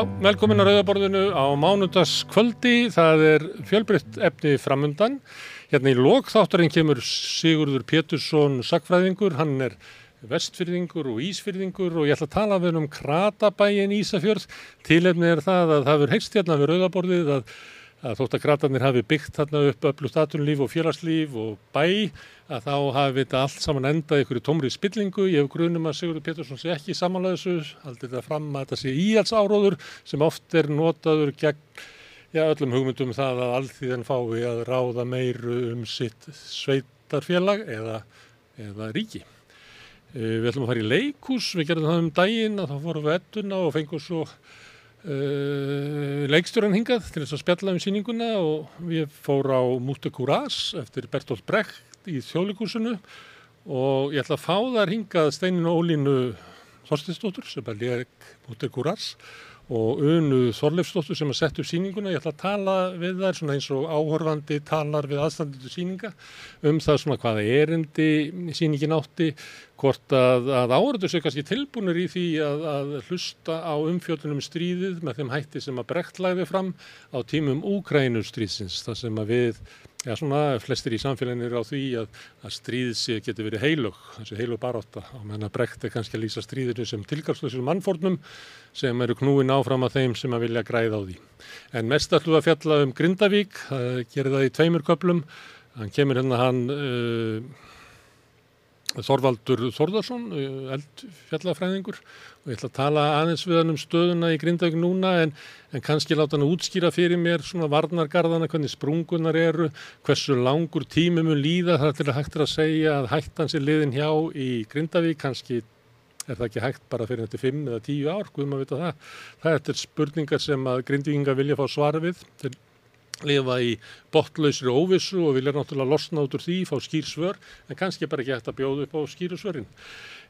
Já, velkomin að Rauðaborðinu á mánudagskvöldi. Það er fjölbreytt efni framundan. Hérna í lokþátturinn kemur Sigurður Pétursson sakfræðingur. Hann er vestfyrðingur og ísfyrðingur og ég ætla að tala við um Kratabæin Ísafjörð. Tilefni er það að það verður heikst hérna við Rauðaborðið að, að þótt að kratarnir hafi byggt þarna upp öllu statunlíf og félagslíf og bæ að þá hafi þetta allt saman endað ykkur í tómri spillingu. Ég hef grunum að Sigurður Pétursson sé ekki samanlega þessu, haldið þetta fram að þetta sé íhalsáróður sem oft er notaður gegn já, öllum hugmyndum um það að allþýðan fái að ráða meiru um sitt sveitarfélag eða, eða ríki. Uh, við ætlum að fara í leikús, við gerðum það um daginn að þá fórum við ettuna og fengum svo uh, leikstjóran hingað til þess að spjalla um síninguna og við fór á Múte Courage eftir Bertolt Brecht í þjóðleikúsinu og ég ætla að fá þar hingað Steininu Ólínu Þorstinsdóttur sem er leik Múte Courage og Unu Þorleifsdóttur sem að setja upp síninguna. Ég ætla að tala við þær svona eins og áhörfandi talar við aðstandendur síninga um það svona hvaða erindi síningin átti, hvort að, að áhörður séu kannski tilbúinir í því að, að hlusta á umfjöldunum stríðið með þeim hætti sem að brekt lagði fram á tímum Úkrænustríðsins, þar sem að við Já, svona flestir í samfélaginu eru á því að, að stríðsi getur verið heilug, þessi heilug barátta og menn að brekt er kannski að lýsa stríðinu sem tilgangslösum mannfórnum sem eru knúin áfram að þeim sem að vilja græða á því. En mest ætlum við að fjalla um Grindavík, það gerir það í tveimur köplum, hann kemur hérna hann uh, Þorvaldur Þorðarsson, uh, eldfjallafræðingur. Og ég ætla að tala aðeins við hann um stöðuna í Grindavík núna en, en kannski láta hann að útskýra fyrir mér svona varnargarðana, hvernig sprungunar eru, hversu langur tími mun líða þar til að hægt er að segja að hættan sér liðin hjá í Grindavík, kannski er það ekki hægt bara fyrir þetta 5 eða 10 ár, guðum að vita það. Það er spurningar sem að Grindavíkinga vilja fá svar við. Til lifa í botlausri óvissu og vilja náttúrulega losna út úr því, fá skýrsvör, en kannski bara ekki hægt að bjóða upp á skýrsvörin.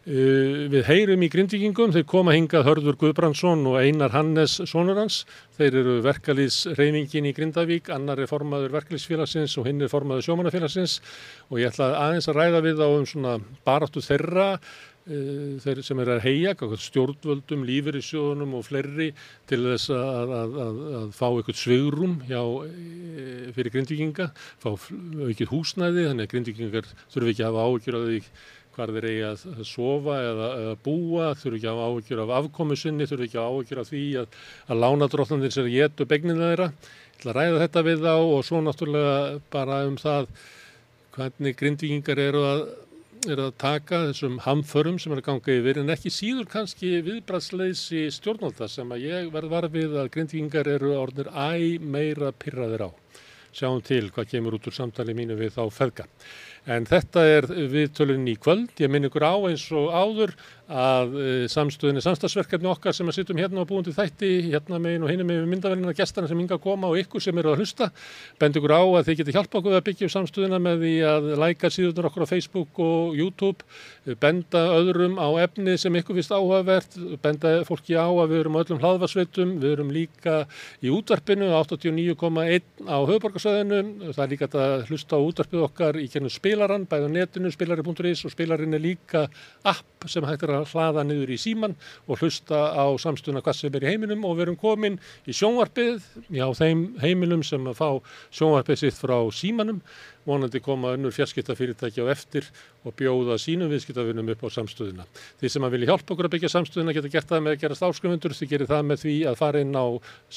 Uh, við heyrum í grindvíkingum, þeir koma hingað Hörður Guðbrandsson og Einar Hannes sonur hans, þeir eru verkalýsreyningin í Grindavík, annar er formaður verkalýsfélagsins og hinn er formaður sjómanafélagsins og ég ætla aðeins að ræða við á um svona baráttu þeirra þeir sem er að heia, stjórnvöldum, lífeyrissjóðunum og fleiri til þess að, að, að, að fá eitthvað svegrum e, fyrir grindvíkinga, fá aukið húsnæði, þannig að grindvíkingar þurfi ekki að hafa ágjur að því hvar þeir eigi að sofa eða, eða búa, þurfi ekki að áhugjur af afkomu sinni, þurfi ekki að áhugjur af því að, að lána dróttandir sér getu begnina þeirra. Ég ætla að ræða þetta við þá og svo náttúrulega bara um það hvernig grindvíkingar eru að, eru að taka þessum hamförum sem eru að ganga yfir en ekki síður kannski viðbrasleysi stjórnálta sem að ég verð varfið að grindvíkingar eru orðinir æ meira pyrraðir á. Sjáum til hvað kemur út úr samtali mínu við þá feðga. En þetta er viðtölun í kvöld. Ég minn ykkur á eins og áður að samstöðinni samstagsverkefni okkar sem að sittum hérna búin til þætti, hérna megin og hinni megin myndavelina gestarna sem yngi að koma og ykkur sem eru að hlusta. Bend ykkur á að þið getur hjálpa okkur að byggja upp samstöðina með því að læka síðunar okkur á Facebook og YouTube, benda öðrum á efni sem ykkur finnst áhugavert, benda fólki á að við erum öllum hlaðvarsveitum, við erum líka í útvarpinu 89,1 á höfuborgarsöðinu, það er líka að hlusta á útvarpið okkar í hlaða niður í síman og hlusta á samstuna hvað sem er í heiminum og við erum komin í sjónvarpið, já þeim heimilum sem að fá sjónvarpið sitt frá símanum vonandi koma önnur fjarskiptafyrirtæki á eftir og bjóða sínum viðskiptafinnum upp á samstöðuna. Þið sem að vilja hjálpa okkur að byggja samstöðuna geta gert það með að gerast áskrifundur, þið gerir það með því að fara inn á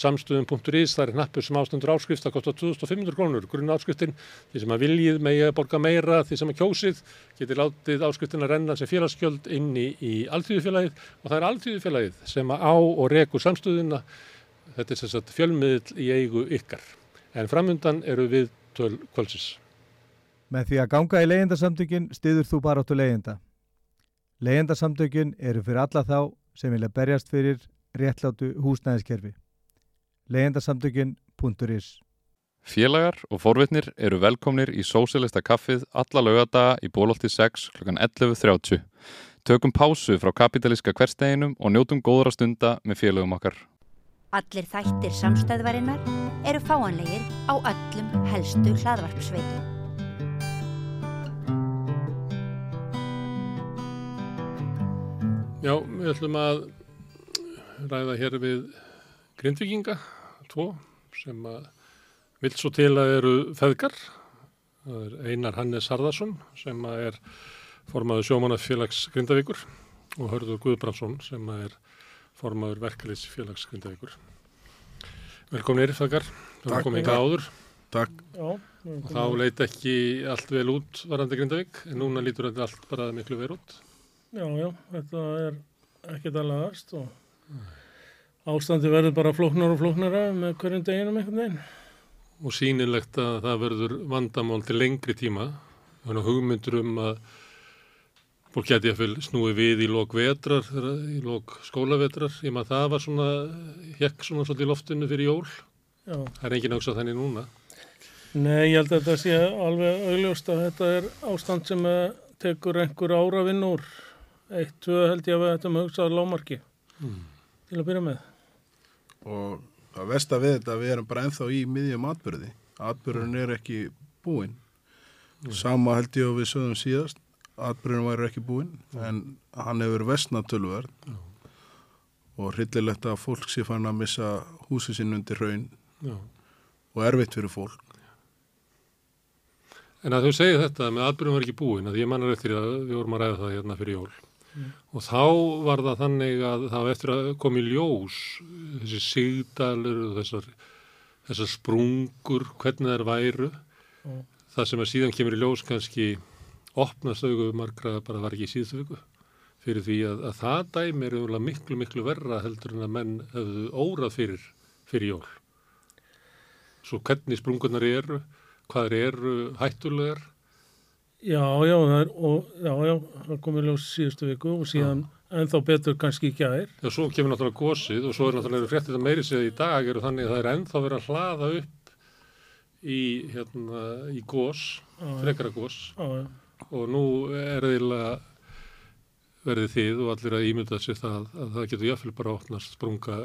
samstöðun.is, það er hnappur sem ástandur áskrift, það kostar 2500 krónur, grunn áskriftin, þið sem að viljið með að borga meira, þið sem að kjósið, getur látið áskriftin að renna sem félagskjöld inni í alltíðufélagið og það er alltíðufélagið sem að á og rekur samstöðuna, þetta er fjölmiðl í eigu ykkar. En framundan eru við töl kvöldsins. Með því að ganga í leyendasamtökin stiður þú bara áttu leyenda. Leyendasamtökin eru fyrir alla þá sem vilja berjast fyrir réttlátu húsnæðiskerfi. leyendasamtökin.is Félagar og forvitnir eru velkomnir í Sósilista kaffið alla lögadaga í bólólti 6 kl. 11.30. Tökum pásu frá kapitalíska hversteginum og njótum góðra stunda með félagum okkar. Allir þættir samstæðvarinnar eru fáanlegir á öllum helstu hlaðvarpsveitum. Já, við ætlum að ræða hér við grindvikinga, tvo, sem að vill svo til að eru feðgar. Það er Einar Hannes Harðarsson sem að er formaður sjómanafélags Grindavíkur og Hörður Guðbrandsson sem að er formaður verkefliðsfélags Grindavíkur. Velkominir feðgar, við erum komið í áður Takk. Já, og þá leit ekki allt vel út varandi Grindavík en núna lítur þetta allt bara miklu verið út. Já, já, þetta er ekkert að lagast og ástandi verður bara flóknar og flóknara með hverjum deginum einhvern veginn. og sýnilegt að það verður vandamál til lengri tíma. Þannig að hugmyndur um að fólk geti að fylg snúi við í lok vetrar, í lok skólavetrar. Ég maður það var svona hekk svona svolítið í loftinu fyrir jól. Já, það er engin auksað þannig núna. Nei, ég held að þetta sé alveg augljóst að þetta er ástand sem eh, tekur einhver ára vinn úr. Eitt, tvö held ég að við ættum að hugsa að lámarki til að byrja með. Og það versta við þetta, við erum bara ennþá í miðjum atbyrði. Atbyrðin er ekki búinn. Sama held ég að við sögum síðast, atbyrðin væri ekki búinn, en hann hefur vestnað tölverð. Og hryllilegt að fólk sé fann að missa húsi sín undir raun og erfitt fyrir fólk. En að þau segja þetta með atbyrjum var ekki búin að ég mannar eftir að við vorum að ræða það hérna fyrir jól og þá var það þannig að það var eftir að koma í ljós þessi sigdalur og þessar, þessar sprungur hvernig þær væru Já. það sem að síðan kemur í ljós kannski opnast augu margra bara var ekki viku fyrir því að, að það dæmi er umlega miklu miklu verra heldur en að menn hefðu órað fyrir fyrir jól svo hvernig sprungurnar eru hvað eru hættulegar Já, já, það er, og, já, já, það komið ljós síðustu viku og síðan ennþá betur kannski í gær. Já, svo kemur náttúrulega gósið og svo er náttúrulega fréttið að meiri segja í dag eru þannig að það er ennþá verið að hlaða upp í, hérna, í gós, Já, frekara gós já, já. og nú er eiginlega verðið þið og allir að ímynda sér það að það getur jáfnvel bara að opnast sprunga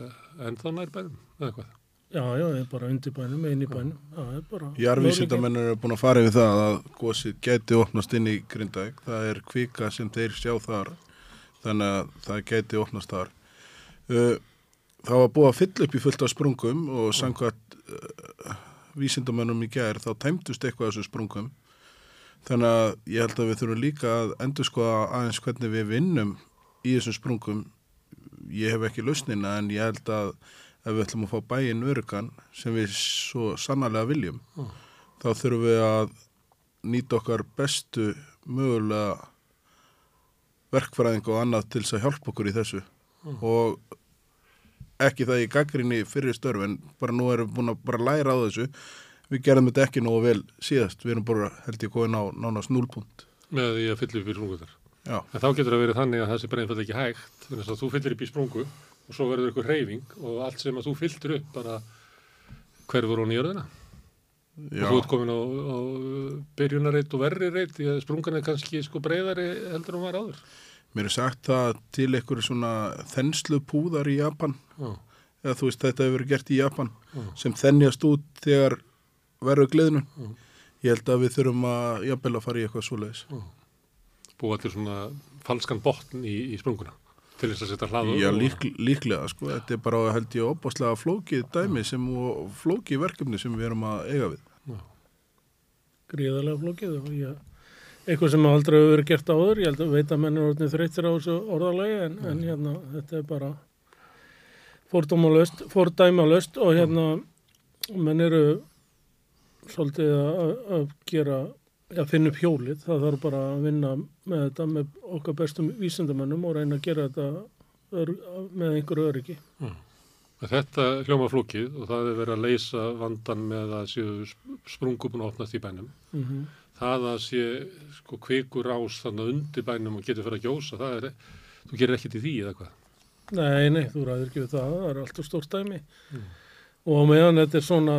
ennþá nær bænum eða hvað. Já, já, það er bara undir bænum, einn í bænum. Það er bara... Jarvísindamennir eru búin að fara yfir það að gósið geti opnast inn í Grindavík. Það er kvika sem þeir sjá þar, þannig að það geti opnast þar. Uh, Það var búið að fylla upp í fullt af sprungum og samkvæmt uh, vísindamennum í gær þá tæmdust eitthvað af þessum sprungum. Þannig að ég held að við þurfum líka að endur skoða aðeins hvernig við vinnum í þessum sprungum. Ég hef ekki lausnina en ég held að ef við ætlum að fá bæinn örugan sem við svo sannarlega viljum þá þurfum við að nýta okkar bestu mögulega verkfræðing og annað til þess að hjálpa okkur í þessu. Og ekki það í gaggrinni fyrir störf en bara nú erum við búin að bara læra á þessu. Við gerðum þetta ekki nógu vel síðast. Við erum bara held ég komin á nánast núlpunkt með því að fylla upp í sprungutar. já, En þá getur það verið þannig að sé bara einfalda ekki hægt þannig að þú fyllir upp í sprungu og svo verður ykkur reyfing og allt sem að þú fylltir upp bara hverfur hún í jörðina. já, og þú ert komin á, á byrjunarreit og verri reit því að sprungan er kannski sko breyðari heldur en hún var áður. Mér er sagt það til einhverju svona þenslu púðar í Japan. Já, eða þú veist þetta hefur verið gert í Japan Já. sem þennjast út þegar verður gleðnun Já. ég held að við þurfum að jafnvel að fara í eitthvað svoleiðis. Búa til svona falskan botn í, í sprunguna til þess að setja hlaðu Já, lík, líklega, sko, þetta er bara held ég opaslega flókið dæmi sem flókið verkefni sem við erum að eiga við. gríðarlega flókið og ég, eitthvað sem aldrei hefur verið gert áður, ég held að veit að menn er orðin þreyttir á þessu orðalagi en, en hérna, þetta er bara fordómalöst, fordæmalöst og hérna menn eru svolítið að, að gera að finna upp hjólið, það þarf bara að vinna með þetta með okkar bestum vísindamennum og reyna að gera þetta með einhverju öryggi. Þetta hljóma flókið og það er verið að leysa vandan með að séu sprungu búin að opnast í bænum. Mm Það að sé sko kvikur ás þannig undir bænum og getur fyrir að gjósa, það er, þú gerir ekkert í því eða hvað. Nei, nei, þú ræður ekki við það, það er alltaf stórt dæmi. Og á meðan þetta er svona,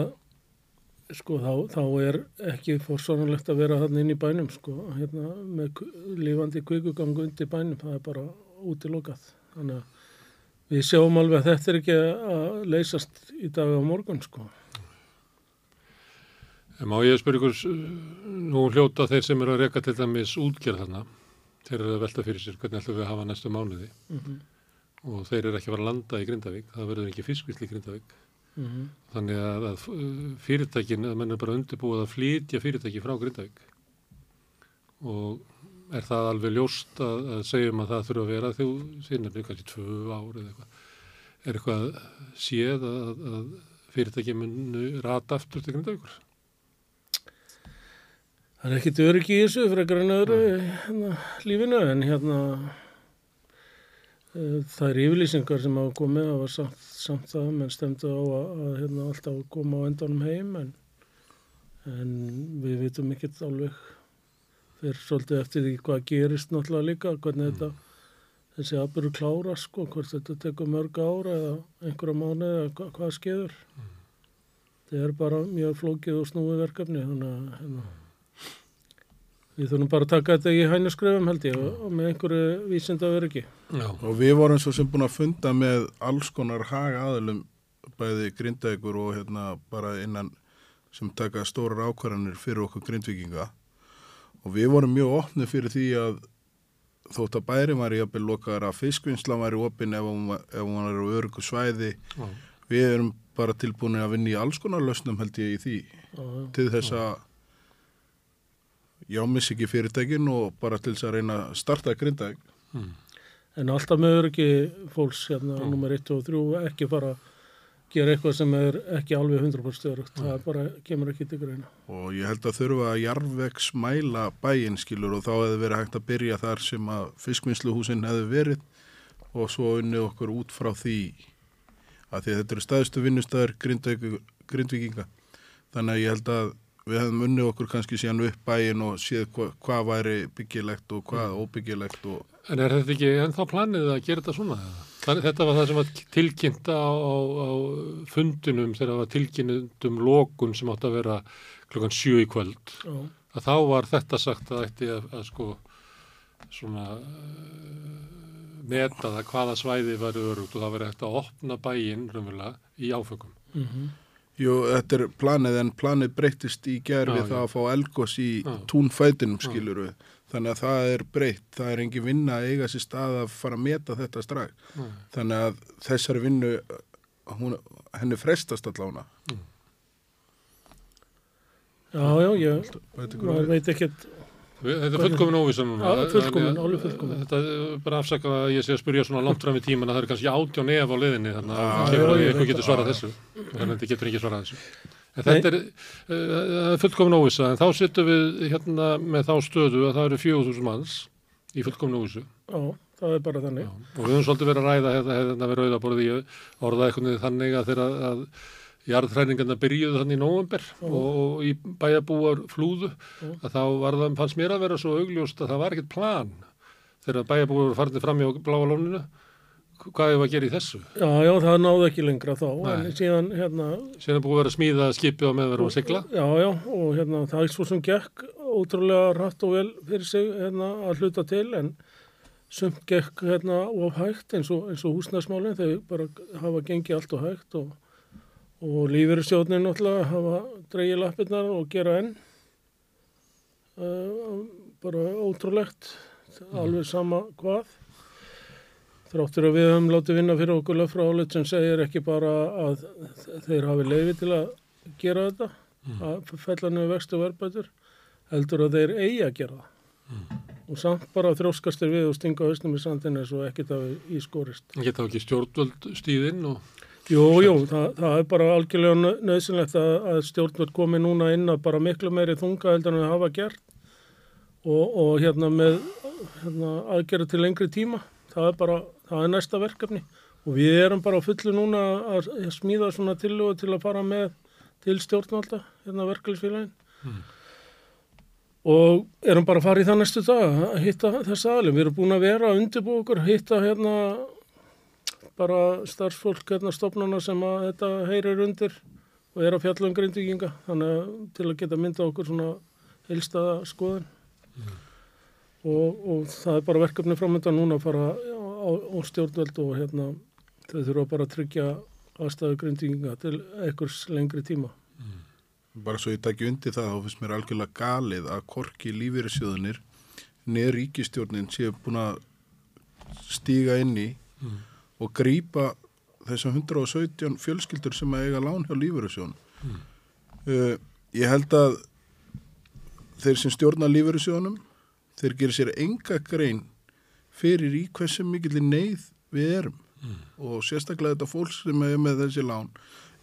sko, þá, þá er ekki fórsvaranlegt að vera hann inn í bænum, sko, hérna, með lifandi kvikugangu undir bænum, það er bara útilokað. Þannig að við sjáum alveg að þetta er ekki að leysast í dag á morgun, sko. En má ég spyrja ykkur, s- nú hljóta þeir sem eru að reka til dæmis útgerð þarna, þeir eru að velta fyrir sér hvernig ætlum við að hafa næstu mánuði. Mhm. og þeir eru ekki að fara að landa í Grindavík, það verður ekki fiskvisli í Grindavík. Mhm. Þannig að, að uh, fyrirtækin, að menn er bara undirbúið að flytja fyrirtæki frá Grindavík og er það alveg ljóst að, að segjum að það þurfa að vera þú sinnafni kannski tvö ár eða eitthvað. Er eitthvað séð að, að fyrirtæki munu rata aftur til Grindavíkur? Það er ekkit öryggi í þessu frekar en öðru hérna, lífinu en hérna uh, það er yfirlýsingar sem hafa komið það var samt, samt það menn stemdu á að, að hérna, alltaf koma á endanum heim en, en við vitum ekkert alveg fyrir svolítið eftir því hvað gerist náttúrulega líka, hvernig þetta þessi aðbyrju klára sko, hvort þetta tekur mörg ára eða einhverja mánu eða hva, hvað skeður. Það er bara mjög flókið og snúið verkefni þannig að hérna, við þurfum bara að taka þetta í hænuskröfum held ég og, og með einhverju vísinda. Já. Og við vorum svo sem búin að funda með alls konar haga aðlum bæði grindækur og hérna bara innan sem taka stórar ákvarðanir fyrir okkur grindvikinga og við vorum mjög opnið fyrir því að þótt að bæri var í að byrja lokaðar að fiskvinnsla var í opin ef hún var, ef hún var á örgu svæði Já. við erum bara tilbúin að vinna í alls konar lausnum held ég í því Já, já. til þess að já, missi ekki fyrirtækin og bara til þess að reyna að starta grindæk En alltaf með öryggi fólks hérna, nummer 1 og 3 ekki fara að gera eitthvað sem er ekki alveg 100% örugt. Það bara kemur ekki til greina. og ég held að þurfa að jarðvegs mæla bæinn skilur og þá hefði verið hægt að byrja þar sem að fiskvinnsluhúsin hefði verið og svo unni okkur út frá því að því að þetta eru staðstu vinnustæður grindvikinga þannig að ég held að við hefðum unni okkur kannski síðan upp bæinn og séð hva, hvað væri byggilegt og hvað óbyggilegt og En er þetta ekki ennþá planið að gera þetta svona? Þannig, þetta var það sem var tilkynnt á, á, á fundinum þegar það var tilkynnt um lokun sem átti að vera klukkan sjö í kvöld. Já, Að þá var þetta sagt að ætti að, að sko svona uh, meta það hvaða svæði var örugt og það verið hægt að opna bæinn raunverulega í áfökum. Jú, þetta er planið en planið breytist í Já, já. það að fá elgos í Já. túnfætinum skilur við. Þannig að það er breytt, það er engin vinna að eiga sér stað að fara að meta þetta strax. Nei. Þannig að þessari vinnu, hún, henni frestast allavega. já, já ég Veit ykkur maður Þetta er fullkomin óvisa núna. Já, fullkomin, alveg fullkomin. Þetta er bara afsaka að ég sé að spyrja svona langt fram í tíman að það er kannski átján ef á liðinni þannig að Já, kemur að ég eitthvað getur það. svarað þessu. Þannig að þetta getur ekki svarað þessu. En þetta er, uh, það er fullkomin óvisa en þá sittum við hérna með þá stöðu að það eru 4.000 manns í fullkomin óvisu. Já, það er bara þannig. Já. Og við höfum svolítið verið að ræða hérna, hérna við rauðaborði jarðtræningarna byrjuðu þannig í nóvember og, og í bæjabúar flúðu að þá var það, fannst mér að vera svo augljóst að það var ekkert plan þegar bæjabúar voru farnir fram í bláa lóninu. Hvað hefur að gera í þessu? Já, já, það náði ekki lengra þá, síðan, hérna, síðan búið að vera smíða skipið á meðverðum að sigla. Já, já, og hérna, það er svo sem gekk ótrúlega rætt og vel fyrir sig, hérna, að hluta til, en sumt gekk, hérna, of hægt eins og, og húsnæsmálinn, þau bara hafa gengið allt og hægt og, og lífeyristjóðnin náttúrulega hafa dreigið lappirnar og gera enn, uh, bara ótrúlegt, alveg sama hvað. Þráttur að við höfum látið vinna fyrir okkur löffrálit sem segir ekki bara að þeir hafi leiði til að gera þetta, að fella niður vextu verðbætur, heldur að þeir eigi að gera það. Og samt bara þróskastir við og stinga hausnum í sandinu svo ekkert hafi í skorist. geta ekki stjórnvöld stíðinn og Jú, jú, það, það er bara algjörlega nöðsynlegt að, að stjórnvöld komi núna inn að bara miklu meiri þunga heldur en það hafa gert og, og hérna með hérna, aðgerða til lengri tíma. Það er bara, það er næsta verkefni og við erum bara fullu núna að, að smíða svona tillögu til að fara með til stjórnvalda, hérna verkefnisfélagin. Og erum bara að fara í það næstu dag að hitta þess aðlum. Við erum búin að vera að undirbúa okkur, hitta hérna bara starfsfólk hérna stofnana sem að þetta heyrir undir og er að fjalla um grindvíkinga. Þannig að til að geta mynda okkur svona heilstaða skoðun. Og, og það er bara verkefni framönda núna að fara á, á stjórnveld og hérna þau þurfa bara að tryggja aðstæðu grindvíkinga til einhvers lengri tíma. Bara svo ég takki undir það þá finnst mér algjörlega galið að korki lífeyrissjóðunir neður ríkistjórnin séu búin að stíga inn í og grípa þessum 117 fjölskyldur sem að eiga lán hjá lífeyrissjónum. Uh, ég held að þeir sem stjórna lífeyrissjónum, þeir gerir sér enga grein fyrir í hversu mikill neyð við erum. Og sérstaklega þetta fólk sem er með þessi lán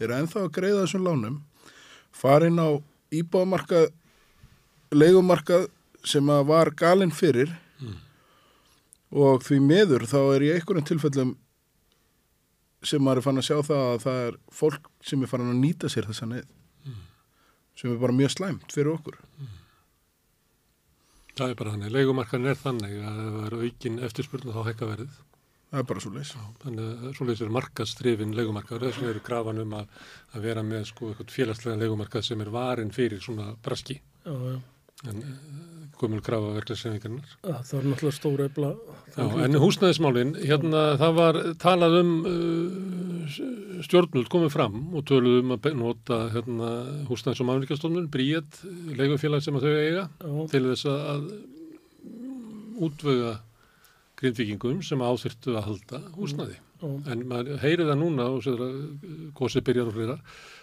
er ennþá að greiða þessum lánum farin á íbáðmarkað leigumarkað sem að var galinn fyrir. Og því meður þá er í einhverjum tilfellum sem maður er fann að sjá það að það er fólk sem er farin að nýta sér þessa neyð. Sem er bara mjög slæmt fyrir okkur. Það er bara þannig, leigumarkaðin er þannig að ef það er aukin eftirspurnu þá hækka verðið. það er bara svo leys Þannig að svoleiðis er markaðstrifin leigumarkaður, þess vegna eru krafan um að, að vera með sko eitthvað félagslega leigumarkað sem er varin fyrir svona braski. Já, já. En komul krafa verklæsreifingarnar. Það er náttúrulega stóra ebla. Já, en húsnæðismálin, hérna það var talað um uh, stjórnult komið fram og töluð um að nota hérna, húsnæðis og mannvíkastofnun, Bríet, leigufélag sem að þau eiga, Já, til þess að, útvöga grindvíkingum sem áþyrtu að halda húsnæði. já, En maður heyri það núna og sér að gósið byrjar og fleira,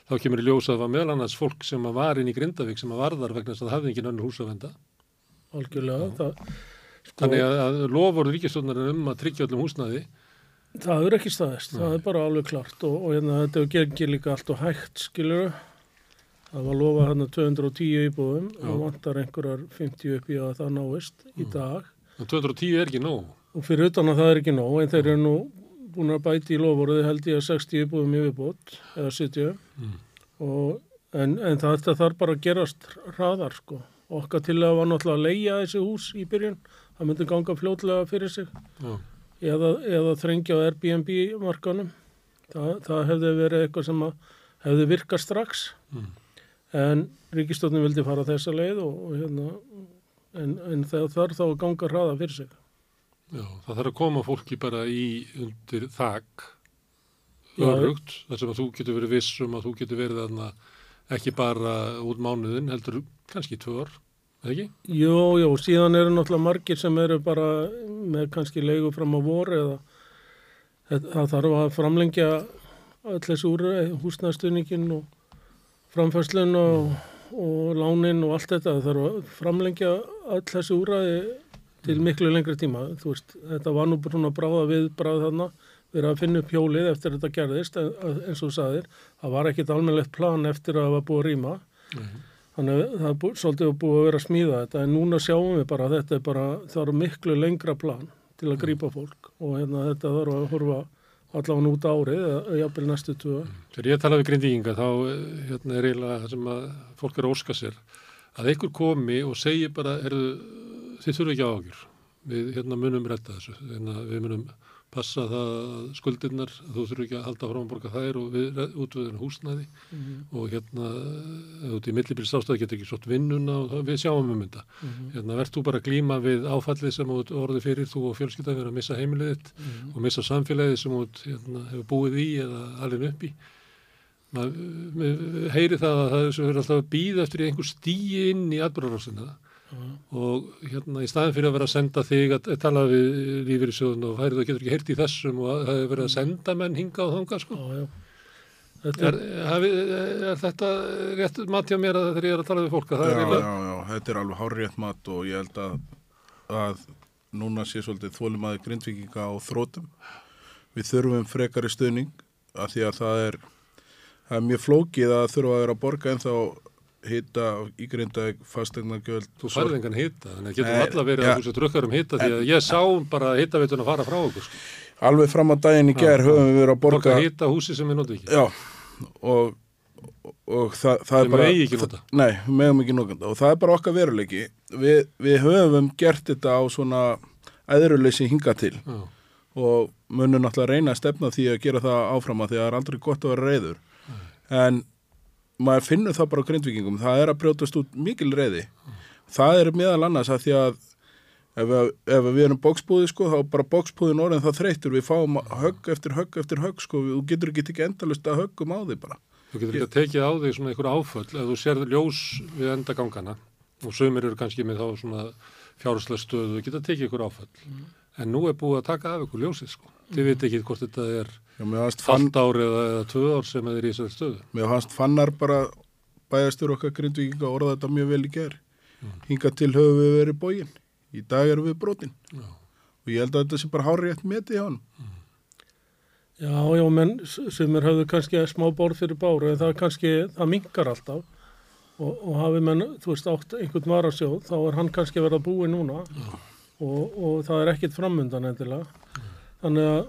þá kemur í ljós að það var meðal annars fólk sem var inn í Grindavík sem að varðar vegna þess að það hafði engin önnur hús að venda. Algjörlega. Það, sko, Þannig að, að lofur ríkistofnar um að tryggja öllum húsnæði það er ekki staðist, það er bara alveg klart og, og hérna, þetta er gengið líka allt og hægt, skilur Það var lofað hérna 210 íbúðum og vantar einhverjar 50 upp í að það náist í dag og 210 er ekki nóg. og fyrir utan að það er ekki nóg en þeir eru nú búin að bæti í loforðið held ég að 60 íbúðum yfirbót eða 70 Mm. og, en, en það þarf bara að gerast hraðar sko. Okkar til að var náttúrulega að leia þessi hús í byrjun það myndi ganga fljótlega fyrir sig Já. eða, eða þrengja á Airbnb markanum það, það hefði verið eitthvað sem hefði virkað strax Mm. en ríkistofnum vildi fara þessa leið og, og hérna en, en það þarf þá að ganga hraða fyrir sig Já, það þarf að koma fólki bara í undir þak Já. örugt, þar sem að þú getur verið viss um að þú getur verið þarna ekki bara út mánuðin, heldur kannski tvö ár, eða ekki? Jú, jú, síðan eru náttúrulega margir sem eru bara með kannski leigu fram á voru eða það, þarf að framlengja öll þessi úr húsnæðstuningin og framfæslun og, og lánin og allt þetta, það þarf að framlengja öll þessi úræði til miklu lengri tíma, þú veist, þetta var nú svona bráða við bráða þarna, verið að finna upp hjólið eftir þetta gerðist, eins og þú sagðir, það var ekkit almennlegt plan eftir að það var búið að rýma, Þannig að það er bú, svolítið búið að vera að smíða þetta en núna sjáum við bara þetta er bara, það er miklu lengra plan til að grípa fólk og hérna þetta þarf að horfa allavega út árið eða jafnvel næstu tvö. Þegar ég tala við grindíkinga þá eh, hérna, er eiginlega það sem að fólk er að óska sér að einhver komi og segi bara, heyrðu, þið þurfum ekki áhugjur, við hérna, munum redda þessu, hérna, við munum passa það að skuldirnar, að þú þurfum ekki að halda fram að borga þær og við útvöðum húsnæði. Og hérna, þú ert í millibils ástæði getur ekki svott vinnuna og það, við sjáum um þetta. Hérna, verð þú bara að glíma við áfallið sem þú ert orðið fyrir þú og fjölskyldan verið að missa heimilið þitt og missa samfélagið sem ert, hérna, hefur búið í eða alveg upp í. Maður maður heyri það að það er alltaf að býða eftir einhver stíi inn í atbyrðarásina og hérna í staðin fyrir að vera að senda þig að, að tala við lífið í sjóðun og færið það getur ekki heyrt í þessum og að það hefur verið að senda menn hinga og þanga sko. Já, já. Þetta Er, hafi, er þetta rétt mat hjá mér að þegar ég er að tala við fólk að það já, er já, já, þetta er alveg hárrétt mat og ég held að, að núna sé svolítið þólum að grindvikinga á þrótum. Við þurfum frekari stuðning af því að það er, það er mjög flókið að þurfa að vera að borga en þá hita í grindaðeg fastegna gjöld. Þú færði engan hita, þannig að getum alla verið ja. að þú sér drukkar um hita því að ég sá bara hitaveitun að fara frá okkur sko. Alveg fram að daginn í ger höfum við verið að borga. borga hita húsi sem við notum ekki Já, og, og það, það Sem er bara... Nei, við megum ekki nota og það er bara okkar veruleiki. Við, við höfum gert þetta á svona æðruleysi hinga til Já. og munum náttúrulega reyna að stefna því að gera það áfram að því að það er aldrei gott að vera reyður. En maður finnur það bara á grindvikingum, það er að brjótast út mikil reyði. Það er meðal annars að því að ef, við- ef við erum bóksbúði sko, þá bara bóksbúðin orðin það þreytur, við fáum högg eftir högg eftir högg sko, þú getur ekki tekið endalust að höggum á því bara. Þú getur ekki að tekið á þig svona einhver áföll ef þú sérð ljós við enda gangana og sömur eru kannski með þá svona fjárháslega stöðu, þú getur tekið einhver áföll. En nú er búið að taka af ykkur ljósið sko. Þið veit ekki hvort þetta er Já, mér fannst fann, halvt ár eða, eða tvö ár sem er í þessari stöðu. mér fannst fannar bara bæjastur okkar grindvíkinga orða þetta mjög vel í ger. Hinga til höfum við verið bógin. Í dag erum við brotin. Já. Og ég held að þetta sé bara hárétt metið hjá hann. Já, já, menn sem er höfðu kannski smá borð fyrir báru en það er kannski, það minkar alltaf og, og hafi menn, þú veist, átt einhvern varasjóð, þá er hann kannski að vera búið núna og, og það er ekkit framundan endilega. Þannig að,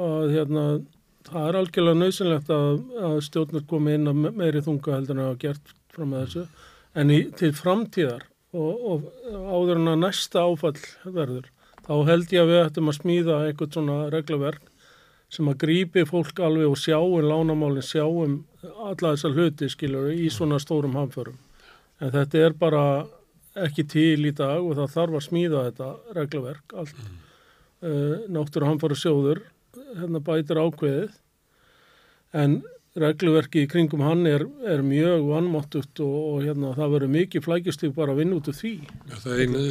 að hérna, það er algjörlega nöðsynlegt að, að stjórnir komi inn að me- meiri þunga heldur en að hafa gert fram með þessu. En í, til framtíðar og, og áður en að næsta áfall verður, þá held ég að við ættum að smíða eitthvað svona regluverk sem að grípi fólk alveg og sjáum lánamálinn, sjáum alla þessa hluti skilur í svona stórum hamförum. En þetta er bara ekki til í dag og það þarf að smíða þetta regluverk allt. Mm. Uh, náttúru hamfara sjóður, hérna bætir ákveðið, en regluverki í kringum hann er, er mjög vannmáttugt og, og hérna það verður mikið flækjustík bara að vinna út af því. Já, það er einu,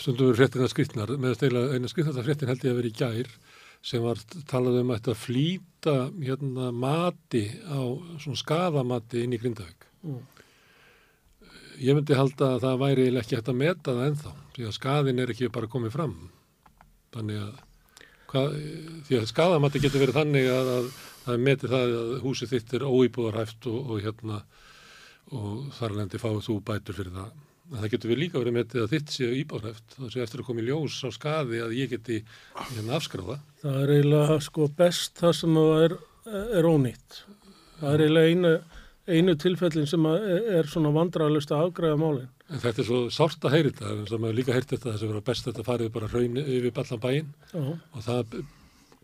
stundum við fréttina skrittnar, með steyla einu skrittnar fréttin held ég að vera í gær sem var talað um að flýta hérna mati á svona skadamati inn í Grindavík. Mm. Ég myndi halda að það væri ekki hægt að meta það ennþá, því að skadin er ekki bara komið fram. Þannig að, hvað, því að skadamati getur verið þannig að, að það metið það að húsið þitt er óýbúðarhæft og, og hérna og þar lendi fáið þú bætur fyrir það. En það getur við líka verið metið að þitt séu íbáðræft, þá séu eftir að koma í ljós á skadi að ég geti hérna afskráða. Það er eiginlega sko best það sem er, er ónýtt. Það er eiginlega einu, einu tilfellin sem er svona vandrarlust að afgræða málinn. En þetta er svo sárt að heyri þetta, en sem maður líka heyrt þetta, þess að vera best að þetta farið bara hraun yfir allan bæinn Já, og það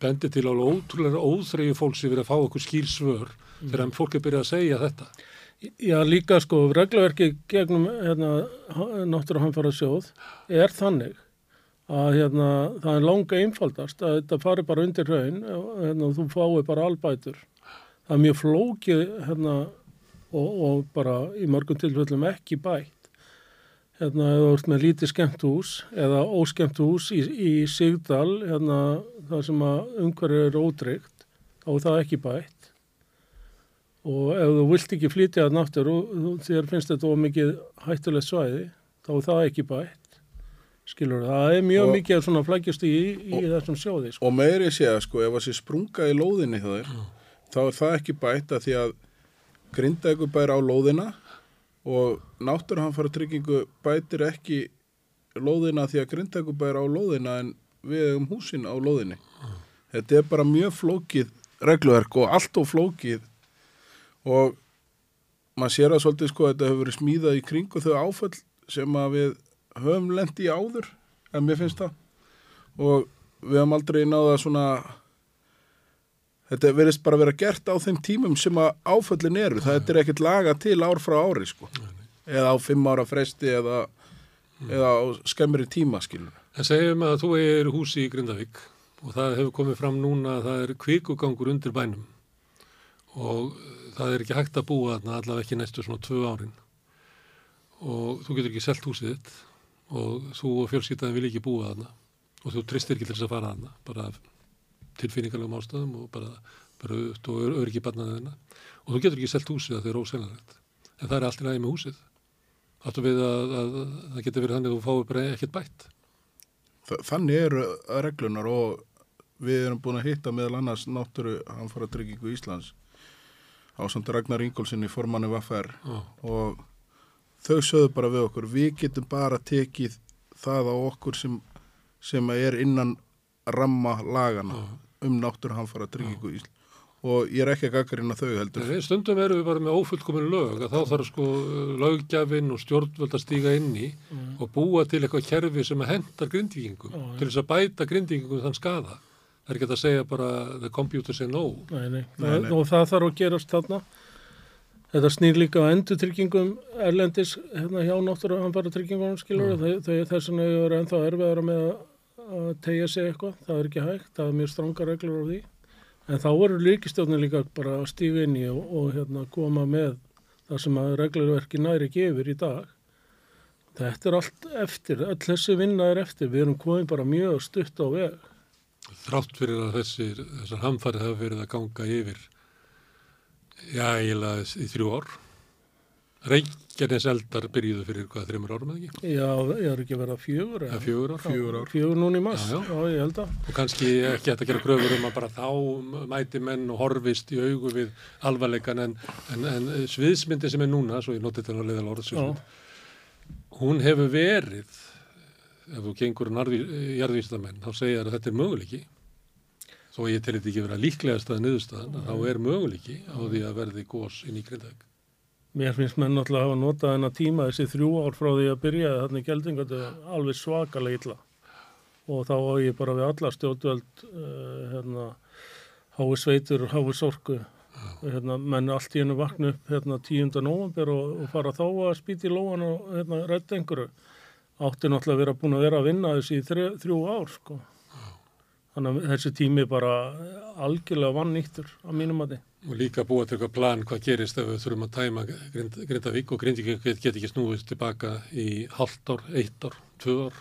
bendir til alveg ótrúlega óþreyju fólks yfir að fá okkur skýr svör þegar fólk er byrjað að segja þetta. Já, líka sko, regluverki gegnum hérna, náttúruhamfara sjóð er þannig að hérna, það er langa einfaldast að þetta fari bara undir raun og hérna, þú fái bara albætur. Það er mjög flókið hérna, og, og bara í mörgum tilfellum ekki bætt. Hérna, ef þú ert með lítið skemmt hús eða óskemmt hús í, í Sigdal, hérna, það sem að umhverju er ótryggt, þá er það ekki bætt og ef þú vilt ekki flytja það náttur og þú- þér finnst þetta of mikið hættulegt svæði, þá er það ekki bætt. Skilur það, er mjög Og- mikið svona flækjast í, í þessum sjóði. Sko. Og meiri sé að sko, ef það sé sprunga í lóðinni hjá þér, þá er það ekki bætt að því að grinda ykkur bæri á lóðina og náttúruhanfara tryggingu bætir ekki lóðina því að grinda ykkur bæri á lóðina en við hefum húsin á lóðinni. Þetta er bara mjög flókið regluverk og allt og flókið og maður sér að svolítið sko að þetta hefur verið smíðað í kringu þau áföll sem að við höfum lendi í áður, en mér finnst það og við höfum aldrei náða svona þetta verðist bara vera gert á þeim tímum sem að áföllin eru, það er ekkert laga til ár frá ári sko. Eða á fimm ára fresti eða, eða á skemmri tíma skilur En segjum að þú er húsi í Grindavík og það hefur komið fram núna að það er kvikugangur undir bænum. Og það er ekki hægt að búa þarna allavega ekki næstu svona tvö árin. Og þú getur ekki selt húsið þitt og þú og fjölskyldaðin vil ekki búa þarna. Og þú tristir ekki til þess að fara þarna bara af tilfinningarlegum ástæðum og bara, bara ut og ör, öryggi barnaðina og þú getur ekki selt húsið að það er ósennilegt. En það er allt í með húsið. Áttu við að, að, að það getur verið þannig að þú fáið bara ekkert bætt? Þa- Þannig eru reglunar og við erum búin að hitta meðal annars náttúru hanfara tryggingu Íslands á samt Ragnar Ingólfsson í formanni Vaffer Já. og þau sögðu bara við okkur við getum bara tekið það á okkur sem, sem er innan ramma lagana um náttúru hanfara tryggingu Íslands og ég er ekki að gaggarina þau heldur Nei, stundum erum við bara með ófullkomin lög að þá þarf sko lögjafinn og stjórnvöld að stíga inn í og búa til eitthvað kerfi sem að hendar grindvíkingum já. til þess að bæta grindvíkingum þann skada. Það er ekki að segja bara the computer say no. Nei, nei. Nei, nei. Og það þarf að gerast þarna. Þetta snýr líka á endurtryggingum erlendis hérna hjá náttúruhanfara tryggingunum skilur þau, þau þess vegna eru ennþá erfiðara með að, að tegja sig eitthvað, það er ekki hægt, það er mjög stranga reglur á því. En þá eru líkistjóðnir líka bara að stíga inn í og, og hérna, koma með það sem að reglurverki næri gefur í dag. Þetta er allt eftir, öll þessi vinna er eftir, við erum komið bara mjög stutt á veg. þrátt fyrir að þessir, þessar hamfari hafa verið að ganga yfir já, eiginlega í þrjú ár Reykjanes eldar byrjuðu fyrir hvað, þreymur árum eða ekki? Já, ég er ekki að vera fjögur. Eða fjögur ár? Fjögur ár. Fjögur núna í mass, Já, já, já. ég held að. Og kannski ekki hægt að gera kröfur um að bara þá mæti menn og horfist í augu við alvarleikan en, en, en sviðsmyndi sem er núna, svo ég notið þetta að leiða orð sviðsmynd, hún hefur verið, ef þú gengur jarðvísdamenn, þá segja þær að þetta er möguleiki, þó ég þetta ekki vera líklegast að niðurstaðan, að þá er möguleiki á því að verði gós inn í grindaðeg. Mér finnst menn náttúrulega að hafa notað hennar tíma þessi þrjú ár frá því að byrja þannig geldingatu alveg svakalega illa og þá á ég bara við alla stjórnvöld uh, hérna, hái sveitur, hái sorku hérna, menn allt í hennu vakna upp hérna 10. november og, og fara þá að spýti lóan og hérna rætt einhverju átti náttúrulega að vera búin að vera að vinna þessi þrjú, þrjú ár sko. Þannig að þessi tími bara algjörlega vann nýttur á mínum að Og líka búa til eitthvað plan hvað gerist ef við þurfum að tæma Grind, Grindavík og Grindvík get, ekki snúist tilbaka í halvt ár, eitt ár, tvö ár.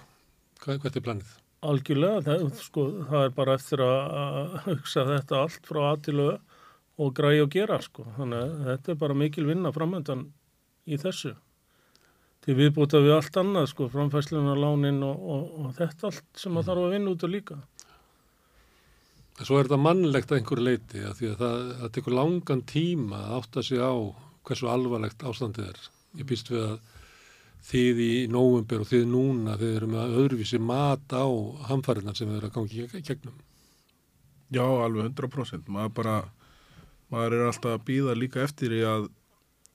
Hvað, hvað er planið? Algjörlega, það, sko, það er bara eftir að hugsa þetta allt frá aðtilu og græja og gera sko. Þannig að þetta er bara mikil vinna framöndan í þessu. Til viðbúta við allt annað sko, framfæsluna, lánin og, og, og þetta allt sem að þarf að vinna út og líka. En svo er þetta mannlegt að einhverju leiti að því að það, það tekur langan tíma að átta sig á hversu alvarlegt ástandið er. Ég býst við að þið í nóvumber og þið núna þið eru með öðruvísi mat á hamfæriðnar sem eru að gangi í gegnum. Já, alveg 100%. Maður bara, maður er alltaf að býða líka eftir í að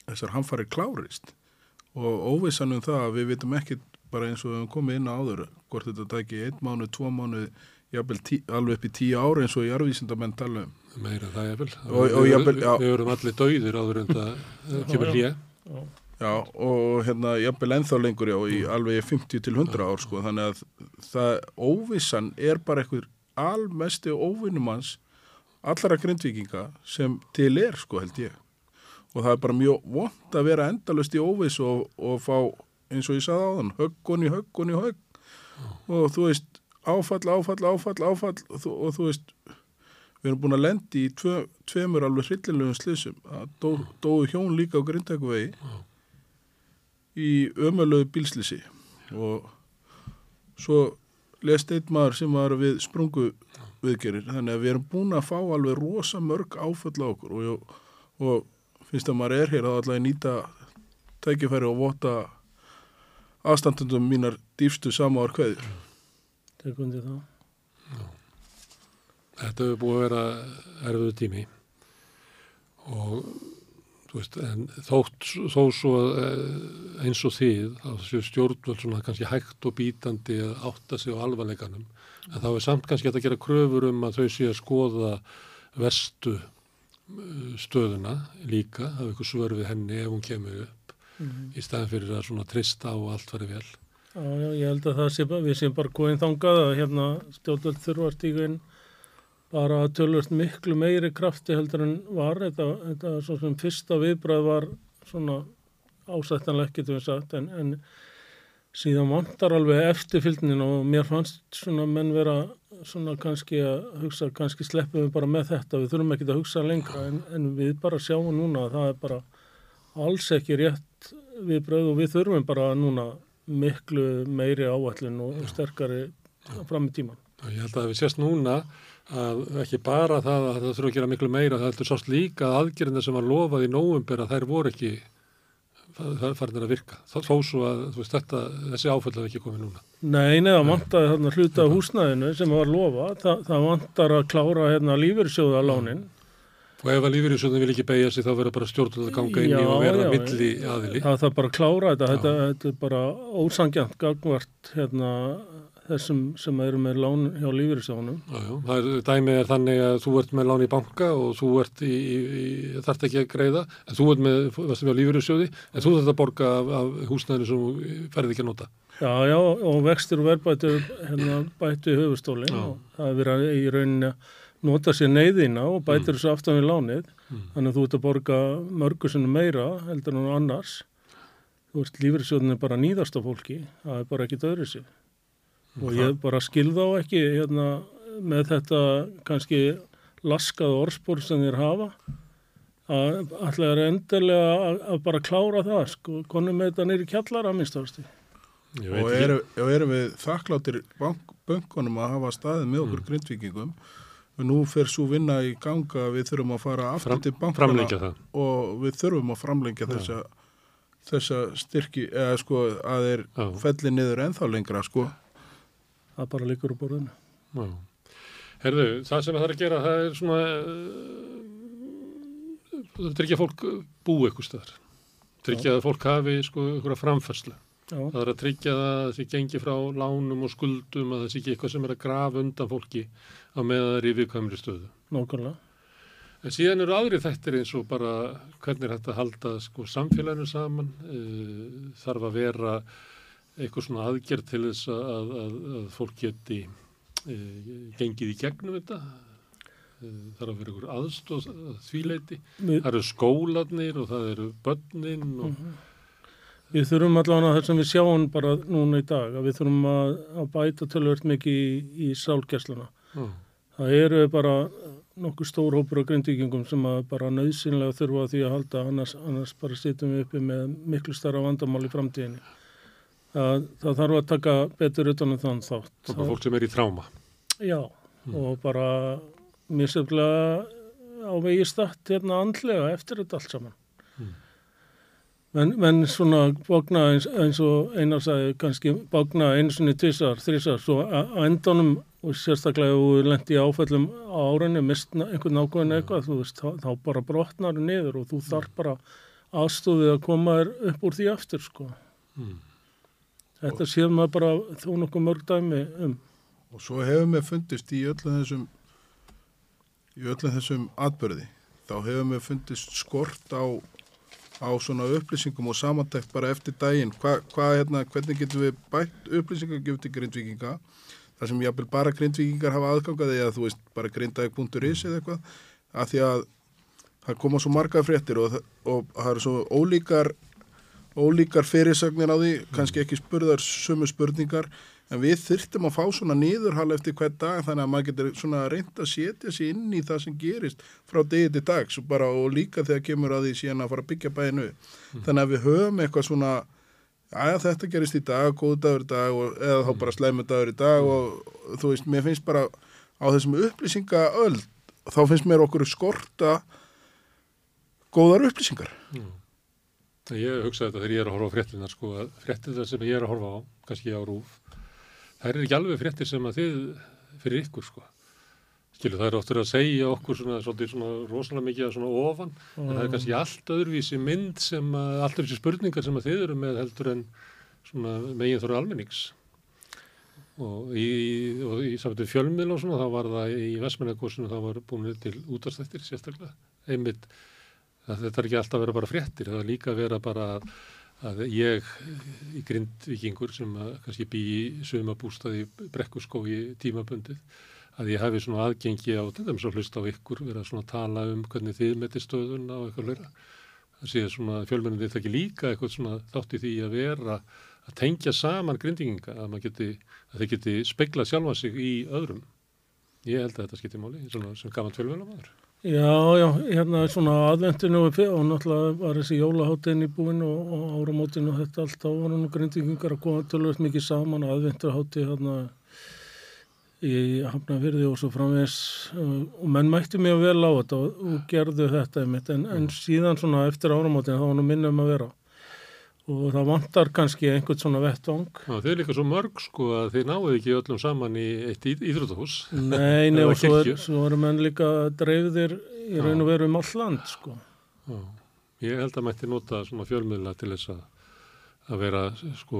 þessar hamfari klárist og óvissan um það að við vitum ekki bara eins og við höfum komið inn á áður hvort þetta tæki einn mánu, tvo mánu tí, alveg upp í tíu ára eins og jarðvísindamenn tala um. Meira það er vel. Og- og við, já. við erum allir dauðir áður en það kemur hlýja. Já, og hérna jafnvel ennþá lengur já, í alveg 50 til 100 ár sko, þannig að það óvissan er bara einhver almesti óvinnumans allara grindvíkinga sem til er sko held ég og það er bara mjög vond að vera endalust í óviss og, og fá eins og ég sagði áðan, höggun í höggun í högg og þú veist áfall, áfall, áfall, áfall og þú, og þú veist við erum búin að lendi í tvö, tveimur alveg hryllilegum slissum það dó, dóu hjón líka á grindækuvegi í ömulegu bílslisi og svo lest einn maður sem var við sprungu viðgerir þannig að við erum búin að fá alveg rosa mörg áföll á okkur. Og, og finnst að maður er hér að nýta tækifæri og vota aðstandundum mínar dýfstu samáar kveður Tekundi það. Þetta hefur búið að vera erfiðu tími og veist, þótt, þó svo eh, eins og þið, þá séu stjórnvöld svona kannski hægt og bítandi að átta sig á alvarleikanum, en þá er samt kannski að gera kröfur um að þau séu að skoða verstu eh, stöðuna líka, hafa ykkur svör við henni ef hún kemur upp, í staðin fyrir að svona trista og allt fari vel. Já, já, ég held að það sé bara, við séum bara góðin þangað að hérna stjórnvöld þurfa að stíga inn bara að tölvast miklu meiri krafti heldur en var. Þetta, þetta svo sem fyrsta viðbræð var svona ásættanlega til við sagt en, en síðan vantar alveg eftirfylgnin og mér fannst svona menn vera svona kannski að hugsa, kannski sleppum við bara með þetta, við þurfum ekki að hugsa lengra en, en við bara sjáum núna að það er bara alls ekki rétt viðbröð og við þurfum bara núna miklu meiri áætlun og sterkari fram í tíman. Ég held að við sést núna að ekki bara það að það þurfa að gera miklu meira, það heldur sást líka að aðgerðina sem var lofað í nóvumber að þær voru ekki farinir að virka. Það þó svo að veist, þetta, þessi áföll hafi ekki komið núna. Nei, neða vantaði þarna hluta húsnæðinu sem var lofa, Þa, það vantar að klára hérna lífyrsjóða lánin. Og ef að lífyrirsjóðin vil ekki beigja sig þá verður bara stjórnvöld að ganga inn í og vera já, milli aðili. Það þarf bara að klára þetta, þetta, þetta er bara ósangjant gagvart hérna, þessum sem eru með lán hjá já, það er, dæmið er þannig að þú ert með lán í banka og þú ert í, í, í þarft ekki að greiða, en þú ert með, með lífyrirsjóði, en þú þarft að borga af, af húsnæðinu sem þú ferði ekki að nota. Já, já, og vextir og verðbættu hérna, bættu í höfustólinn Já. og það er verið í rauninni að nota sér neyðina og bætir þessu aftan við lánið. Þannig að þú ert að borga mörgu sinni meira heldur en annars. Þú veist, lífyrirsjóðin er bara nýðast á fólki það er bara ekki döðrið sér og ég bara skil þá ekki hérna með þetta kannski laskað orðspor sem þeir hafa. Að ætla er endilega að, að bara klára það sko, konum með þetta nýri kjallara að minnstafasti. Og og erum við þakkláttir bank, bönkunum að hafa staðið með Mm. okkur grindvíkingum og nú fer svo vinna í ganga við þurfum að fara aftur Fram- til bankana og við þurfum að framlengja þessa, þessa styrki eða sko að þeir felli niður ennþá lengra sko Það bara líkur úr borðinu. Já. Herðu, það sem það er að gera, það er svona, það tryggja að fólk búi ykkur staðar. Tryggja að fólk hafi sko ykkur framfærslu. Já, Það er að tryggja það að það gengi frá lánum og skuldum, að það sé ekki eitthvað sem er að grafa undan fólki á er í viðkvæmri stöðu. nákvæmlega. En síðan eru aðri þættir eins og bara hvernig er að halda sko, samfélaginu saman, uh, þarf að vera eitthvað svona aðgerð til þess að, að, að fólk geti uh, gengið í gegnum þetta, uh, þarf að vera einhver aðstóð að þvíleiti, það eru skólanir og það eru börnin og við þurfum allavega það sem við sjáum bara núna í dag, að við þurfum að, að bæta tölvöld mikið í, í sálgæsluna. uh, Það eru bara nokkuð stór hópur af grindvíkingum sem að bara nöðsynlega þurfa á því að halda, annars, annars bara sittum við uppi með miklu starra vandamál í framtíðinni. Það, það þarf að taka betur utan um þann þátt. og bara fólk sem er í tráma. Já, og bara misöflega á vegi statt hérna andlega eftir þetta allt saman. Men, men svona bókna eins, eins og einar sagði kannski bókna eins og tvisar, þrísar, svo að endanum og sérstaklega þú lendi áfællum á árunni, mist na- einhvern ákveðin eitthvað, þú veist, þá, þá bara brotnar þú niður og þú þarf bara aðstofið að koma þér upp úr því aftur, sko. Mm. Þetta séð maður bara þó nokkuð mörg dæmi um. og svo hefur mér fundist í öllum þessum í öllum þessum atbyrði þá hefur mér fundist skort á á svona upplýsingum og samantækt bara eftir daginn. Hva, hva, hérna, hvernig getum við bætt upplýsingar gefið til grindvíkinga? Þar sem jáfnvel bara grindvíkingar hafa aðgangaði eða þú veist bara grindag.is eða eitthvað. Að því að það koma svo marga fréttir og, það- og það eru svo ólíkar ólíkar fyrirsagnir á því, kannski ekki spurðar sömu spurningar, en við þyrftum að fá svona niðurhal eftir hvern dag þannig að maður getur svona reynd að setja sig inn í það sem gerist frá degi til dags og, bara, og líka þegar kemur að því síðan að fara að byggja bæinu. Þannig að við höfum eitthvað svona að þetta gerist í dag, góð dagur í dag og, eða þá bara slæmu dagur í dag og þú veist, mér finnst bara á þessum upplýsingaöld þá finnst mér okkur skorta góðar upplýsingar. Ég hugsa þetta þegar ég er að horfa á fréttinar sko, að fréttinar sem ég er að horfa á, kannski á rúf, þær eru ekki alveg fréttir sem að þið fyrir ykkur sko. Skilu, það er oftur að segja okkur svona, svona, svona rosalega mikið svona ofan, en það er kannski allt öðruvísi mynd sem að, allt öðruvísi spurningar sem að þið eru með heldur en svona megin þóru almennings. Og í, og í samvættu fjölmiðl og svona, þá var það í Vestmennagósinu, þá var búin til útastættir sérstaklega, einmitt þetta er ekki alltaf að vera bara fréttir, það er líka að vera bara að, að ég í grindvikingur sem að kannski bý í sumabústað í brekkuskói tímabundið, að ég hafi svona aðgengi á, til dæmis að hlusta á ykkur, vera svona að tala um hvernig þið meti stöðun á eitthvað löra. Það sé svona fjölmennin þetta ekki líka eitthvað svona þátt í því að vera að tengja saman grindvikinga, að, maður geti, að þið geti speglað sjálfa sig í öðrum. Ég held að þetta skiptir máli, sem gaman fjölmennamaður. Já, já, hérna svona aðventinu og og náttúrulega var þessi jólaháttin í búin og, og áramótin og þetta allt á var nú grindvíkingar að koma tölvöld mikið saman og aðventurhátti hérna í Hafnafyrði og svo framvegs og menn mætti mjög vel á þetta og, og gerðu þetta einmitt. En, en síðan svona eftir áramótin þá var nú minnum að vera og það vantar kannski einhvern svona vettvang Já, þið er líka svo mörg sko að þið náðu ekki öllum saman í eitt í- íþróttahús. Nei, nei og svo, er, svo eru menn líka dreifðir í raun og veru um all land sko Já. Ég held að mætti nota svona fjölmiðla til þess að að vera sko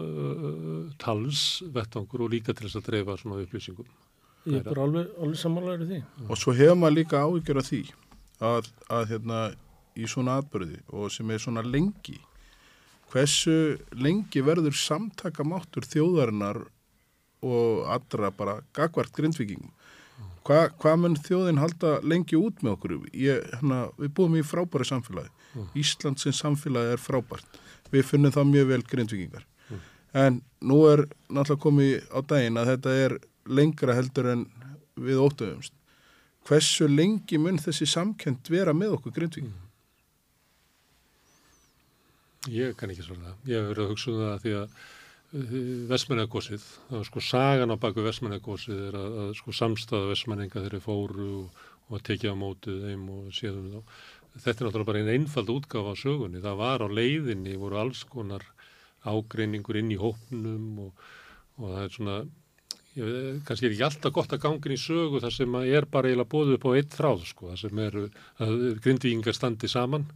samtals vettvangur og líka til þess að dreifa svona upplýsingum. ég er bara alveg, alveg samanlæri því Og svo hefur maður líka áhyggjur af því að, að hérna í svona atbyrði og sem er svona lengi. Hversu lengi verður samtaka máttur þjóðarinnar og allra bara gagvart grindvikingum Hva, hvað mun þjóðin halda lengi út með okkur? Ég, hérna, við búum í frábæri samfélagi. Ísland sem samfélagi er frábært. Við finnum það mjög vel grindvikingar en nú er náttúrulega komið á daginn að þetta er lengra heldur en við óttuðumst. Hversu lengi mun þessi samkend vera með okkur grindvík? Ég kann ekki svara það. Ég hef verið að hugsa um það því að Vestmennagósið, það var sko sagan á baku Vestmennagósið er að, að sko samstaða Vestmenninga þeirri fóru og, og að tekja á mótið þeim og séðum þá. Þetta er náttúrulega bara einn einfald útgáfa á sögunni. Það var á leiðinni, voru alls konar ágreiningur inn í hópnum og, og það er svona, ég, kannski er ekki alltaf gott að gangin í sögu þar sem er bara eiginlega bóðið upp á eitt þráð sko, þar sem að grindvíkingar standi saman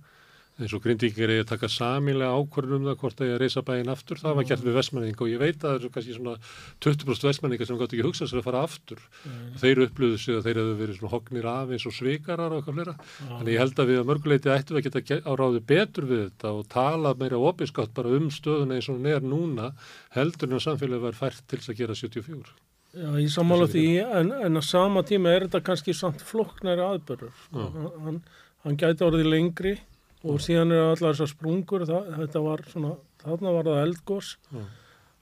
eins og grindvíkir er að taka samilega ákvörðum um það hvort það er að reysa bæinn aftur það var gert við vestmenning og ég veit að það eru kannski svona 20% vestmenningar sem gátt ekki hugsað sér að fara aftur mm. þeir upplöðu sig að þeir hefðu verið svona hognir af eins og svikarar og eitthvað flera ah. en ég held að við að mörguleiti ættum að geta áráði betur við þetta og tala meira opinskátt bara um stöðuna eins og hún er núna heldur en að samfélagi var fært til að gera 74 Já, ég samála því, en, en að sama tíma er þetta kannski samt floknæri aðbörður. Hann, hann gæti orðið lengri og síðan eru allar þessar sprungur það, þetta var svona, þarna var það eldgós mm.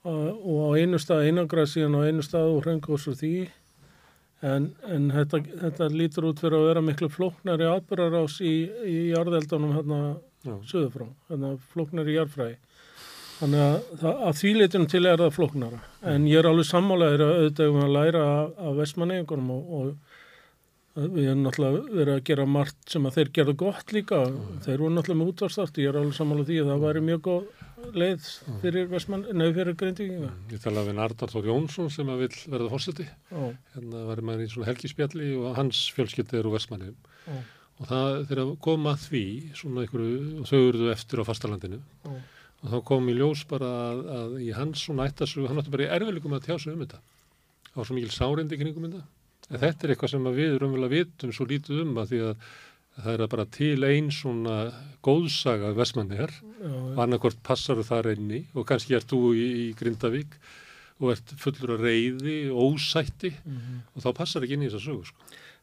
uh, og á einu stað einangrað síðan á einu stað og hrengos og því. En, en þetta, þetta lítur út fyrir að vera miklu flóknari atbyrgarás í, í jarðeldunum hérna mm. söðu frá, hérna flóknari jarðfræði. Þannig að, það, að þvíleitunum til er það flóknara. En ég er alveg sammálaður að auðvitað um að læra af, vestmannegingunum og, og Við erum náttúrulega verið að gera margt sem að þeir gerðu gott líka. Mm. Þeir voru náttúrulega með útvarstart. Ég er alveg sammála því að það væri mjög góð leið fyrir Vestmann, nefn fyrir Grindvíkinga. Ég talaði við Nardar Þór Jónsson sem að vil verða fórseti. Hérna var maður í svona helgispjalli og hans fjölskytti eru Vestmanni. Og það þegar kom að því, svona og þau eruðu eftir á fastalandinu. Ó. Og þá kom í ljós bara að, að í hans svona ættasug, hann átti bara í erfiðlikum að tjása Það En þetta er eitthvað sem við raunverulega vitum svo lítið um að því að það er bara til einn svona góðsaga vestmannir og annarkort passar þar einni og kannski ert þú í, í Grindavík og ert fullur af reyði og ósætti mm -hmm. og þá passar ekki inn í þessa sögu sko.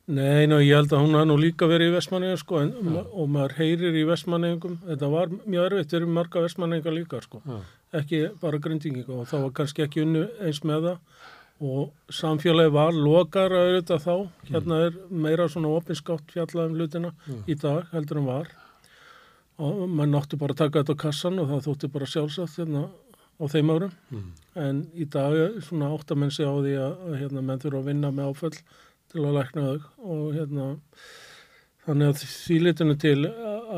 Nei, ná, ég held að hún har nú líka verið í vestmanninga sko en, ja. og maður heyrir í vestmanningum, þetta var mjög erfitt, við erum marga vestmanninga líka sko, ja. ekki bara grindinginga og það var kannski ekki unnu eins með það og samfélagi var lokar auðvitað þá, hérna er meira svona opinskátt fjallað um lutina mm. í dag heldur en var og maður náttu bara að taka þetta á kassan og það þótti bara sjálfsagt hérna á þeim árum mm. en í dag svona áttamenn sig á því að, að hérna, menn þurfa að vinna með áföll til að lækna þau og hérna Þannig að því litinu til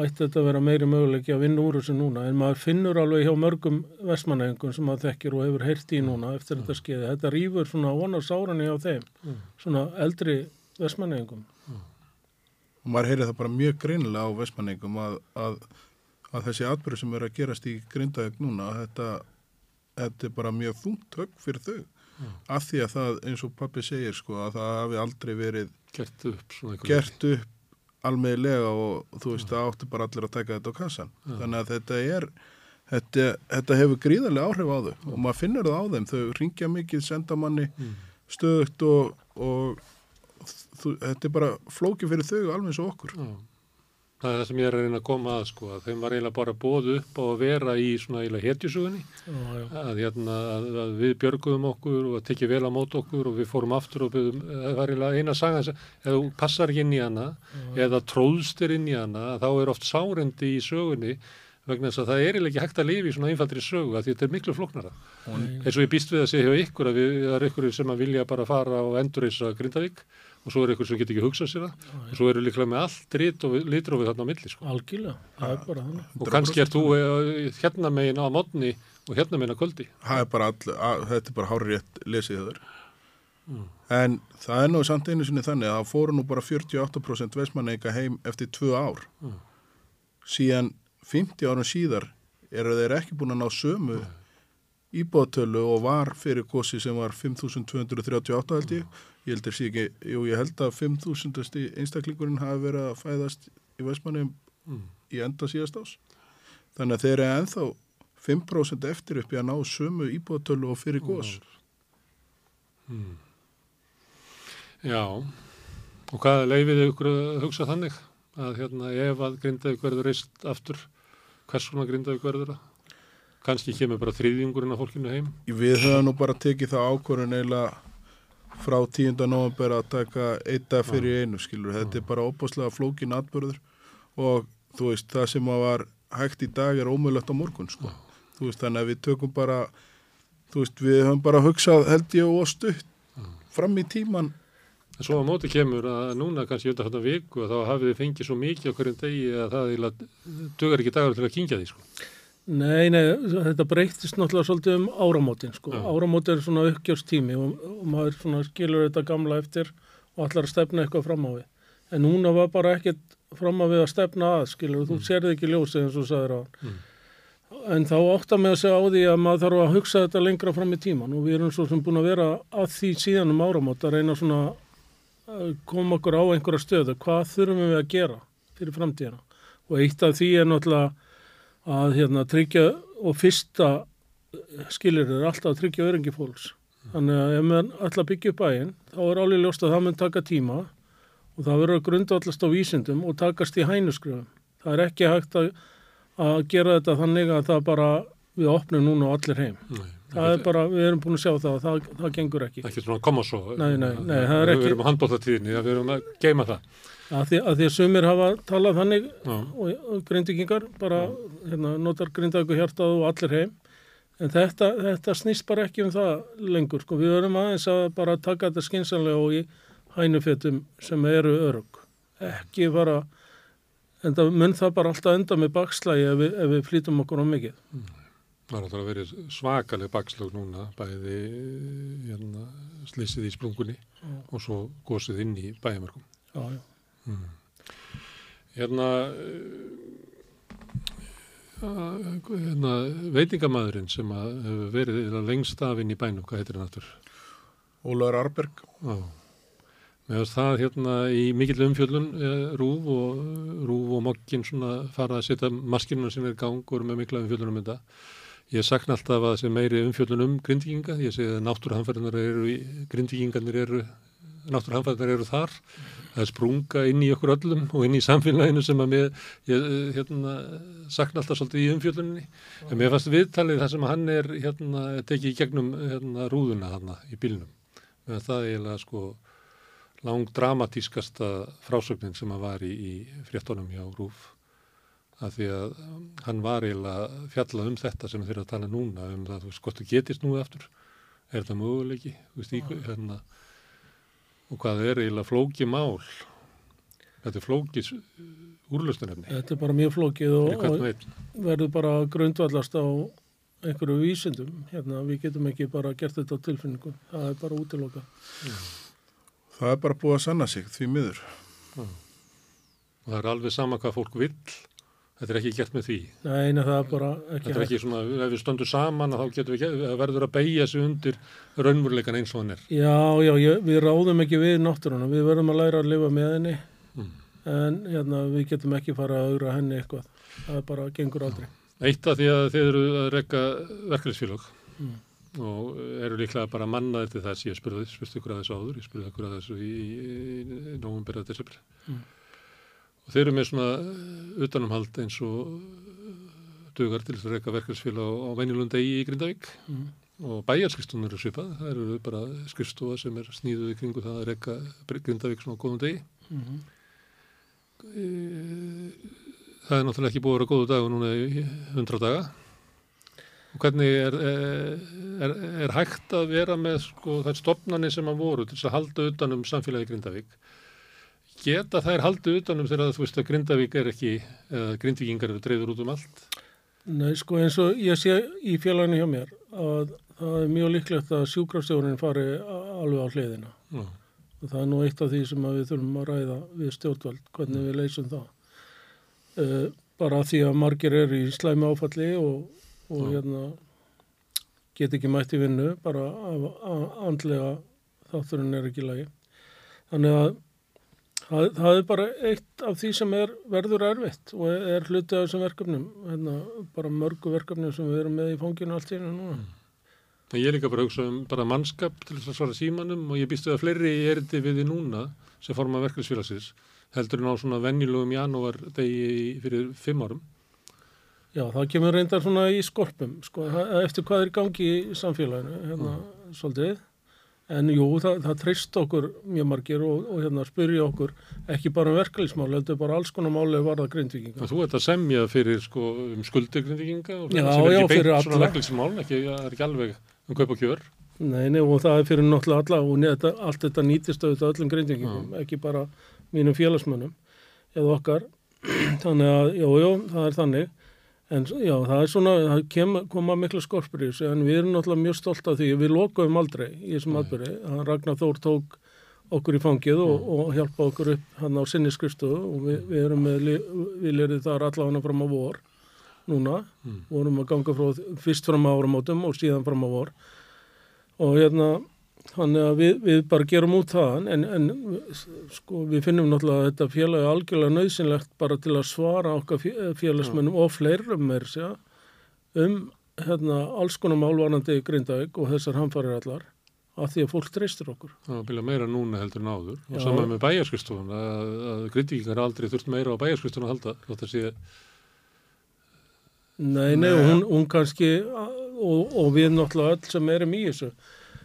ætti þetta að vera meiri möguleiki að vinna úr þessu núna en maður finnur alveg hjá mörgum vestmannengum sem maður þekkir og hefur heyrt í núna eftir mm. þetta skeiði. Þetta rýfur svona vonarsárani á þeim, mm. svona eldri vestmannengum. Mm. Og maður heyri það bara mjög greinilega á vestmannengum að, að, að þessi atbyrg sem er að gerast í grindaðeg núna, þetta, þetta er bara mjög þungt högg fyrir þau. Mm. Af því að það, eins og pappi segir sko, að það hafi aldrei verið gert upp, gert upp almeinlega og þú veist það áttu bara allir að taka þetta á kassan ja. þannig að þetta er þetta, þetta hefur gríðarlega áhrif á þau ja. og maður finnur það á þeim, þau ringja mikið senda manni mm. stöðugt og, og þú, þetta er bara flóki fyrir þau alveg eins og okkur ja. Það er það sem ég er að reyna að koma að sko, að þeim var eiginlega bara bóð upp á að vera í svona eiginlega hetjusugunni, að, hérna, að, að við björguðum okkur og að tekja vel á mót okkur og við fórum aftur og byggðum, það var eiginlega eina saga ef þú passar inn í hana já. eða tróðstir inn í hana, þá er oft sárendi í sögunni vegna þess að það er eiginlega ekki hægt að lifi í svona einfaldri sögu að þetta er miklu floknara. Eins og ég býst við að segja hjá ykkur að við, það er ykkur sem að vilja bara fara og endurreisa Grindavík og svo er eitthvað sem getur ekki hugsað sér það. Og svo eru líklega með allt litrófið þarna á milli sko. Algjörlega, það er bara þannig. Og kannski er þú eh, hérna megin á modni og hérna megin á kvöldi. Það er bara all, að, þetta er bara hárið rétt lesið þar mm. en það er nú samt einu sinni þannig að það fóru nú bara 48% veismanneika heim eftir tvö ár. Mm. síðan 50 árum síðar eru þeir ekki búin að ná sömu mm. íbóðtölu og var fyrir kosi sem var 5238 held ég. Mm ég held, ekki, jú, ég held að 5.000 einstaklingurinn hafi verið að fæðast í Vestmanni mm. í enda síðast ás þannig að þeir eru enþá 5% eftir upp í að ná sömu íbúðatölu og fyrir gós mm. Já. Og hvað leifiði ykkur að hugsa þannig? Að hérna ef að grindaði hverður reist aftur hvers konar grindaði hverður að kannski kemur bara þriðjungurinn af fólkinu heim? Við höfum nú bara tekið það ákvörðun eiginlega frá 10. november að taka eitt dag fyrir einu skilur, þetta er bara óbúslega flókin atbörður og þú veist það sem var hægt í dag er ómögulegt á morgun sko, þú veist þannig að við tökum bara, þú veist við höfum bara hugsað held ég og stutt fram í tíman En svo á móti kemur að núna kannski undan þetta viku að þá hafið þið fengið svo mikið á hverjum degi að það dugar ekki dagur til að kingja því sko. Nei, nei, þetta breytist náttúrulega svolítið um áramótin sko. Já. Áramótin er svona uppgjörstími og, og maður svona skilur þetta gamla eftir og ætlar að stefna eitthvað fram á við. En núna var bara ekkert fram á við að stefna að, skilur, þú sérði ekki ljósið eins og sagðir á. Mm. En þá áttar með að segja á því að maður þarf að hugsa þetta lengra fram í tíman og við erum svo sem búin að vera að því síðan um áramót að reyna svona að koma okkur á einhverja stöðu. Hvað þurfum við að gera fyrir framtíðina? Og eitt af því er náttúrulega að hérna, tryggja og fyrsta skilir er alltaf að tryggja öringi fólks. Þannig að ef maður ætla að byggja upp bæinn þá er alveg ljóst að það mun taka tíma og það verður að grundvallast á vísindum og takast í hænuskröfum. Það er ekki hægt að, að gera þetta þannig að það bara við opnum núna og allir heim. Nei, Það er bara, við erum búin að sjá það og það, það gengur ekki. ekki svona að koma svo. Nei, nei, nei, það er Við ekki- erum á handbóttatíðinni, við erum að geima það. Að því að, því að sumir hafa talað þannig Já. og, grindvikingar bara hérna, notar grindagu hjartað og allir heim en þetta, þetta snýst bara ekki um það lengur sko. við verðum aðeins að bara taka þetta skynsanlega og í hænufetum sem eru örug ekki bara en það mun það bara alltaf enda með bakslægi ef, við- ef við flýtum okkur á mikið Það er að vera svakaleg bakslög núna, bæði hérna, slýsið í splungunni og svo gósið inn í bæjamörkum. já, já. Hérna, uh, hérna veitingamæðurinn sem hefur verið lengst af inn í bænum, hvað heitir hann aftur? Ólaður Arberg Já. Með það hérna í mikill umfjöllun eh, rúf og rúf og mokkin svona fara að setja maskinuna sinni í gang og eru með mikla umfjöllun um þetta. Ég sakna alltaf að það sé meiri umfjöllun um grindvíkinga. Ég segi að náttúruhamfærinar eru, grindvíkingarnir eru, náttúruhamfærinar eru þar. Það er sprunga inn í okkur öllum og inn í samfélaginu sem að mér, ég hérna, sakna alltaf svolítið í umfjölluninni. En mér fannst viðtalið þar sem hann er hérna, tekið í gegnum hérna, rúðuna þarna í bílnum. Fannst það eiginlega sko lang dramatískasta frásögnin sem að var í, í fréttonum hjá Rúf að því að hann var eiginlega að fjalla um þetta sem þeir að tala núna um það, þú veist, hvort þú getist nú aftur er þetta möguleiki þú veist, í, hérna, og hvað er eiginlega flóki mál? Þetta er flókis úrlustunefni þetta er bara mjög flókið og, verður bara grundvallast á einhverju vísindum. Hérna, við getum ekki bara gert þetta á tilfinningum. Það er bara útiloka það er bara búið að sanna sig því miður. Og það er alveg sama hvað fólk vill þetta er ekki gert með því Nei, nei, það er bara ekki Þetta er ekki svona, ef við stöndum saman þá getum við, ekki- verður að beigja sig undir raunveruleikan eins og hann er. Já, já, ég, við ráðum ekki við náttúruna, við verðum að læra að lifa með henni Mm. en hérna, við getum ekki fara að augra henni eitthvað, það bara gengur aldrei. Eitt af því að þið eru að rekka verkefnisfélag Mm. og eru líklega bara mannaðir til þess, ég spurði, spurði ykkur að þessu áður, ég spurði ykkur að þessu í, í, í. Mm. Og þeir eru með svona eh, utanumhald eins og eh, dugar til þess að rekka verkefnisfélag á, á venjulunda í Grindavík. Mm. og bæjarskrifstofnur eru svipað, það eru bara skrifstofa sem er sníðuð í kringu það að rekka Grindavík svona á góðum degi. Mm það er náttúrulega ekki búið að vera góðu dagur núna í 100 daga. Og hvernig er, er, er hægt að vera með sko, þær stopnarnir sem að voru til þess að halda utanum samfélagi Grindavík geta þær haldið utanum þegar þú veist að Grindavík er ekki eða Grindvíkingar eru dreifður út um allt Nei, sko eins og ég sé í félaginu hjá mér að það er mjög líklegt að sjúkrafstjórnin fari alveg á hliðina Já. og það er nú eitt af því sem við þurfum að ræða við stjórnvald, hvernig við leysum það. Uh, bara því að margir eru í slæmi áfalli og, og hérna, get ekki mætt í vinnu, bara andlega þátturinn er ekki lagi. Þannig að það, það er bara eitt af því sem er verður erfitt og er, hluti af þessum verkefnum, hérna, bara mörgu verkefnum sem við erum með í fanginu allt í hennu núna. En ég er líka bara að hugsa um bara mannskap til þess að svara símanum og ég býstu að fleiri erindi við þið núna sem forma verkefnisfélagsins heldur en á svona venjulugum janúar degi fyrir fimm árum. Já, það kemur reyndar svona í skorpum, sko, það- eftir hvað er gangi í samfélaginu, hérna, svolítið. En jú, það, það treyst okkur mjög margir og, og hérna spyrja okkur ekki bara um verkefliðsmál, heldur bara alls konar máli varða grindvikinga. Þú ert að semja fyrir sko, um skuldigrindvikinga og Já, sem er já, ekki beint svona ekki, það er ekki alveg um kaup og kjör. Nei, nei, og það er fyrir náttúrulega alla og neða, allt þetta nýtist auðvitað öllum grindvingingum, ekki bara mínum félagsmönnum eða okkar. þannig að, jú, jú, það er þannig. En já, það er svona, það kem, koma mikla skorpur í þessu, en við erum náttúrulega mjög stolt af því, við lokuðum aldrei í þessum atbyrði. Ragnar Þór tók okkur í fangið og, og hjálpa okkur upp hann á sinni skrifstofu og við, við erum með, við lerið þar allavega fram á vor núna, vorum að ganga frá, fyrst fram á áramótum og síðan fram á vor. Og hérna þannig að við, við bara gerum út það en, en sko við finnum náttúrulega að þetta félag er algjörlega nöðsynlegt bara til að svara okkar fé- félagsmönnum og fleirum meir sér um hérna alls konar málvarandi Grindavík og þessar hamfarir allar að því að fólk treystir okkur. Það var byrja meira núna heldur en áður. Og Já. saman með bæjarskustofun, að, að hafa aldrei þurft meira á bæjarskustofun að halda. Þótt að sé, Nei, nei, og hún, hún kannski og, og við náttúrulega öll sem erum í þessu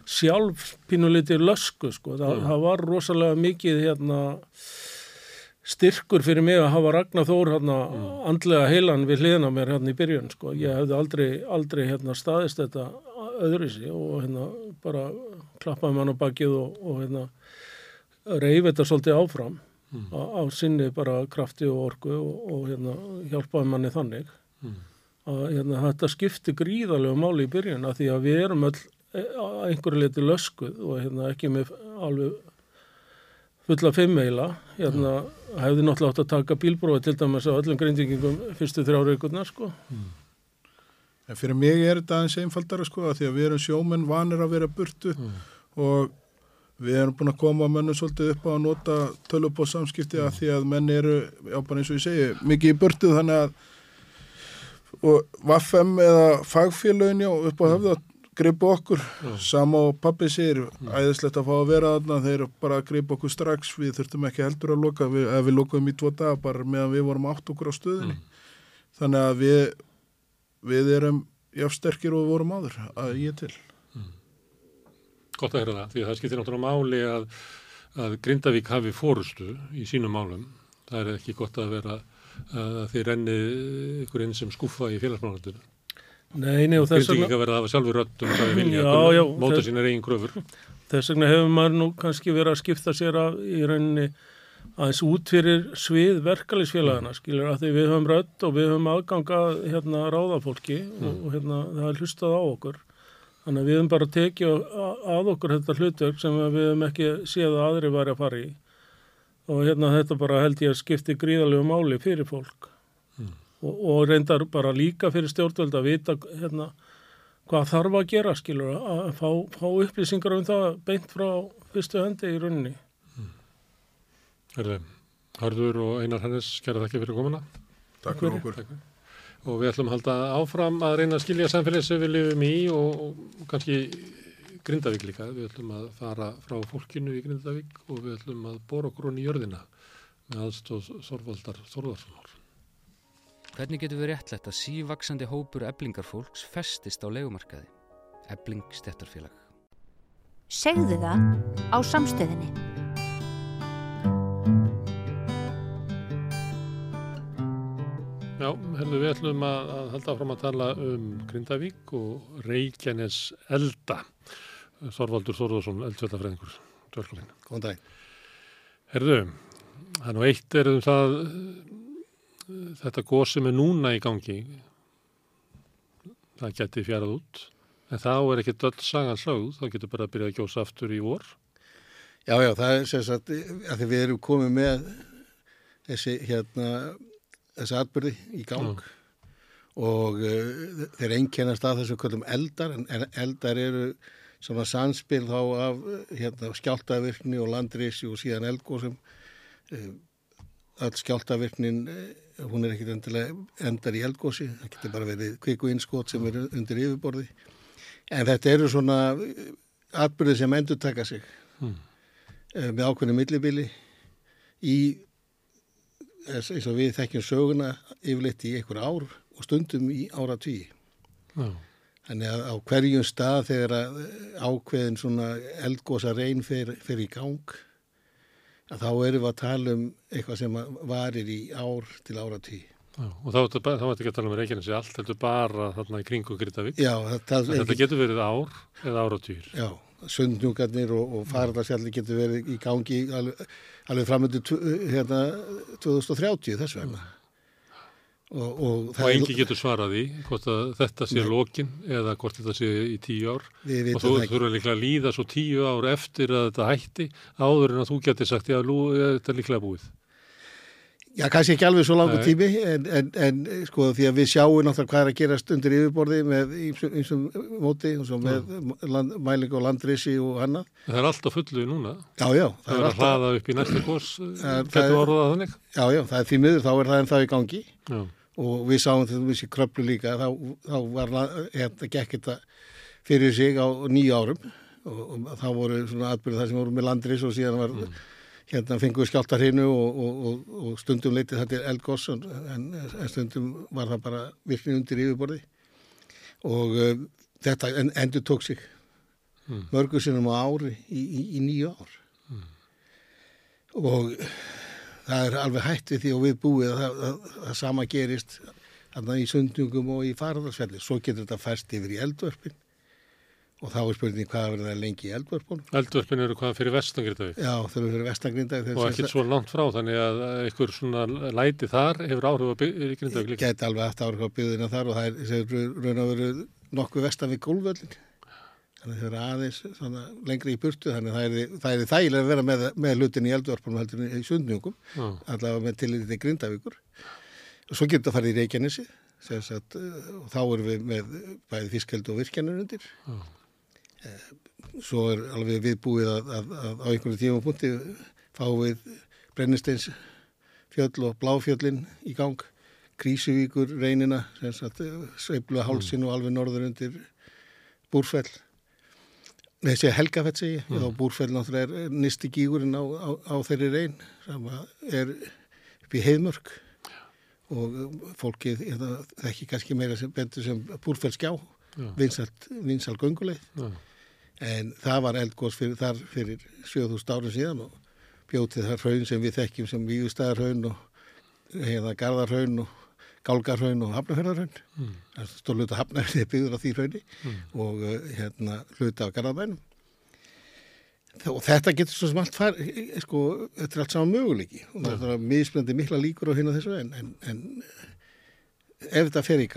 sjálf pínulítið lösku sko, Þa, það var rosalega mikið hérna styrkur fyrir mig að hafa Ragnar Þór hérna andlega heilan við hliðina á mér hérna í byrjun sko, ég hefði aldrei, aldrei hérna staðist þetta öðruvísi og hérna bara klappaði mann á bakið og, og hérna reyfi þetta svolítið áfram á, á sinni bara krafti og orku og, og hérna hjálpaði manni þannig að hérna, þetta skipti gríðarlega máli í byrjun að því að við erum öll e, á einhverju leiti löskuð og hérna, ekki með alveg fulla fimmeila. Hérna, hefði náttúrulega átt að taka bílbrófi til dæmis á öllum grindingum fyrstu þrjár vikurnar sko. En fyrir mig er þetta aðeins einfaldara sko að því að við erum sjómenn vanir að vera burtu og við erum búin að koma mönnum svolítið upp á að nota tölupóð samskipti að því að menn eru, já bara eins og ég segi, mikið í burtu þannig að og Vaffem eða fagfélögin já upp á höfða gripu okkur, sama og pappi sér æðislegt að fá að vera þarna. Þeir bara gripu okkur strax, við þurftum ekki heldur að loka, við, við lokaðum í tvo daga bara meðan við vorum átt okkur á stöðinni. Þannig að við við erum jáfnsterkir og við vorum áður að ég til. Gott að heyra það, því að það skiptir náttúrulega máli að, að Grindavík hafi fórustu í sínum málum. Það er ekki gott að vera að þið renni ykkur inn sem skúfa í félagsmálundinu. Nei, nei, og þess vegna, Grindvíkinga verða að hafa sjálfur röddum það er vilja Já, að já, móta sínar eigin kröfur. þess vegna hefur maður nú kannski verið að skipta sér af í rauninni aðeins út fyrir svið verkalisfélagana, skilur, að því við höfum rödd og við höfum aðganga hérna ráðafólki og, og hérna það er hlustað á okkur. Þannig að við höfum bara tekið að, að okkur þetta hlutverk sem við höfum ekki séð að aðri væri að fara í. Og hérna þetta bara held ég að skipti gríðalegu máli fyrir fólk. Og, og reyndar bara líka fyrir stjórnvöld að vita hérna hvað þarf að gera, skilur, að fá, fá upplýsingar um það beint frá fyrstu hendi í rauninni. Herðu, Harður og Einar Hannes, kæra þakki fyrir komuna. Takk fyrir okkur. Og við ætlum að halda áfram að reyna að skilja samfélagi sem við lifum í og, og kannski Grindavík líka. Við ætlum að fara frá fólkinu í Grindavík og við ætlum að bóra okkur hún í jörðina með aðstóð Þorvaldar Þorvarssonar. Hvernig getur við réttlætt að sívaksandi hópur eblingarfólks festist á legumarkaði? Ebling stjættarfélag. Segðu það á samstöðinni. Já, herðu, við ætlum að, að halda áfram að tala um Grindavík og Reykjanes Elda. Þorvaldur Þorvarsson, eldfjöldafræðingur. Góðan dag. Herðu, það er nú eitt er um það þetta góð sem er núna í gangi það geti fjarað út en þá er ekki döll sagan sögð þá getur bara að byrja að gjósa aftur í vor. Já, já, það er sem sagt að því við erum komið með þessi hérna þessi atbyrði í gang. Og uh, þeir einkennast að þessum kvöldum eldar en, eldar eru svona samspil þá af uh, hérna skjáltavirkni og landrisi og síðan eldgóðsum uh, all skjáltavirknin hún er ekkit endilega endar í eldgósi, það getur bara verið kviku innskot sem eru undir yfirborði en þetta eru svona atbyrði sem endur taka sig Hmm. eh, með ákveðinu millibili í eins eins og við þekkjum söguna yfirleitt í einhver ár og stundum í ára tíu. Já, Þannig að á hverjum stað þegar ákveðin svona eldgósa reyn fer, fer í gang að þá erum við að tala um eitthvað sem varir í ár til áratí. Já, og þá ertu ekki að tala um Reykjanesi allt, heldur bara þarna í kringu Gritavík. Já, það, Þetta getur verið ár eða áratýr. Já, sundnjúkarnir og, og farðarsjalli getur verið í gangi alveg, alveg framöndu hérna, 2030 þess vegna. Og, og, Og engi getur svarað því hvort að þetta sé lokin eða hvort þetta sé í tíu ár. Og þú það þurfa líklega að líða svo tíu ár eftir að þetta hætti áður en að þú getur sagt, já, lú, þetta er líklega búið. Já, kannski ekki alveg svo langur Nei. tími en, en, en sko því að við sjáum náttúrulega hvað er að gerast undir yfirborði með einsum móti og svo með land, mæling og landrisi og annað. Það er allt á fullu núna. Já, já, Það er að hlaða upp í næsta það þannig. já, já, það er því miður, þá er það en það í gangi Já, og við sáum þetta þessi kröplu líka, þá, þá var la- hérna gekk þetta fyrir sig á nýju árum. Og, og þá voru svona atbyrði það sem voru með landris og síðan var hérna fenguðu skjáltar hinu og, og, og, og stundum leitið þetta er eldgoss en, en stundum var það bara virkni undir yfirborði. Og uh, þetta en, endur tók sig Mm. mörgur sinnum á ári í, í, í nýju ár. Og það er alveg hætt við því og við búið að það, að, að sama gerist þarna í sundnjungum og í farðarsfelli svo getur þetta færst yfir í eldvörpin og þá er spurning hvað verður það lengi í eldvörpunum eldvörpin eru hvað fyrir vestan Gritavík. já þau eru fyrir vestangrinda Og ekkert svo langt frá, þannig að einhver svona læti þar hefur áhrif byggja Grindavík líka. geti alveg haft áhrif á byggðina þar og það er, það raun og veru nokkuð vestan við gólvöllin þannig þau eru aðeins svona, lengri í burtu þannig að það er, það er þægilega að vera með, með hlutin í eldvörpunum heldur í sundnjungum Já, allavega með tilliti til Grindavíkur. Og svo getur það farið í Reykjanesi sagt, eh, og þá erum við með bæði fiskeld og virkjanir undir. Eh, svo er alveg viðbúið að, að, að á einhverju tímapunkti fáum við brennisteins fjöll og bláfjöllin í gang. Krísuvíkur reynina sagt, sveiflu hálsin og alveg norður undir Búrfell Nei, segja Helgafett segi ég, og Búrfell náttúrulega er nisti gígurinn á, á, á þeirri reyn sem er upp í heiðmörk. Og um, fólkið hérna, þekki kannski meira sem bendur sem Búrfell skjá, Já. vinsalt, vinsal gönguleið já, en það var eldgós fyrir, þar fyrir 7000 árum síðan og bjótið það hraun sem við þekkjum sem Vígustæðarhraun og hérna Garðarhraun og Gálgarhraun og Hafnafjörðarhraun Mm. það stóð hluta Hafnafjörði byggður á því hrauni og uh, hérna hluta á Garðarbænum og þetta getur svo sem allt far sko, þetta er allt saman möguleiki. Og það er misblandi mikla líkur á hérna þessu en, en, en ef þetta fer í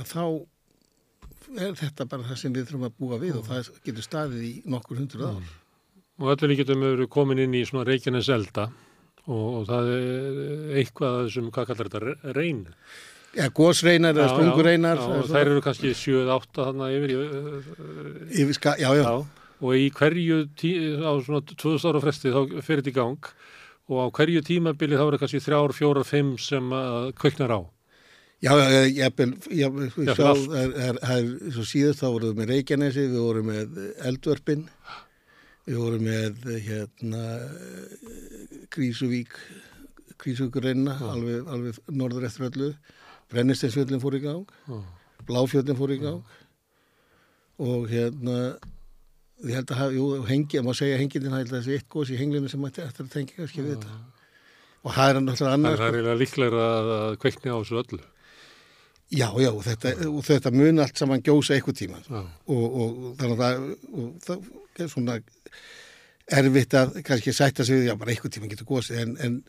að þá er þetta bara það sem við þurfum að búa við og það getur staðið í nokkur hundruð ár. Og allir getum við verið komin inn í svona Reykjanes elda og, og það er eitthvað af þessum, hvað kallar þetta, re- reyn. Ja, gósreinar eða sprungureinar. Já, og þær eru kannski 7-8 þarna yfir, í- Yfir ska, já, já, já, og í hverju tí, á svona 2000 ára fresti þá fyrir þetta í gang og á hverju tímabili þá eru kannski 3, 4, 5 sem að kveiknar á. já, já, Jafnvel já, allt. er, svo síðast þá voruð með Reykjanesi, við vorum með Eldvörpin, við vorum með hérna Krísuvík, Krísuvíkurreina, alveg, alveg norður eftir öllu, Brennisteinsfjöllin fór í gang, Já. Bláfjöllin fór í gang og hérna ég held að hafa, jú, hengi, má segja hengindin, það held að þessi eitt gós í henglinu sem ætti eftir að tengja kannski við þetta. Og það er náttúrulega Það annars. er eiginlega líklega að, að kveikni á þessu öllu. Já, já, og þetta, og þetta mun allt saman gjósa eitthvað tíma og, og, þannig að það, og það er svona erfitt að kannski sætta sig já, bara eitthvað tíma getur gósið, en, en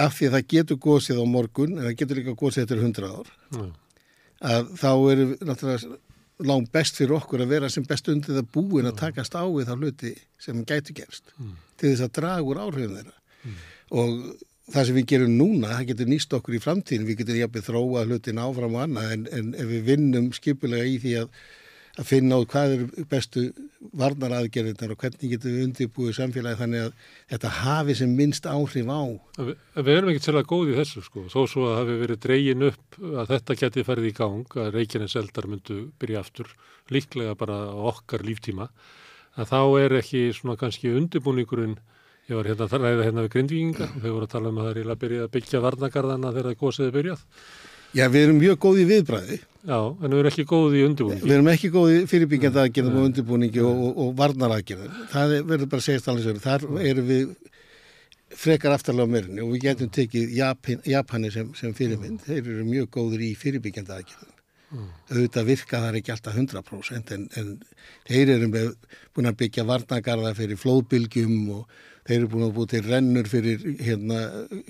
af því að það getur gósið á morgun, en það getur líka gósið eftir 100 ár, Já. að þá er náttúrulega langt best fyrir okkur að vera sem best undir það búin að takast á við þá hluti sem gætu gerst til þess að draga úr áhrifum þeirra. Og það sem við gerum núna, það getur nýst okkur í framtíðin, við getum jafnir þróa hlutin áfram og annað en, en ef við vinnum skipulega í því að, að finna út hvað eru bestu varnaraðgerðirnar og hvernig getum við undirbúið samfélagi þannig að þetta hafi sem minnst áhrif á. Við, við erum ekkert sérlega góð í þessu sko, þó svo að hafi verið dregin upp að þetta geti farið í gang, að Reykjanes eldar myndu byrja aftur, líklega bara okkar líftíma, að þá er ekki svona kannski undirbúningurinn, ég var hérna að ræða hérna við grindvíkinga og þau voru að tala um að það er eiginlega byrjað að byggja varnagarðana þegar það gósiði byrjað Já, við erum mjög góð í viðbræði. Já, en við erum ekki góð í undirbúningi. Við erum ekki góð í fyrirbyggjandi aðgerðum og undirbúningi og, og, varnar aðgerðum. Það er- verður bara að segja sér. Þar erum við frekar aftarlega á meirinni og við getum tekið Japan, Japani sem, sem fyrirmynd. Þeir eru mjög góður í fyrirbyggjandi aðgerðum. Auðvitað virka þar ekki alltaf 100% en, en þeir eru með, búin að byggja varnagarða fyrir flóðbylgjum og þeir eru búin að búið til rennur fyrir hérna,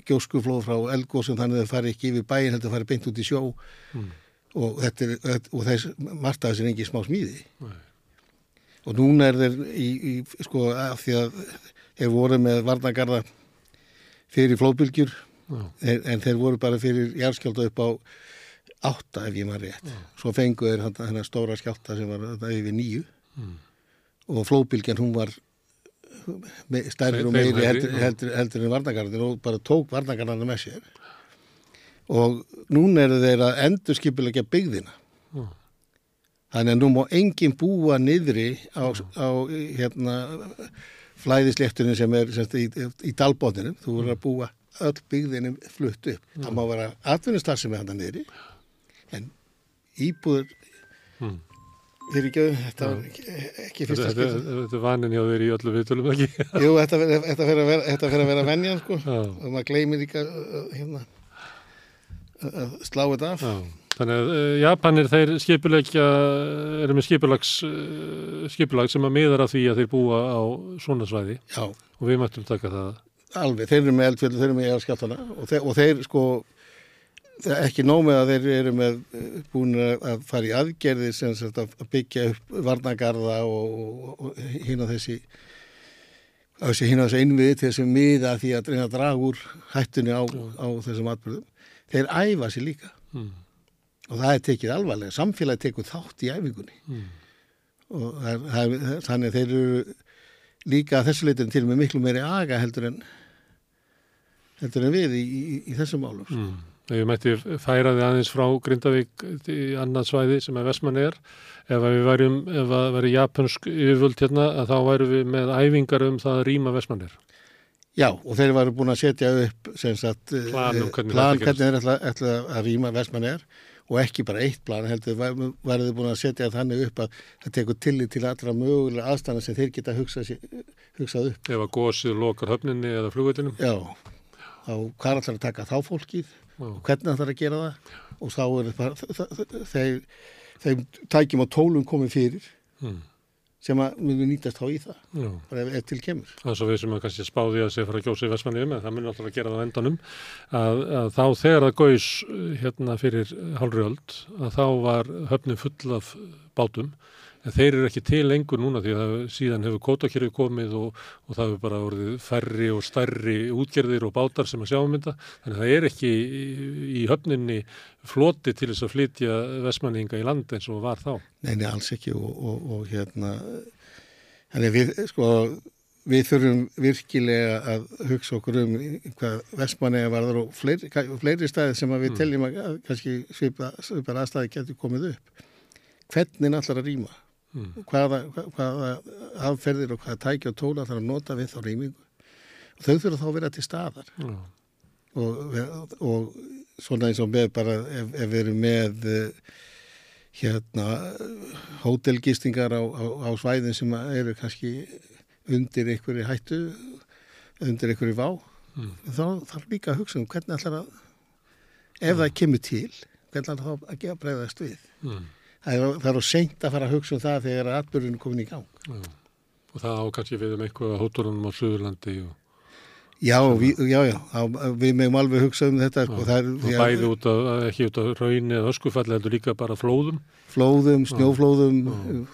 gjóskuflóð frá elgósum þannig að það fari ekki yfir bæin heldur að fari beint út í sjó. Og, þetta er, og þess, margt af þessi er ekki smá smíði. Nei. og núna er þeir í, í sko af því að þeir voru með varnagarða fyrir flóðbylgjur en, en þeir voru bara fyrir járskjálta upp á átta ef ég maður rétt. Svo fengu þeir þarna- þennan stóra skjálta sem var yfir nýju Mm. og flóðbylgjan hún var stærri og meiri heldur, já. heldur, heldur en varnagarðin og bara tók varnagarðana með sér. Og núna eru þeir að endur skipulegja byggðina. Já. þannig að nú má enginn búa niðri á, á hérna flæðisléttunum sem er semst, í, í dalbóttinum, þú verður að búa öll byggðinum flutt upp. Það má vera atvinnustar sem er hann niðri en íbúður Mm. fyrir ekki, þetta var ekki, ekki fyrsta skipti þetta er vanin hjá þeir í öllu viðtölum ekki. Jú, þetta fer að vera, að vera venjan sko Já. og maður gleymir hérna að- að slá þetta af Já. Þannig að Japanir þeir skipulegja, eru með skipulags, skipulag sem að miðar að því að þeir búa á svona svæði Já, og við mættum taka það. alveg, þeir eru með eldfjöld, þeir eru með eðarskjáltana og, þeir, og þeir sko ekki nóg með að þeir eru með uh, búin að fara í aðgerðir sem að byggja upp varnagarða og, og, og hinn á þessi hinn á þessi innviði til þessi miða því að reyna að draga úr hættunni á, á þessum atbyrðum þeir æfa sér líka Mm. og það er tekið alvarlega, samfélagi tekur þátt í æfingunni Mm. og það það er, þannig þeir eru líka þessu leitin til með miklu meiri aga heldur en heldur en við í, í, í þessum málum sko. Mm. Ég mætti færa þið aðeins frá Grindavík í annað svæði sem er Vestmann er, ef að við værum, ef að væri japansk yfirvöld hérna, að þá værum við með æfingar um það að rýma Vestmann er. Já, og þeir varu búin að setja upp sagt, eh, Plan um hvernig plan, hvernig þeir ætla, ætla að rýma vestmann er og ekki bara eitt plan heldur varu þeir búin að setja þannig upp að það tekur tillit til allra mögulega aðstæðan sem þeir geta hugsað, hugsað upp Ef að gósið lokar höfninni eða flugveitinum. Já, þá hvað ætlar að taka þá fólkið. Og hvernig ætlar að gera það og þá er bara, þ- þ- þeir, þeim tækjum og tólum komið fyrir Mm. sem að munu nýtast þá í það Já. bara ef, til kemur. Það er svo við sem að kannski spáði að sé fara að gjósa í Vestmanniðum en það mun alltaf að gera það á endanum að, að þá þegar það gaus uh, hérna fyrir hálfri öld að þá var höfnin full af bátum en þeir eru ekki til lengur núna því að síðan hefur kótakirfi komið og, og það hefur bara orðið færri og stærri útgerðir og bátar sem að sjáum þetta. Þannig að það er ekki í, í höfninni floti til þess að flytja Vestmanninga í land eins og var þá. Nei, nei, alls ekki og, og, og hérna þannig við, sko við þurfum virkilega að hugsa okkur um hvað vestmanniða varður og fleiri, fleiri staði sem við teljum að, kannski svipa, svipar aðstæði getur komið upp. Hvernig að rýma Mm. hvaða, hvaða aðferðir og hvaða tæki og tóla þarf að nota við þá rýmingu og þau þurfa þá að vera til staðar Já. og, og svona eins og með bara ef, ef við erum með eh, hérna hótelgistingar á, á, á svæðin sem eru kannski undir einhverju hættu undir einhverju vá Mm. þá þarf líka að hugsa um hvernig ætlar að ef það kemur til hvernig ætlar þá að gefa breyðast við Mm. Það er, á seint að fara að hugsa um það þegar atbyrðin er komin í gang. Já. Og það á kannski við um eitthvað á hóttunum á Suðurlandi og, já, við, já, já, við meðum alveg hugsa um þetta sko, það er, bæði út af, ekki út af raunni eða öskufalli heldur líka bara flóðum. flóðum, snjóflóðum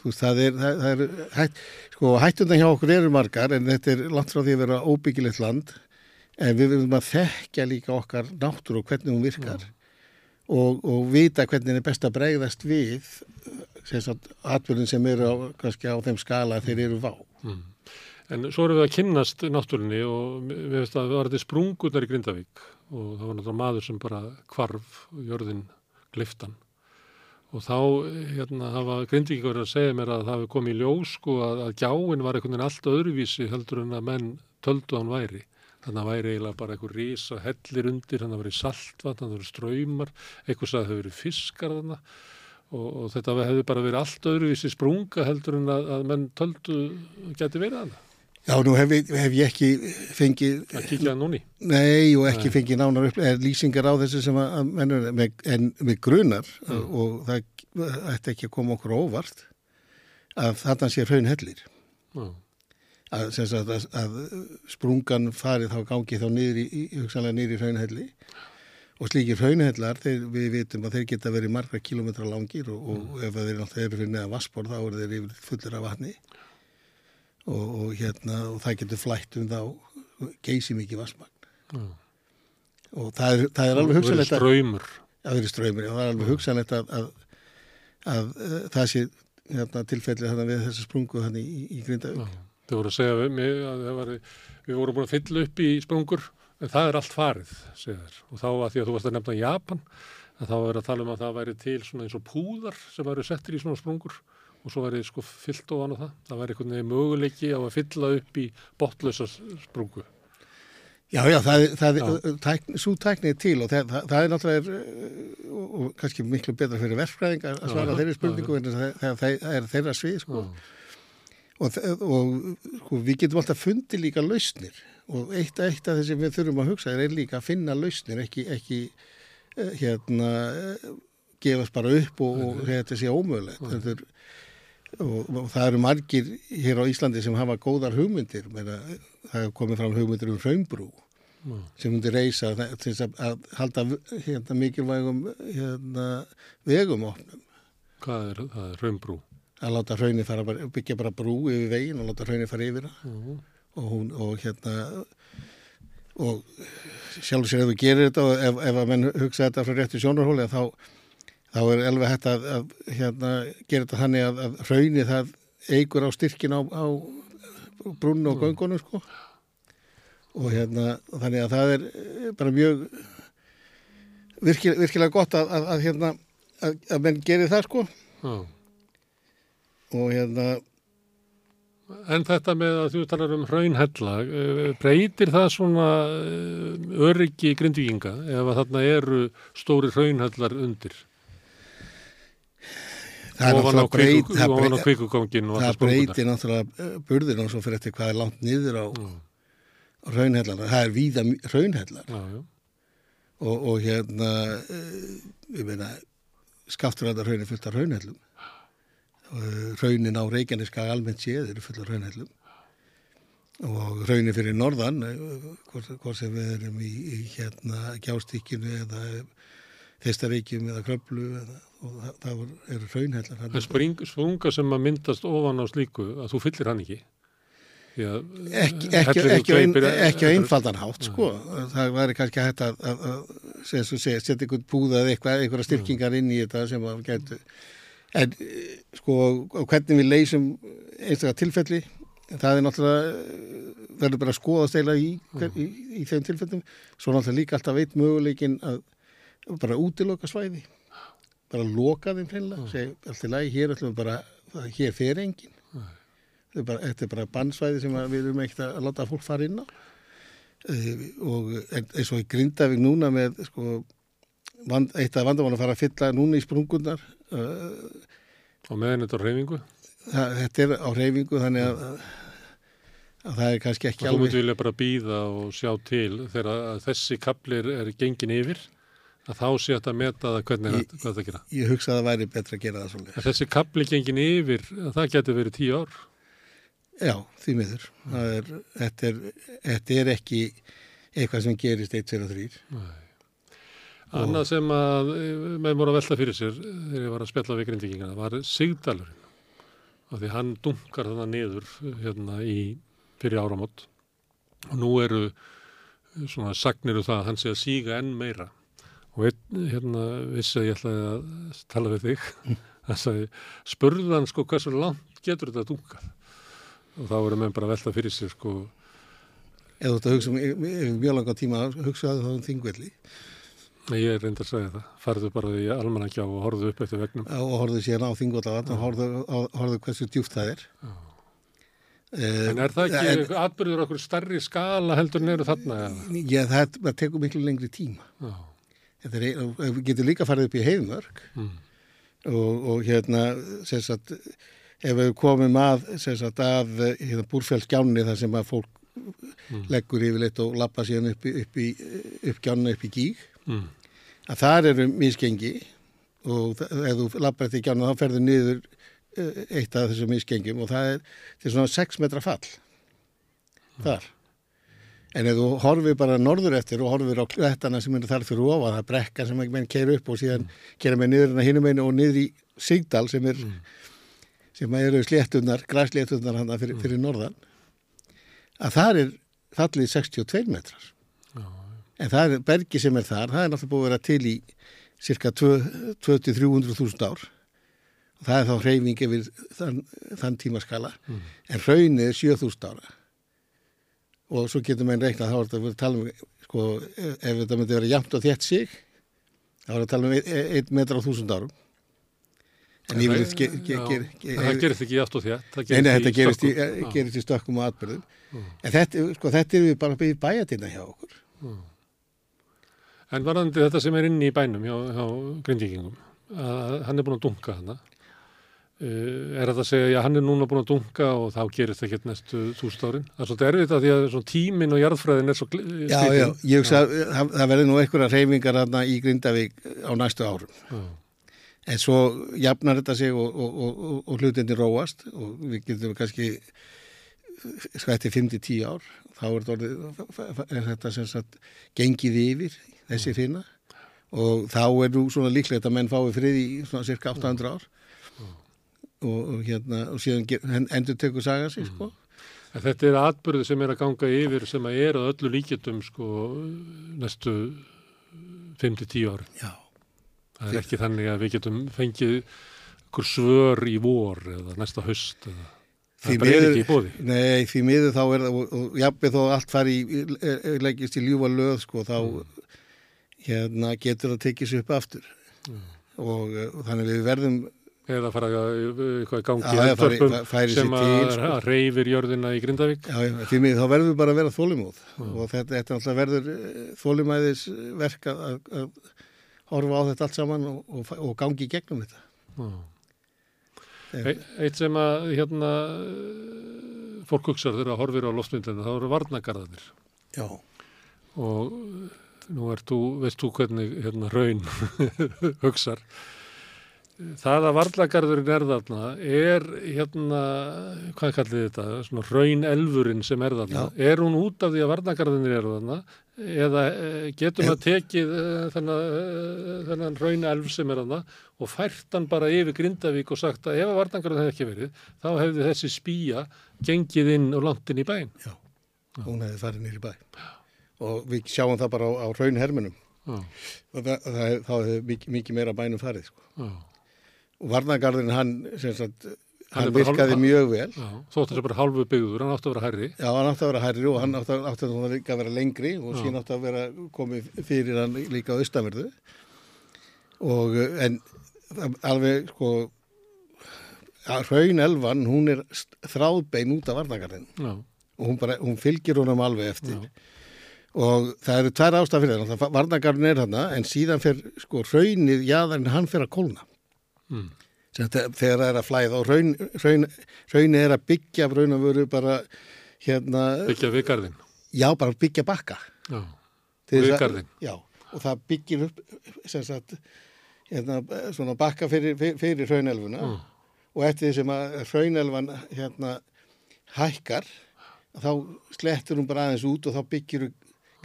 það er, það, er hætt, sko, hættundan hjá okkur eru margar en þetta er langt frá því að vera óbyggilegt land. En við verðum að þekkja líka okkar náttúru og hvernig hún virkar og, og vita hvernig er best að bregðast við atbyrðin sem eru á, kannski á þeim skala þeir eru vá Mm. En svo erum við að kynnast náttúrunni og við veist að það var þetta sprungurnar í Grindavík og það var náttúrulega maður sem bara kvarf jörðin gliftan og þá hérna hafa Grindvíkar að segja mér að það hefði komið í ljós sko að, að gjáin var einhvern veginn allt öðruvísi heldur en að menn töldu hann væri. Þannig að væri eiginlega bara einhver rísa hellir undir, þannig að væri saltvatn, þannig að væri ströymar, eitthvað sagði að það verið fiskar þannig og, og þetta hefði bara verið allt öðruvísi sprunga heldur en að, að menn töldu geti verið þannig. Já, nú hef, hef ég ekki fengið Að kíkja það núni. Nei, og ekki fengið nánar upp er lýsingar á þessu sem að, að mennur með, en með grunar. Og það ætti ekki að koma okkur óvart að þarna sé hraun hellir Já, að, að, að sprungan farið þá gangi þá niður í, í hugsanlega niður í hraunhelli og slíkir hraunhellar, þeir, við vitum að þeir geta verið margra kilometra langir og, og ef þeir náttúrulega eru fyrir neða vassbor þá eru þeir yfir fullir af vatni og, og hérna og það getur flætt um þá geysi mikið vassmagn já. og það er, það er alveg hugsanlegt að, Ströymur. að vera ströymur það er alveg hugsanlegt að, að, að, að það sé hérna, tilfelli við þessa sprungu í, í Grindavík. Þau voru að segja við mig að var, við vorum búin að fylla upp í sprungur en það er allt farið, segja þér. Og þá að því að þú varst að nefna Japan, að þá var að tala um að það væri til svona eins og púðar sem væri settir í svona sprungur og svo væri sko fyllt ofan á það. Það væri einhvern veginn möguleiki á að fylla upp í botlösa sprungu. Já, já, það, það, Já. er- tækni, svo tækni er til og það, það, er náttúrulega er, og, og kannski miklu betra fyrir verkfræðingar að svara þeirri spurningu en það er þeirra svið sko. Já, og, og sko, við getum alltaf fundið líka lausnir. Og eitt, eitt af þessi við þurfum að hugsa er líka að finna lausnir ekki, ekki eh, hérna eh, gefast bara upp og, og þetta sé ómögulegt. Þetta er, og, og það eru margir hér á Íslandi sem hafa góðar hugmyndir. Meira, það er komið fram hugmyndir um hraunbrú já, sem hundi reysa til þess að, að halda hérna, mikilvægum hérna, vegum opnum. Hvað er er raunbrú. Að láta hraunir fara byggja bara brú yfir veginn og láta hraunir fara yfir það. Já, og hún og hérna og sjálfur sér ef við gerir þetta og ef, ef að menn hugsa þetta frá réttu sjónarhóli þá, þá er alveg hægt að, að hérna, gera þetta þannig að, að hraunir það eigur á styrkin á, á brunnu og göngunum sko. Og hérna þannig að það er eh, bara mjög virkilega, virkilega gott að, að, að hérna að, að menn gerir það sko. Já. Og hérna En þetta með að þú talar um hraunhella, eh, breytir það svona eh, öryggi grindvíkinga ef að þarna eru stóri hraunhellar undir? það er það breytir náttúrulega burðin og svo fyrir eftir hvað er langt niður á, Já, á raunhellar. Það er víða raunhellar já, já. og, og hérna, uh, ég meina, skafturræðar raun er fullt af raunhellum. Uh, raunin á Reykjaneska almennt séð eru fullt af raunhellum og raunin fyrir norðan, uh, hvort, hvort sem við erum í, í hérna gjástíkinu eða þeistaríkjum eða kröflu eða, og það, það eru raunhellar. þarna. En spring, sprunga sem að myndast ofan á slíku, að þú fyllir hann ekki? Ekki, eh, ekki, ekki, á ein, ekki á einfaldan hátt sko. það væri kannski hægt að, að, að setja einhvern búða eða eitthvað, einhverja styrkingar inn í þetta sem að getur en eh, sko hvernig við leysum einstaklega tilfelli það er náttúrulega eh, verður bara að skoða stela í, hver, í, í þeim tilfellum. Svo náttúrulega líka alltaf veit möguleikin að bara útiloka svæði. Bara loka þeim hreinlega segja alltaf lagi, hér ætlum við bara hér fer engin þetta er bara, þetta er bara bannsvæði sem við erum ekkert að láta fólk fara inn á. Uh, og eins og í Grindavík núna með sko, vand, eitt af vandamál að fara að fylla núna í sprungunar og meðan þetta á reyfingu. þetta er á reyfingu þannig að, að, að það er kannski ekki Þú alveg myndi vilja bara býða og sjá til þegar að þessi kaplir er gengin yfir, að þá sé þetta að meta það hvernig þetta, hvað það gera. ég hugsa að það væri betra að gera það svolítið En þessi kapli gengin yfir, það getur verið tíu ár. já, því miður er, þetta, er, þetta er ekki eitthvað sem gerist 1, 2 og 3 Annað sem að eh, menn voru að velta fyrir sér eh, þegar ég var að spjalla við grindvíkingana var Sigdalurinn. Af því hann dunkar þannig niður eh, hérna í fyrir áramót. Og nú eru svona sagnir um það að hann sé að síga enn meira. Og einn hérna vissi að ég ætlaði að tala við þig. Það sagði, spurði hann sko hversu langt getur þetta dunkað? Og þá voru menn bara að velta fyrir sér sko ef þú ert að hugsa um mjög langa tíma hugsaðu þá um þingvelli Ég er reynd að segja það. Farðu bara í almanakjá og horfðu upp eftir vegnum. og horfðu síðan á þingvallavatn og horfðu, á- horfðu hversu djúft það er En er það En- ekki atbyrður okkur starri skala heldur en eru þarna? Já, það, það tekur miklu lengri tíma. Já. Er, við getum líka farið upp í heiðmörk Mm. og, og hérna, sem sagt, ef við komum að, sem sagt, að hérna, búrfjallsgjánni þar sem að fólk leggur yfirleitt og lappa síðan upp, í- upp, í, upp gjánni upp í gíg, Mm. Að þar eru misgengi og ef þú lappar eftir gjánni þá ferður niður eh, eitt af þessum misgengjum og það er, er svona 6 metra fall þar. En ef þú horfir bara norður eftir og horfir á klettana sem eru þar fyrir ofan, það er brekka sem menn keir upp og síðan keira með niður hérna hinum einu og niður í Sigdal sem er sem eru sléttunar, græsléttunar fyrir, fyrir norðan að það er fallið 62 metrar en það er bergi sem er þar það er náttúrulega búið að vera til í cirka 200-300.000 ár og það er þá hreyfing yfir þann, þann tímaskala en raunið er 7.000 ára og svo getur maður reiknað þá er þetta að tala um sko, ef þetta myndi vera jæmt og þétt sig þá er þetta að tala um 1 metra á 1000 árum en Já, ge, en það gerist ekki játt og þétt. nei, þetta gerist í, stökkum. Og atbyrðum. En þetta, sko, þetta er við bara í bæjatina hjá okkur. En varðandi þetta sem er inni í bænum hjá, hjá grindvíkingum, að hann er búin að dunka hana. Uh, er þetta að segja, já, hann er núna búin að dunka og þá gerist það ekki næstu þúsund árin. Það er svolítið erfitt að því að tíminn og jarðfræðin er svo gl- Já, já, ég hugsa að það, það verður nú einhverja reyfingar hérna í Grindavík á næstu árum. Já. En svo jafnar þetta sig og, og, og, og, hlutinni róast og við getum kannski skætti 5-10 ár, þá er þetta, orðið, er þetta sem sagt gengið yfir þessi hrinna og þá er nú svona líklegt að menn fái frið í svona cirka 800 ár og, og hérna og síðan endur tekur saga sig sko. En þetta er atbyrði sem er að ganga yfir sem að er að öllu líkjötum sko næstu 5-10 árin. Já. Það er ekki þannig að við getum fengið ykkur svör í vor eða næsta haust eða það bara er ekki í bóði. Nei, því miður þá er það, og, og jafnveg þó allt fari í, er- er- leggist í ljúfa löð, sko, þá hérna getur það tekið sér upp aftur. Og, eh, og þannig við verðum, Eða fara að- eitthvað gangi Já, færi sér sem að, sko. reyfir jörðina í Grindavík. já, já, miður þá verðum við bara að vera þólimóð. Og þetta, þetta alltaf verður þólimæðis verk að, að, horfa á þetta allt saman og, og, og gangi gegnum þetta. Eitt sem að hérna eh, fólk hugsar þegar að horfir á loftmyndina þá eru varnagarðanir Já. og eh, nú þú, veist þú hvernig hérna raun hugsar. Það að varnagarðurinn er þarna er hérna hvað kallið þetta, svona raun elfurinn sem er þarna, er hún út af því að varnagarðinir eru þarna? Eða eh, getum að tekið eh, þennan, eh, þennan raun elf sem er þarna og fært hann bara yfir Grindavík og sagt að ef að varnagarðin hefði ekki verið þá hefði þessi spýja gengið inn og langt inn í bæinn? Hún hefði farið nýri bæ. Og við sjáum það bara á, á raunhermunum. Já, Og það, það, þá hefði mikið, mikið meira bænum farið, sko. já, Og varnagarðin hann, sem sagt, Hann er virkaði hálf- mjög vel. já. þótt þessi bara hálfu byggður, hann átti að vera hærri Já, hann átti að vera hærri og hann átti, að- átti að að vera lengri og síðan átti að vera komið fyrir hann líka á austanverðu. Og en það- alveg, sko, að Hraun Elvan, hún er þráðbein út af varnagarðin og hún, bara, hún fylgir honum alveg eftir. já, Og það eru tvær ástaf fyrir hann, varnagarðin er hann, en síðan fer, sko, Hraunið, jáðarinn, hann fer að kólna. mm, þegar það er að flæða og raun, raun, raunið er að byggja raunavöru bara hérna, byggja við garðin já bara byggja bakka Já, Við að- garðinn. já, og það byggir upp sagt hérna, svona bakka fyrir, fyrir, raunelfuna Mm. og eftir því sem að raunelfan hérna hækkar þá slettur hún bara aðeins út og þá byggir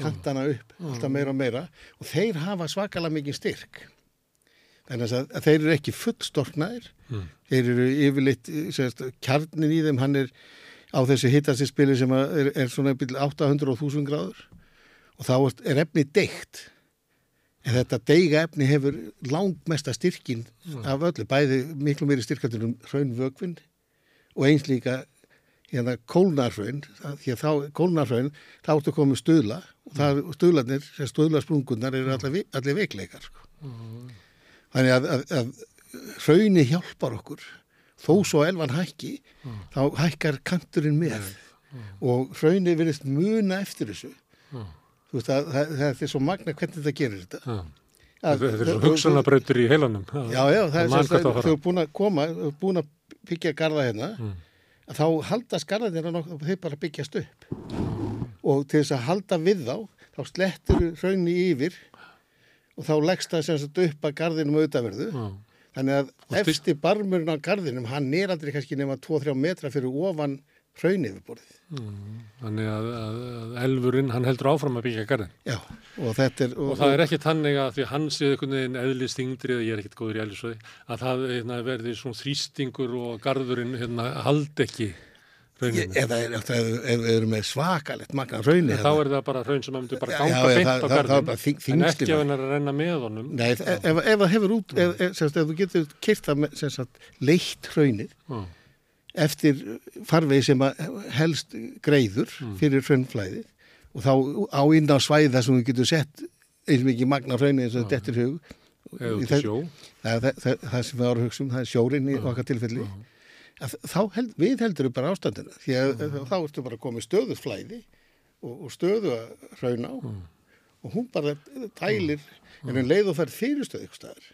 kantana upp alltaf meira og meira og þeir hafa svakalega mikið styrk. Þannig að, að þeir eru ekki fullstorknaðir. Mm. þeir eru yfirleitt sérst, kjarnin í þeim hann er á þessu hittastispili sem er, er svona byrja 800 og 1000 gráður. Og þá er, efni deikt en þetta deiga efni hefur langmesta styrkin af öllu, bæði miklu meiri styrkandur um hraunvögvinn og eins líka hérna kólnarhraun því að þá kólnarhraun þá ertu komið stuðla. Og það, stuðlarnir, sem stuðlarsprungunar eru allir, allir veikleikar sko. þannig að, að, að hrauni hjálpar okkur. Þó svo elvan hækki þá hækkar kanturinn með. Og hraunir verðist muna eftir þessu. Já. þú veist að það, það er svo magna hvernig þetta gerir þetta. Þetta er svo hugsanabrautur í heilanum. Já, já, það er man sem hvert á að að fara. þú er búin að koma, þú er búin að byggja garða hérna, Mm. Þá haldast garðarnir að nokkuð, þeir bara byggjast upp. Og til þess að halda við þá, þá slettur hraunni yfir og þá leggst það sem sagt upp að garðinum auðvitaðverðu. Já. Þannig að Og efsti barmurinn á garðinum, hann er aldrei kannski nema 2-3 metra fyrir ofan hraun yfirborðið. Þannig að, að, að elfurinn, hann heldur áfram að byggja garðin. Já, og þetta er... Og það er ekki tannig að því hann sé einhvern veginn eðlistingdri eða ég er ekkert góður í eðlisfræði að það hérna, verði svona þrýstingur og garðurinn hérna, haldi ekki rauninu. Eða er- ef við erum með svakalegt magna hraunni. Þá er það bara raun sem að myndi bara ganga já, beint á það- það er garðin þyng- en ekki ef hann er að renna með honum. Nei, ef, það hefur út, ef, þú getur kyrt það með, semst, leitt hraunið Já. Eftir farvegi sem helst greiður Mm. fyrir hraunflæði og þá á inn á svæði þar sem þú getur sett eins mikið magna hraunið eins og þetta er hug. Það- það sem við ára hugsa um, það er sjórinn í okkar tilfelli. Þá held, við heldur við bara ástandinu því að þá ertu bara komið stöðu flæði og, og stöðu að hraun á og hún bara tælir en en leið og fær fyrirstöð ykkur staðar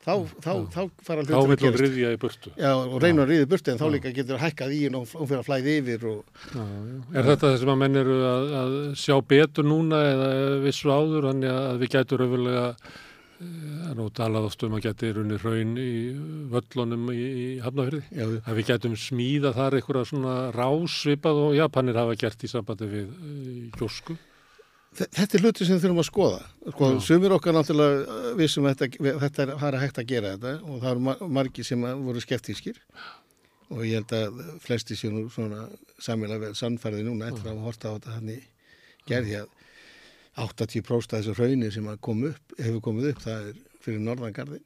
þá, þá, þá fara Þá hlutur vil að hún gerast. riðja í burtu. Já, og reyna að ríða burti en þá líka getur hækkað í henn og hún fyrir að flæði yfir og Já, já. Er þetta það sem að menn eru að, að sjá betur núna eða vissu áður þannig að við gætum raunverulega að nú talað oft um að geti runni raun í völlunum í, í Hafnafyrði já, að við gætum smíða þar einhverja svona rásvipað og Japanir hafa gert í sambandi við gjósku. þe- þetta er hluti sem við þurfum að skoða. Sko, sumir okkar náttúrulega uh, vissum að þetta, þetta er, er hægt að gera þetta og það eru mar- margir sem að voru skeptískir. Og ég held að flesti séu nú svona samilega vel sannfærði núna eftir að horta á þetta hann í gerði að 80% af þessu hraunir sem kom upp, hefur komið upp það er fyrir norðangarðin.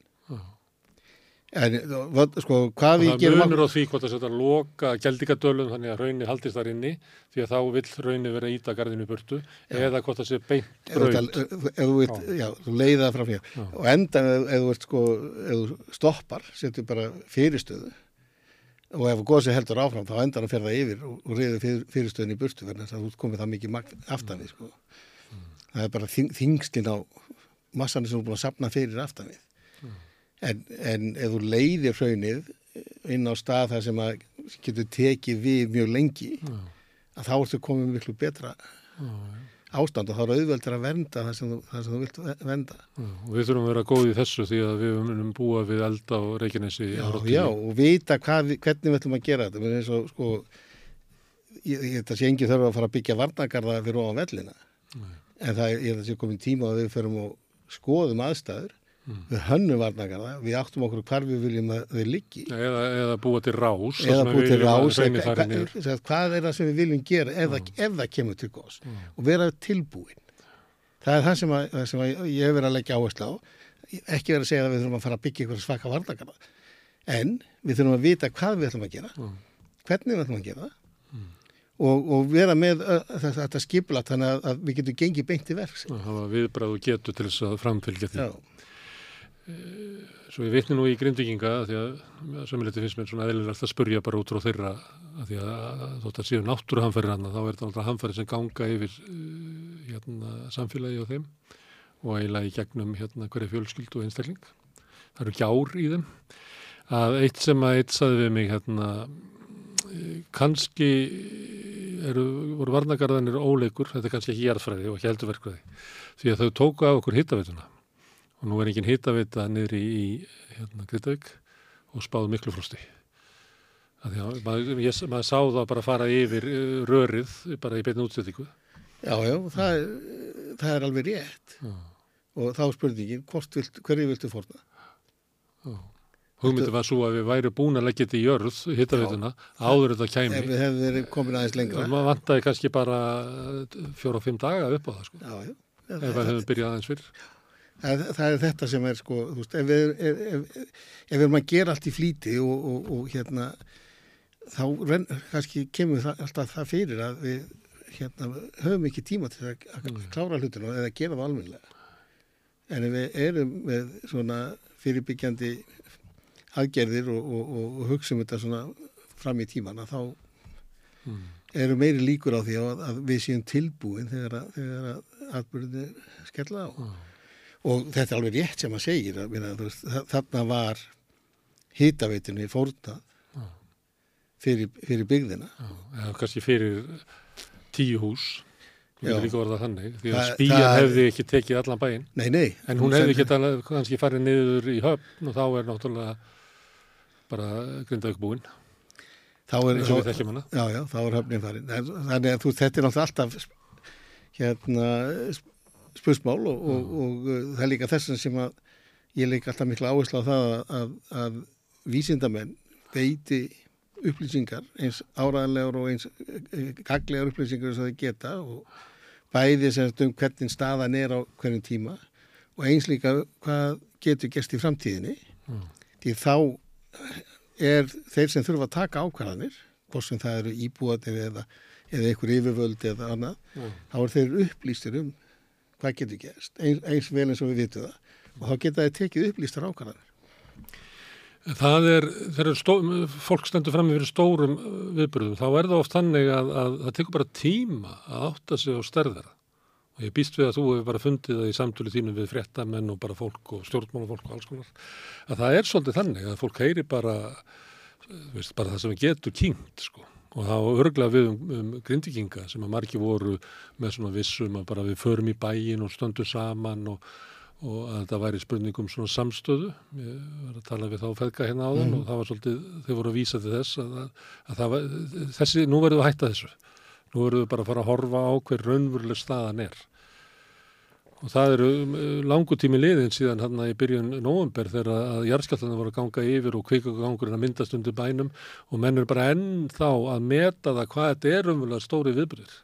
En uh, sko hvað við það gerum munur á því hvort að setja loka geldingadölum þannig að raunni haldist þar inni því að þá vill raunni vera íta garðinu burtu eða hvort það sé beint tal- ef þú, vilt, já, þú leiða það fram hér Já. og endan ef, þú ert sko ef þú stoppar, setur bara fyrirstöðu og ef góðsig heldur áfram þá endan að fer það yfir og, og reyður fyr, fyrirstöðun í burtu verðan þess að þú komið það mikið magn aftan við sko. það er bara þing, þingstinn á massanir sem þú búin að sapna fyrir aftan við en, en ef þú leiðir hraunið inn á stað þar sem að getur tekið við mjög lengi Já. að þá ertu komið miklu betra ástand og þá er auðveldur að vernda það sem þú, það sem þú vilt ve- vernda. Já, og við þurfum að vera góð í þessu því að við munum búa við elda á Reykjanesi Já, já, og vita hvað, hvernig við ætlum að gera þetta. Mér er eins og, sko, ég, ég þetta sé engi þurfa að fara að byggja varnagarða fyrir ofan vellina. En það er, ég þetta sé komin tíma að við förum og skoðum aðstæður. Við hönnum varnagarða, við áttum okkur hvar við viljum að þeir liggi. Eða, eða búa til rás. Eða við til rás, eða- fari hvað, er það sem við viljum gera ef, það, ef það kemur til gós og vera tilbúin. Það er það sem, að, það sem að ég hef verið að leggja áherslu á. Ekki verið að segja að við þurfum að fara að byggja ykkur svaka varnagarða. En við þurfum að vita hvað við ætlum að gera, hvernig við ætlum að gera það og, og vera með þetta, skiplat þannig að, við getum gengið beint í verks. að hafa viðbræð og getu til þess að framfylgja því. Já, Svo ég vitni nú í grindvikinga því að sömuliti finnst mér svona eðlilegt að spurja bara út frá þeirra að því að þótt að séu náttúruhamfæri hann þá er þetta alltaf hamfæri sem ganga yfir uh, hérna, samfélagi á þeim og eiginlega í gegnum hérna, hverja fjölskyld og einstakling. Það eru gjár í þeim. Að eitt sem að eitt saði við mig hérna, eh, kannski eru, voru varnagarðanir óleikur, þetta er kannski ekki jarðfræði og ekki heldurverkfræði, því að þau tóku af okkur hittaveituna og nú er engin hittaveita niðri í hérna, Gritavík og spáðu miklu frosti. Að að maður, ég, maður sá það bara fara yfir uh, rörið bara í beinu útsettingu. já, já það, er, það er alveg rétt. Já. Og þá spurningin, vilt, hverju viltu fórna? Hugmyndi var svo að við væri búin að leggja þetta í jörð, hittaveituna, áður þetta Ef kæmi. við hefum verið komin aðeins lengra. maður vantaði kannski bara fjóra og fimm daga upp á það, sko. Já, já. Ef við hefum byrjað aðeins fyrr. Það, það er þetta sem er sko, þú veist, ef við, ef, ef, ef við erum að gera allt í flýti og, og, og hérna, þá ren, kannski kemur það, alltaf það fyrir að við hérna, höfum ekki tíma til að, að klára hlutinu eða gera það almennilega. En ef við erum með svona fyrirbyggjandi aðgerðir og, og, hugsa um þetta svona fram í tímana þá Mm. eru meiri líkur á því að, að við séum tilbúin þegar að, að atbyrðinni skella á. Og þetta er alveg rétt sem að segir minna, veist, þa- þarna var hitaveitinu fórnað fyrir, fyrir byggðina. Eða kannski fyrir tíu hús Já. þannig því að spíjan hefði ekki tekið allan bæinn Nei, nei. en hún hefði getað kannski farið niður í höfn og þá er náttúrulega bara grindauk búinn þá er, er höfnin farin. En, þannig að þú, þetta er náttúrulega alltaf hérna spursmál og, og, og uh, það er líka þess sem að ég leik alltaf mikla áherslu á það að, að, vísindamenn veiti upplýsingar eins áraðanlegar og eins eh, gaglegar upplýsingar og þau geta og bæði sem sagt um hvernig staðan er á hvernig tíma og eins líka hvað getur gerst í framtíðinni. Því þá er þeir sem þurfa að taka ákvarðanir hvort sem það eru íbúanir eða, eða einhver yfirvöld eða annað Já. þá er þeir upplýstir um hvað getur gerst eins, eins vel eins og við vitum það og þá geta þeir tekið upplýstar ákvarðanir Það er, þegar stó, fólk stendur fram fyrir stórum uh, viðburðum, þá er það oft þannig að, að það tekur bara tíma að átta sig á stærðara. Og ég býst við að þú hefur bara fundið það í samtölu þínum við fréttamenn og bara fólk og stjórnmálafólk og alls konar. Að það er svolítið þannig að fólk heyri bara, uh, veist, bara það sem getur kynnt, sko. Og þá örgla við um, um grindikinga sem að margi voru með svona vissum að bara við förum í bæin og stöndum saman og og að þetta væri spurningum svona samstöðu. Ég var að tala við þá feðka hérna áðan og það var svolítið, þau voru að vísa til þess að, að, að það var, þessi, nú verðum við að hætta þessu. Nú verðum við bara að fara að horfa á hver raunveruleg staðan er og það eru um, langu tími liðin síðan hann í byrjun nóvember þegar að jarðskjáltanum voru að ganga yfir og kvikagangurinn að myndast undir bænum og menn er bara enn þá að meta það hvað þetta er raunverulega stóri viðbyrðir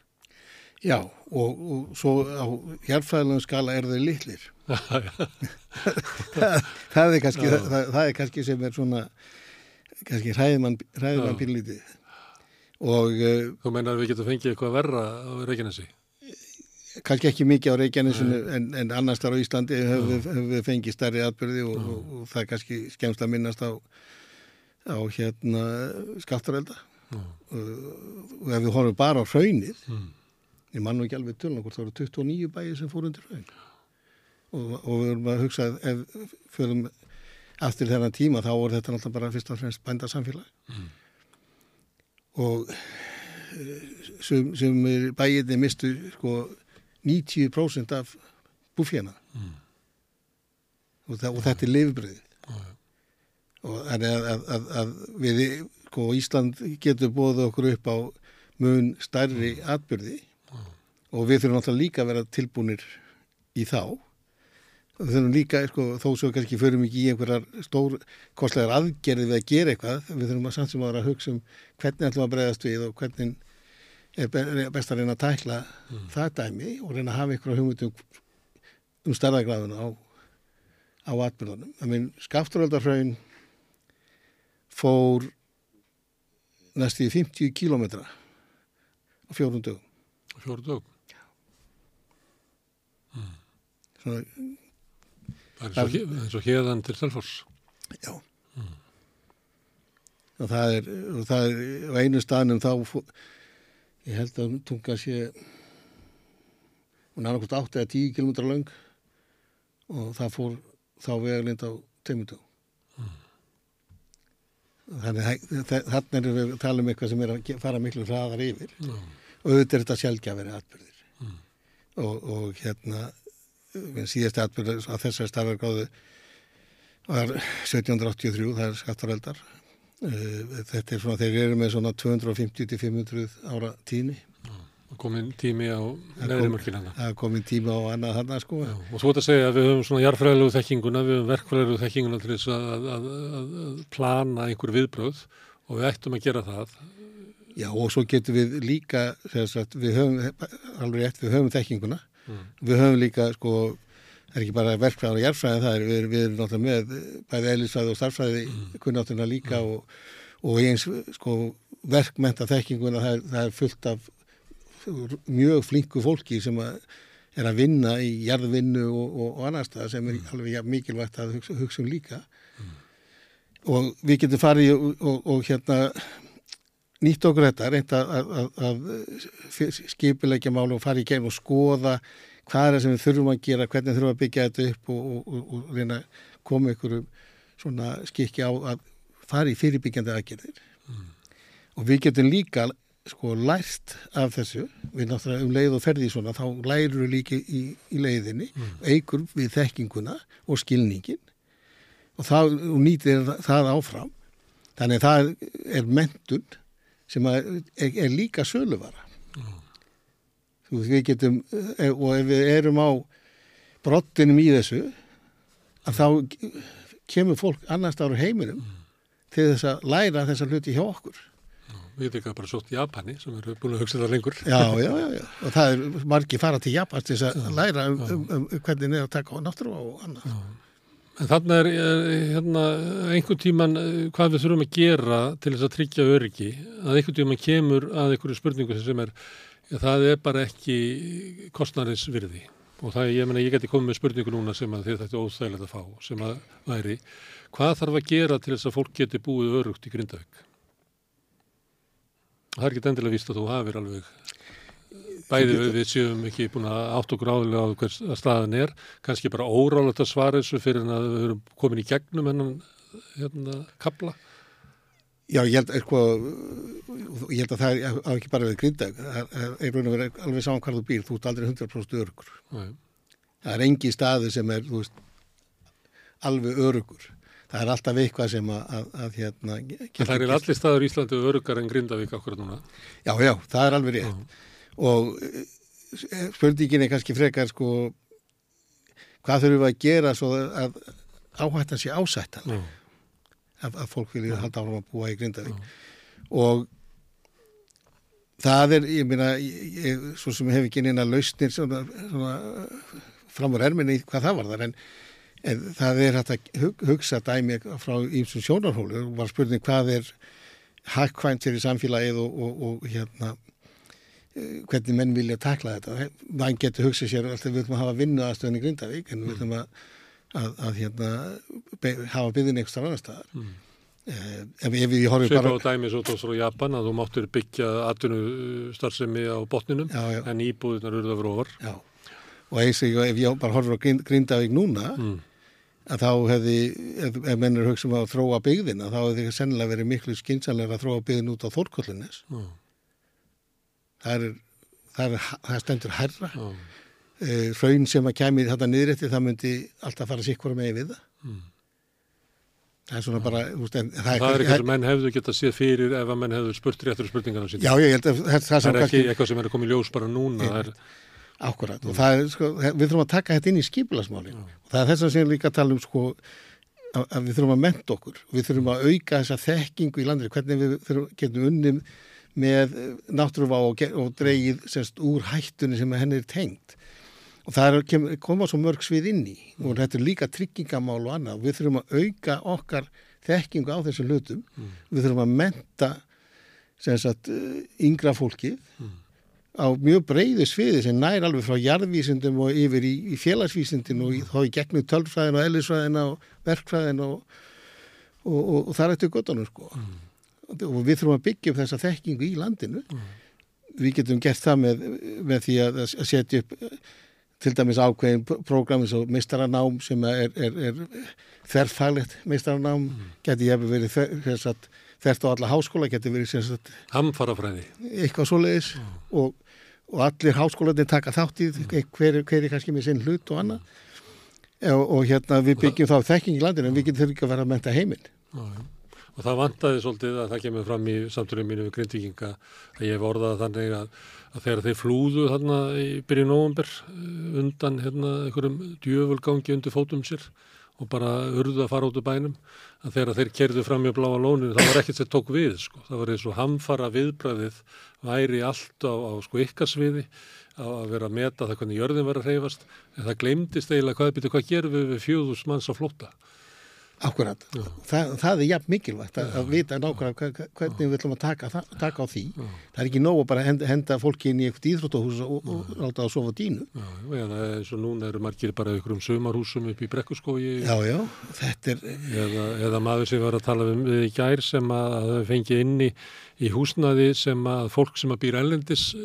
Já, og, og svo á hérfæðilegum skala er þeir litlir. Það, það, er kannski, það, það, er kannski sem er svona kannski hræðmann Já. pínlítið og uh, þú meinar að við getum fengið eitthvað verra á Reykjanesi kannski ekki mikið á Reykjanesinu en, en annars þar á Íslandi hefur við, hefur við fengið stærri atbyrði og, og, og það er kannski skemmst að minnast á, á hérna skaftarelda og, og ef við horfum bara á hraunið Mm. ég man nú ekki alveg tölun okkur, það eru 29 bæir sem fór undir hraun. Og, og við erum að hugsa ef förum aftur þennan tíma þá voru þetta náttúrulega bara fyrst og fremst bændasamfélag. Mm. og eh, sem, sem bæirni mistu sko 90% af búfjana Mm. og, það, og þetta er já. og þannig að, að, að, við sko, Ísland getur bóðið okkur upp á mun stærri atbyrði og við þurfum náttúrulega líka að vera tilbúnir í þá við þurfum líka, sko, þó svo kannski förum ekki í einhverjar stór kostlegar aðgerði við að gera eitthvað, við þurfum að samt sem að vera að hugsa um hvernig ætlum að bregðast við og hvernig er be- best að reyna að tækla það dæmi og reyna að hafa einhverja hugmyndum um stærðagráðuna á, á atbyrðunum. Það minn skafturöldarfraun fór næstu í 50 kílómetra á fjórum dögum. fjóru dög Svona, það er eins og hérðan til Selfoss já. Og það er, og það er á einu staðnum þá, fó- ég held að tunga sé, hún er annarkvæmt 8 eða 10 kílómetra löng og það fór þá vegalind á teimundum. Þannig að þa- þarna erum við að tala um eitthvað sem er að fara miklu hraðar yfir. Já. og auðvitað er þetta sjálfgjafari atbyrðir og, og hérna síðast atbyrður á þessari starfargáðu var 1783 það er skattareldar þetta er svona, þeir eru með svona 250-500 ára tíni og komin tími á Það mörkin hana það komin tíma á annað hann sko. Já, og þú ert að segja að við höfum svona jarðfræðilegu þekkinguna, við höfum verkfræðilegu þekkinguna til þess að, að, að, að plana einhver viðbröð og við ættum að gera það. Já, og svo getum við líka sagt, við höfum, alveg rétt, við höfum þekkinguna. Við höfum líka sko, það er ekki bara verkfræði og jarðfræði það er, við, við erum náttúrulega með bæði eðlisfræði og starffræði kunnáttuna líka og, og eins sko verkmenta þekkinguna það er, það er fullt af mjög flinku fólki sem að er að vinna í jarðvinnu og, og, og annars það sem er alveg ja, mikilvægt að hugsa, hugsa um líka. Og við getum farið og, og, og hérna nýtt okkur þetta, reynda að, að, að skipilegja mál og fara í geim og skoða hvað er það sem við þurfum að gera, hvernig þurfum að byggja þetta upp og, og, og, og reyna að koma ykkur svona skikki á að fara í fyrirbyggjandi aðgerðir mm. og við getum líka sko lært af þessu við náttúrulega um leið og ferði svona þá lærum við líka í, í leiðinni mm. eigur við þekkinguna og skilningin og, það, og nýtir það áfram þannig að það er mentun sem er, er líka söluvara mm. Þú veist við getum eh, og ef við erum á brottinum í þessu að þá kemur fólk annars ára heiminum mm. til þess að læra þessa hluti hjá okkur Við erum ekki bara svo til Japani sem eru búin að hugsa það lengur Já, já, já, já. og það er margi fara til Japans til þess að læra um, um, um hvernig niður að taka á náttúru og annað já. En þannig er hérna, einhvern tíman hvað við þurfum að gera til þess að tryggja öryggi, að einhvern tíman kemur að einhverju spurningu sem er, það er bara ekki kostnarins virði og það, ég menna, ég geti komið með spurningu núna sem að þið þetta er óþægilegt að fá, sem að væri, hvað þarf að gera til þess að fólk geti búið örugt í Grindavík? Það er ekki endilega víst að þú hafið alveg Bæði við, við séum ekki búin að átt okkur áðurlega á hvers staðan er, kannski bara órálega að svara þessu fyrir að við höfum komin í gegnum hennan hérna, kapla. Já, ég held, sko, ég held að það er á ekki bara við grindag, það er raun og verið alveg saman hvað þú býr, þú ert aldrei 100% örugur. Nei. Það er engi staði sem er, þú veist, alveg örugur. Það er alltaf eitthvað sem að, að, að hérna... Það er allir staður í Íslandi örugar en Grindavík okkur núna. Já, já, það er alveg rétt. Uh og eh, spurningin er kannski frekar sko hvað þurfum við að gera svo að áhættan sé ásættan mm. Að, að fólk vilja mm. halda áfram að búa í Grindavík mm. og það er, ég ég, svo sem hef ekki neina lausnir svona, svona framur erminni hvað það var þar en, en það er hægt að hugsa dæmi frá ímsum sjónarhólu og var spurning hvað er hakkvænt fyrir samfélagið og, og, og hérna Eh, hvernig menn vilja takla þetta mann getur hugsað sér alltaf við viljum að hafa vinnu aðstöðin í Grindavík en við viljum að, að, að hérna, be, hafa byggðin eitthvað annar staðar mm. eh, ef, ef við horfum bara Sveipa á dæmi svo tóðs frá Japan að þú máttur byggja atvinnu starfsemi á botninum já, já. en íbúðunar fyrir ofar já. og eins og ef ég bara horfum á Grindavík núna mm. að þá hefði, ef, ef menn er hugsað um að þróa byggðina þá hefði það sennilega verið miklu skinsanlega að þróa byggðin út á Þórkollunis mm það er, það, er, það stendur herra mm. Uh, raun sem að kemur þetta niðrætti það myndi alltaf fara sikkur með við það. Mm. það er svona bara úst, en, það, það er eitthvað sem menn hefðu gett að sé fyrir ef að menn hefðu spurt réttur spurningarna sín já ég held að það, það er ekki eitthvað sem er að koma í ljós bara núna er, Akkurat, og það er, sko, við þurfum að taka þetta inn í skipilasmáli og það er þess að sem líka tala um sko að við þurfum að menta okkur. Við þurfum að auka þessa þekkingu í landri, hvernig við þurfum, getum unnið með náttúruvá og, og dreigið semst úr hættunni sem henni er tengt og það kem, koma svo mörg svið inn í. Og þetta er líka tryggingamál og annað. Við þurfum að auka okkar þekkingu á þessu hlutum. Mm. við þurfum að menta sagt, yngra fólki mm. á mjög breyðu sviði sem nær alveg frá jarðvísindum og yfir í, í félagsvísindin og í, þá í gegnum tölfræðin og ellisfræðin og verkfræðin og, og, og, og það er eftir gottunum sko. Mm. Og við þurfum að byggja upp þessa þekkingu í landinu. Mm. við getum gert það með, með því að, að setja upp til dæmis ákveðin prógrami svo mistaranám sem er, er, er þerrfælet mistaranám mm. geti ég hefði verið þert á alla háskóla geti verið hamfarafræði. eitthvað svo leiðis mm. og, og allir háskólaðin taka þátt í hver, hver er kannski með sinn hlut og annað. Og, og hérna við byggjum þá þekking í landinu en við getum þurfið ekki að vera að menta heiminn. Og það vantaði svolítið að það kemur fram í samtunum mínu við grindvikinga að ég hef orðað þannig að, að þegar þeir flúðu þarna í byrju nógumber eh, undan hérna einhverjum djöfulgangi undir fótum sér og bara urðu að fara út úr bænum að þegar þeir kerðu fram í bláa lóninu það var ekkert sem tók við sko. það var eins og hamfara viðbræðið væri allt á, á sko ykkasviði að vera að meta það hvernig jörðin var að hreyfast en það glemdist eiginlega hvað, hvað gerum við við fjóðus manns á flóta Akkurat, Þa, það er jafn mikilvægt að, að vita nákvæmlega hvernig við ætlum að taka, það- taka á því. Það er ekki nóg að bara henda, henda fólki inn í eitthvað íþróttahús og, og láta það að sofa dínu. Já, eða eins og núna eru margir bara ykkur um sumarhúsum upp í brekkuskói Já, já, þetta er, eða, eða maður sem var að tala um við í gær sem að að fengi inni í húsnaði sem að fólk sem að býr ellendis eh,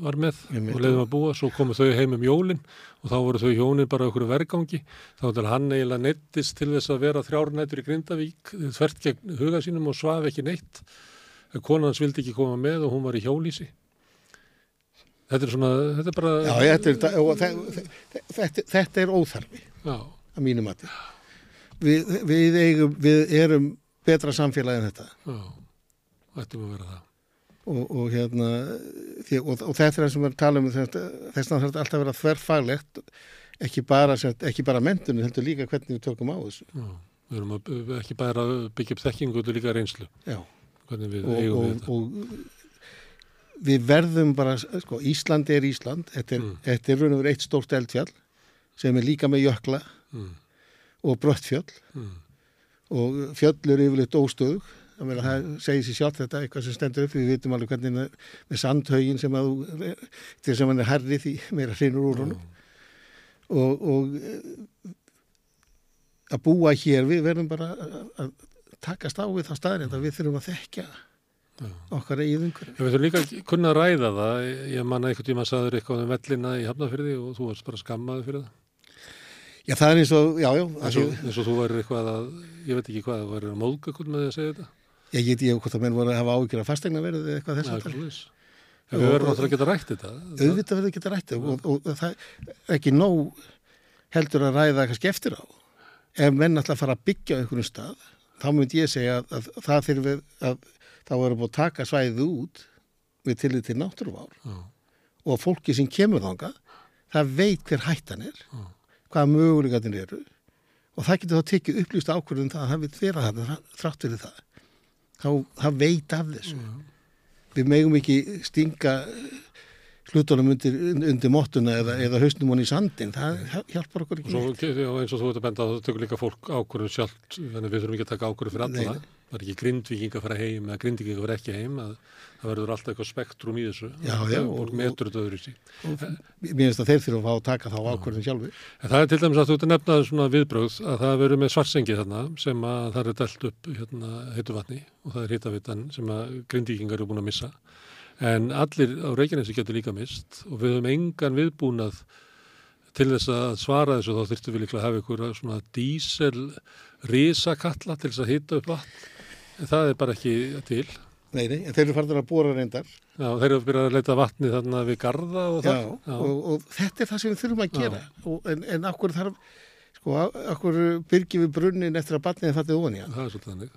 var með Einmitt. og leiðum að búa, svo komu þau heim um jólin og þá voru þau hjónin bara okkur vergangi þá til hann eiginlega neittist til þess að vera þrjárnættur í Grindavík þvert gegn huga sínum og svaf ekki neitt konans vildi ekki koma með og hún var í hjólísi þetta er svona, þetta er bara já, þetta er, og þe- þe- þetta, þetta er óþarfi já, að mínu mati. Við, við, við erum betra samfélagi en þetta. já, ættum að vera það. Og, og hérna því, og, og þetta er það sem við talum um þess að þetta alltaf vera þverfaglegt ekki bara, bara mentunum heldur líka hvernig við tökum á þessu. Já, við erum að, ekki bara að byggja upp þekkingu, þetta er líka reynslu, Já. hvernig við og, eigum við og, þetta. og við verðum bara sko, Ísland er Ísland. Þetta er, Mm. þetta er raun og verið eitt stórt eldfjall sem er líka með jökla Mm, og bröttfjöll mm, og fjöll eru yfirleitt óstöðug meina, það segir sér sjálf þetta eitthvað sem stendur upp við vitum alveg hvernig með, sandhaugin sem að til sem hann er herri því meira hrinur úr honum og, og eh, að búa hér við verðum bara að- að takast á við það staðrind að við þurfum að þekkja okkar eigið umhverfi. En við þurfum líka að kunna að ræða það. Ég manna einhvern tíma að saður eitthvað um vellina í Hafnafyrði og þú varst bara skammaði fyrir það. Já, það er eins og, já, já, Eins og, eins og þú væri eitthvað að, ég veit ekki hvað, þú væri að móðga hvern með því að segja þetta. Ég get ég hvort að menn voru að hafa áhyggjur af fastegna verið eða eitthvað þess Já, að tala. við verðum náttúrulega að geta rætt þetta. Auðvitað verður ekki að rætta og, og, og það er ekki nóg heldur að ræða kannski eftir á. Ef menn að fara að byggja á einhvern stað, þá myndi ég segja að, að það þurfi að þá eru búið að taka svæðið út við til náttúruvár Já. og fólki sem kemur þangað, það veit hver hættan er, hvaða mögulegatin eru og það getur þá tekið upplýst ákvörðum það að það vil vera það þrátt fyrir það. Þá, það veit af þessu. Við megum ekki stinga hlutunum undir, undir mottuna eða, eða hausnum hann í sandin. Það hjálpar okkur Og ekki. svo, neitt. já, eins og þú ert að benda á það tökur líka fólk ákvörðun sjálft, þannig að við þurfum ekki að taka ákvörðun fyrir alla. Er ekki grindvíking að fara heim eða grindvíking að fara ekki heim, að það verður alltaf eitthvað spektrum í þessu. Já, já, Fólk og- metur þetta öðru í sí. Mér finnst að þeir þurfa að fá að taka þá ákvörðum sjálfur. En það er til dæmis að þú ert að nefna svona viðbröð að það verður með svarsengi þarna sem að það er dælt upp hérna, heitu vatni og það er hitavitan sem að grindvíkingar eru búin að missa. En allir á Reykjanesi getur líka mist og við höfum engan viðbúnað til þess að svara þessu þá þurftum við líklega að hafa ykkur svona dísel risakalla til þess að hita upp vatn. Það er bara ekki til. Nei, nei, en þeir eru farin að bóra reyndar. Já, þeir eru byrjað að leita vatni þarna við garda og Já, það. Og, og þetta er það sem við þurfum að gera. Og, en, en akkur þarf, sko, akkur byrgjum við brunnin eftir að batnið er fallið ofan í hann. það er svolítið þannig.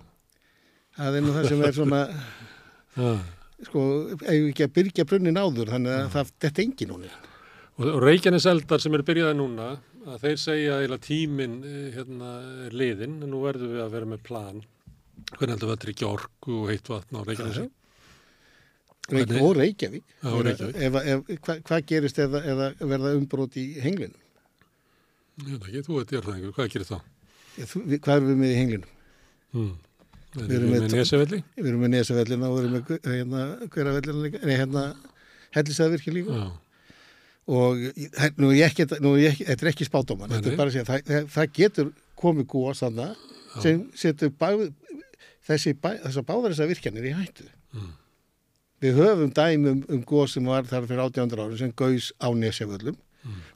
Það er nú það sem er svona, Já. sko, eigum ekki að byrgja brunnin áður, þannig að það, þetta er engin hún. Og, og Reykjanes eldar sem eru byrjaði núna, að þeir segja að tíminn eh, hérna, er liðinn, en nú verðum við að vera með plan. Hvernig heldur við að tryggja orku og heitt vatn á? Reykjavík Hvernig- og Reykjavík. Og Reykjavík. Ef, ef, hvað, hvað gerist eða, eða verða umbrót í henglinum? Ég veit ekki, þú veit ég það einhver, hvað gerir þá? Hvað erum við með í henglinum? Hmm. Við erum með- nesevelli? Við erum með nesavellina og við erum með hérna, hveravellina líka, nei, hérna, hellisæðvirkja líka. Já, og nú er ég ekki, nú er ég ekki þetta er ekki spátóman, þetta er bara að segja það, það, getur komið góð sanna sem setur bæ, þessi þessar báðar þessar virkjanir í hættu Mm. við höfum dæmi um, um góð sem var þar fyrir 1800 árum sem gaus á nesjaföllum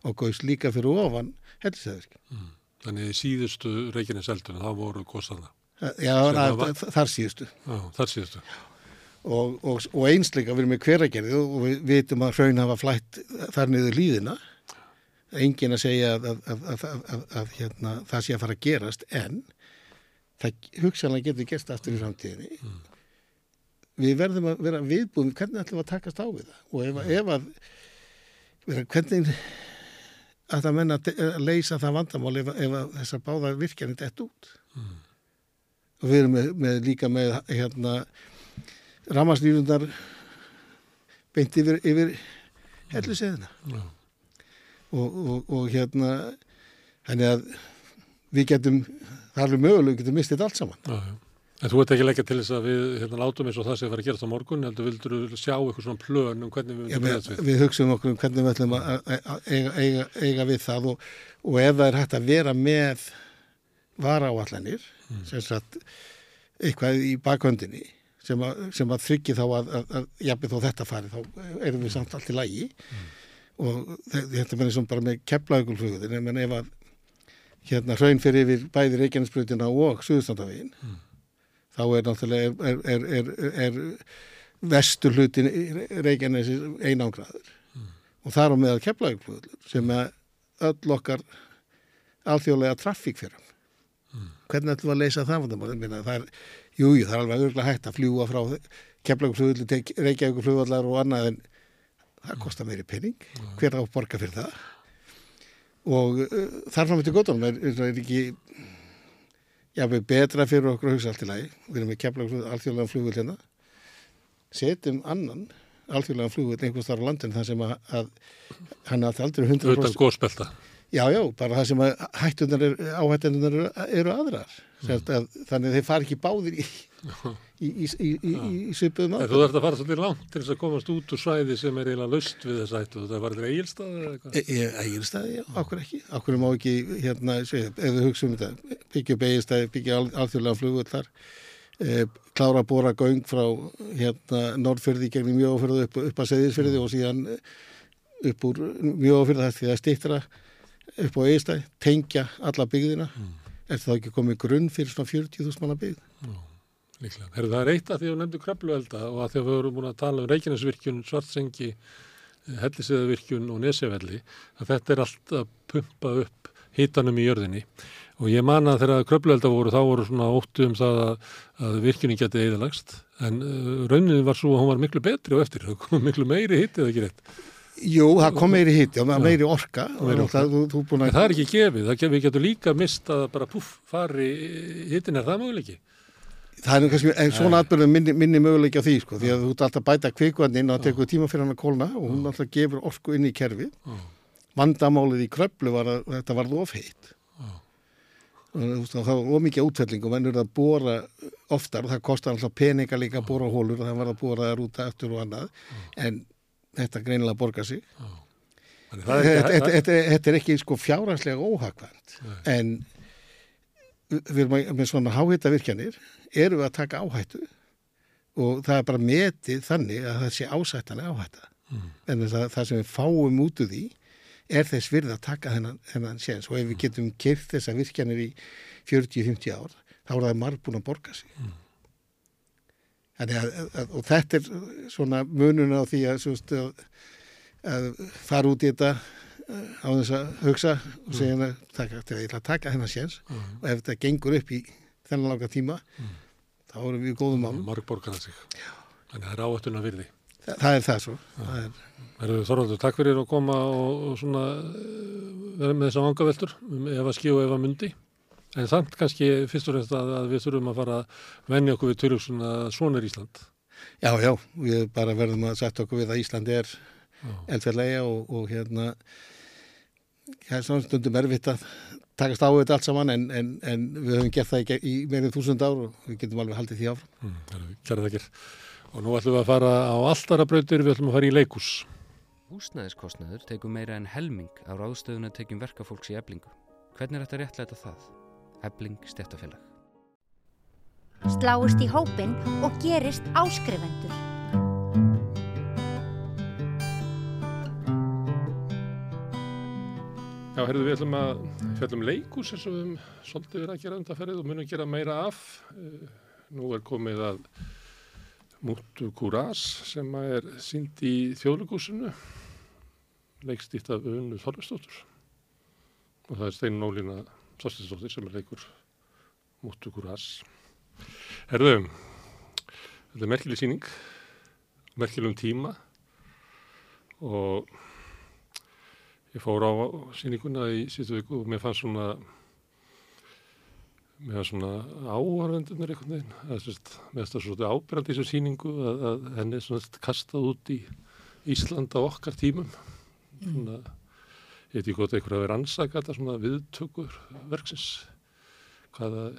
og gaus líka fyrir ofan hellisæðvirkja þannig í síðustu Reykjanes eldunum, þá voru kostaðna. já, að, hafa- þar síðustu Já, þar síðustu. og, og, og einsleika við erum með hveragerði og við vitum að hraun hafa flætt þar niður líðina engin að segja að, að, að, að, að, að hérna, það sé að fara að gerast en það hugsanlega getur gerst aftur í framtíðinni. Við verðum að vera viðbúin hvernig ætlum við að takast á við það? Og ef, að- ef að vera, hvernig að það menna að leysa það vandamál ef, ef þessar báðar virkjanir dett út? Og við erum með, með líka með hérna rammarslífundar beint yfir, yfir helluseðina Já. og, og, og hérna þannig að við getum, það er alveg mögulega, við getum mistið allt saman. Já, já. En þú ert ekki leggja til þess að við hérna, látum eins og það sem fara að gerast á morgun, heldur vildur þú sjá eitthvað svona plön um hvernig við Já, myndum við, við? hugsaum okkur um hvernig við ætlum að eiga, eiga, eiga við það og, og ef það er hægt að vera með varáallanir, Mm. sem sagt eitthvað í bakhöndinni sem að, sem að þryggi þá að, að, að jafnir þó þetta fari, þá erum við samt allt í lægi Mm. og þe- þetta eins og bara með keflaugulflugutin, en ef að hérna hraun fyrir yfir bæði Reykjanesbrutina og Suðustandavegin Mm. þá er náttúrulega er, er, er, vestur hlutin Reykjanes einangraður. Og þar á meðal keflaugflugullur sem að öll okkar alþjóðlega traffík fyrir hvernig ætlum við að leysa það það er, jú, jú, það er alveg örgulega hægt að fljúa frá keflaugflugullu til Reykjavíkflugullar og annað en það kostar meiri penning hver á borga fyrir það og uh, þar fram til gotunum er, er, er ekki jáfnveg betra fyrir okkur að hugsa allt í lagi við erum með keflaugflugullu alþjóðlega flugull hérna setjum annan alþjóðlega flugull einhvers þar á landin þar sem að, að hann er aldrei 100% Utan góðspelta. Já, já, bara það sem hættunar er, áhættunar eru, eru aðrar. Mm. Að, þannig að þeir fara ekki báðir í, í, í, í, svipuðum aðra. þú þarf að fara svolítið langt til þess að komast út úr svæði sem er eiginlega laust við þess ættu. Það var til eigilstað eða eitthvað? Egilstaði, já, okkur ekki. Okkur má ekki, hérna, ef við hugsa um þetta, byggja upp eigilstaði, byggja al, alþjóðlega flugull þar, e, klára að bóra göng frá hérna, Norrfjörði gegnum Mjófjörðu upp, upp að Seðisfjörði og síðan upp úr Mjófjörði upp á eigilstaði, tengja alla byggðina. Er það ekki komið grunn fyrir svona 40.000 manna byggð? Líklega. Herru, það er eitt að því að nefndu krabluelda og að því að við vorum búin að tala um Reykjanesvirkjun, Svartsengi, Hellisíðavirkjun og Nesjavelli, að þetta er allt að pumpa upp hitanum í jörðinni. Og ég man að þegar krabluelda voru, þá voru svona óttu um það að, að virkjunin getið eðalagst, en uh, rauninni var svo að hún var miklu betri og eftir, það kom miklu meiri hitið ekki rétt. Jú, það kom meiri hitti og meiri orka og Meiri orka. Þú, þú En að, það er ekki gefið, það gefið, við getum líka mistað að bara puff, fari, hitin er það möguleiki. það er nú kannski, en svona atbyrðum minni, minni möguleiki á því, sko, því að þú ert alltaf að bæta kvikvæðin inn og það tekur tíma fyrir hann að kólna og hún alltaf gefur orku inn í kerfi. Vandamálið í kröflu var að þetta varð ofheit. Þú það var ómikið útfelling og menn eru að bóra oftar og það kostar alltaf peninga líka að bóra hólur og það var að bóra þær út eftir og annað, en þetta greinilega borgar sig. Þetta, er ekki sko fjárhagslega óhagvænt en við erum með svona háhita virkjanir erum við að taka áhættu og það er bara metið þannig að það sé ásættanlega áhætta. En það, það sem við fáum út úr því er þess virð að taka þennan, þennan séns. Og ef við getum kyrkt þessa virkjanir í 40-50 ár þá er það marg búin að borga sig. Þannig að, að, og þetta er svona munun á því að, svo veist, að, að fara út í þetta eh, á þess að hugsa og segja hennar, taka, til að að taka hennar séns og ef þetta gengur upp í þennan langa tíma þá erum við góðum málum. margborgar það sig. Þannig það er áhættuna virði. Þa, það er það svo. Það er, Verður Þorvaldur, takk fyrir að koma og, og svona eh, vera með þessa vangaveltur um ef að skí og ef að mundi. En samt kannski fyrst og fremst að, að við þurfum að fara að venja okkur við törjum svona svona er Ísland. já, já, við bara verðum að setja okkur við að Íslandi er eldfjallega og, og hérna það er svona stundum erfitt að takast á þetta allt saman en, en, en við höfum gert það í, í meirinn þúsund ár og við getum alveg haldið því áfram. Mm, það er kæra þakkir. Og nú ætlum við að fara á alltara brautir, við ætlum að fara í leikús. Húsnæðiskostnaður tekur meira en helming á ráðstöðuna tekjum verkafólks í eblingu. Hvernig er þetta réttlæta það? Ebling stjættafélag. Sláist í hópinn og gerist áskrifendur. Já, herðu, við ætlum að fjallum leikús eins og við höfum svolítið verið að gera undarferðið og munum gera meira af. Eh, Nú er komið að Múttu Kúrás sem að er sínd í þjóðleikúsinu, leikstýtt af Unnu Þorfistóttur. Og það er Steinn Nólína Þorstinsdóttir sem er leikur Múttu Kúrás. Herðu, þetta er merkileg síning, merkilegum tíma og Ég fór á sýninguna í síðustu viku og mér fannst svona mér fannst svona áhörvendunir einhvern veginn, mér fannst það svona ábyrgandi í þessu sýningu að, að henni svona kastað út í Ísland á okkar tímum svona, ég veit ekki hvort einhver hafi rannsaka þetta svona viðtökur verksins hvaða,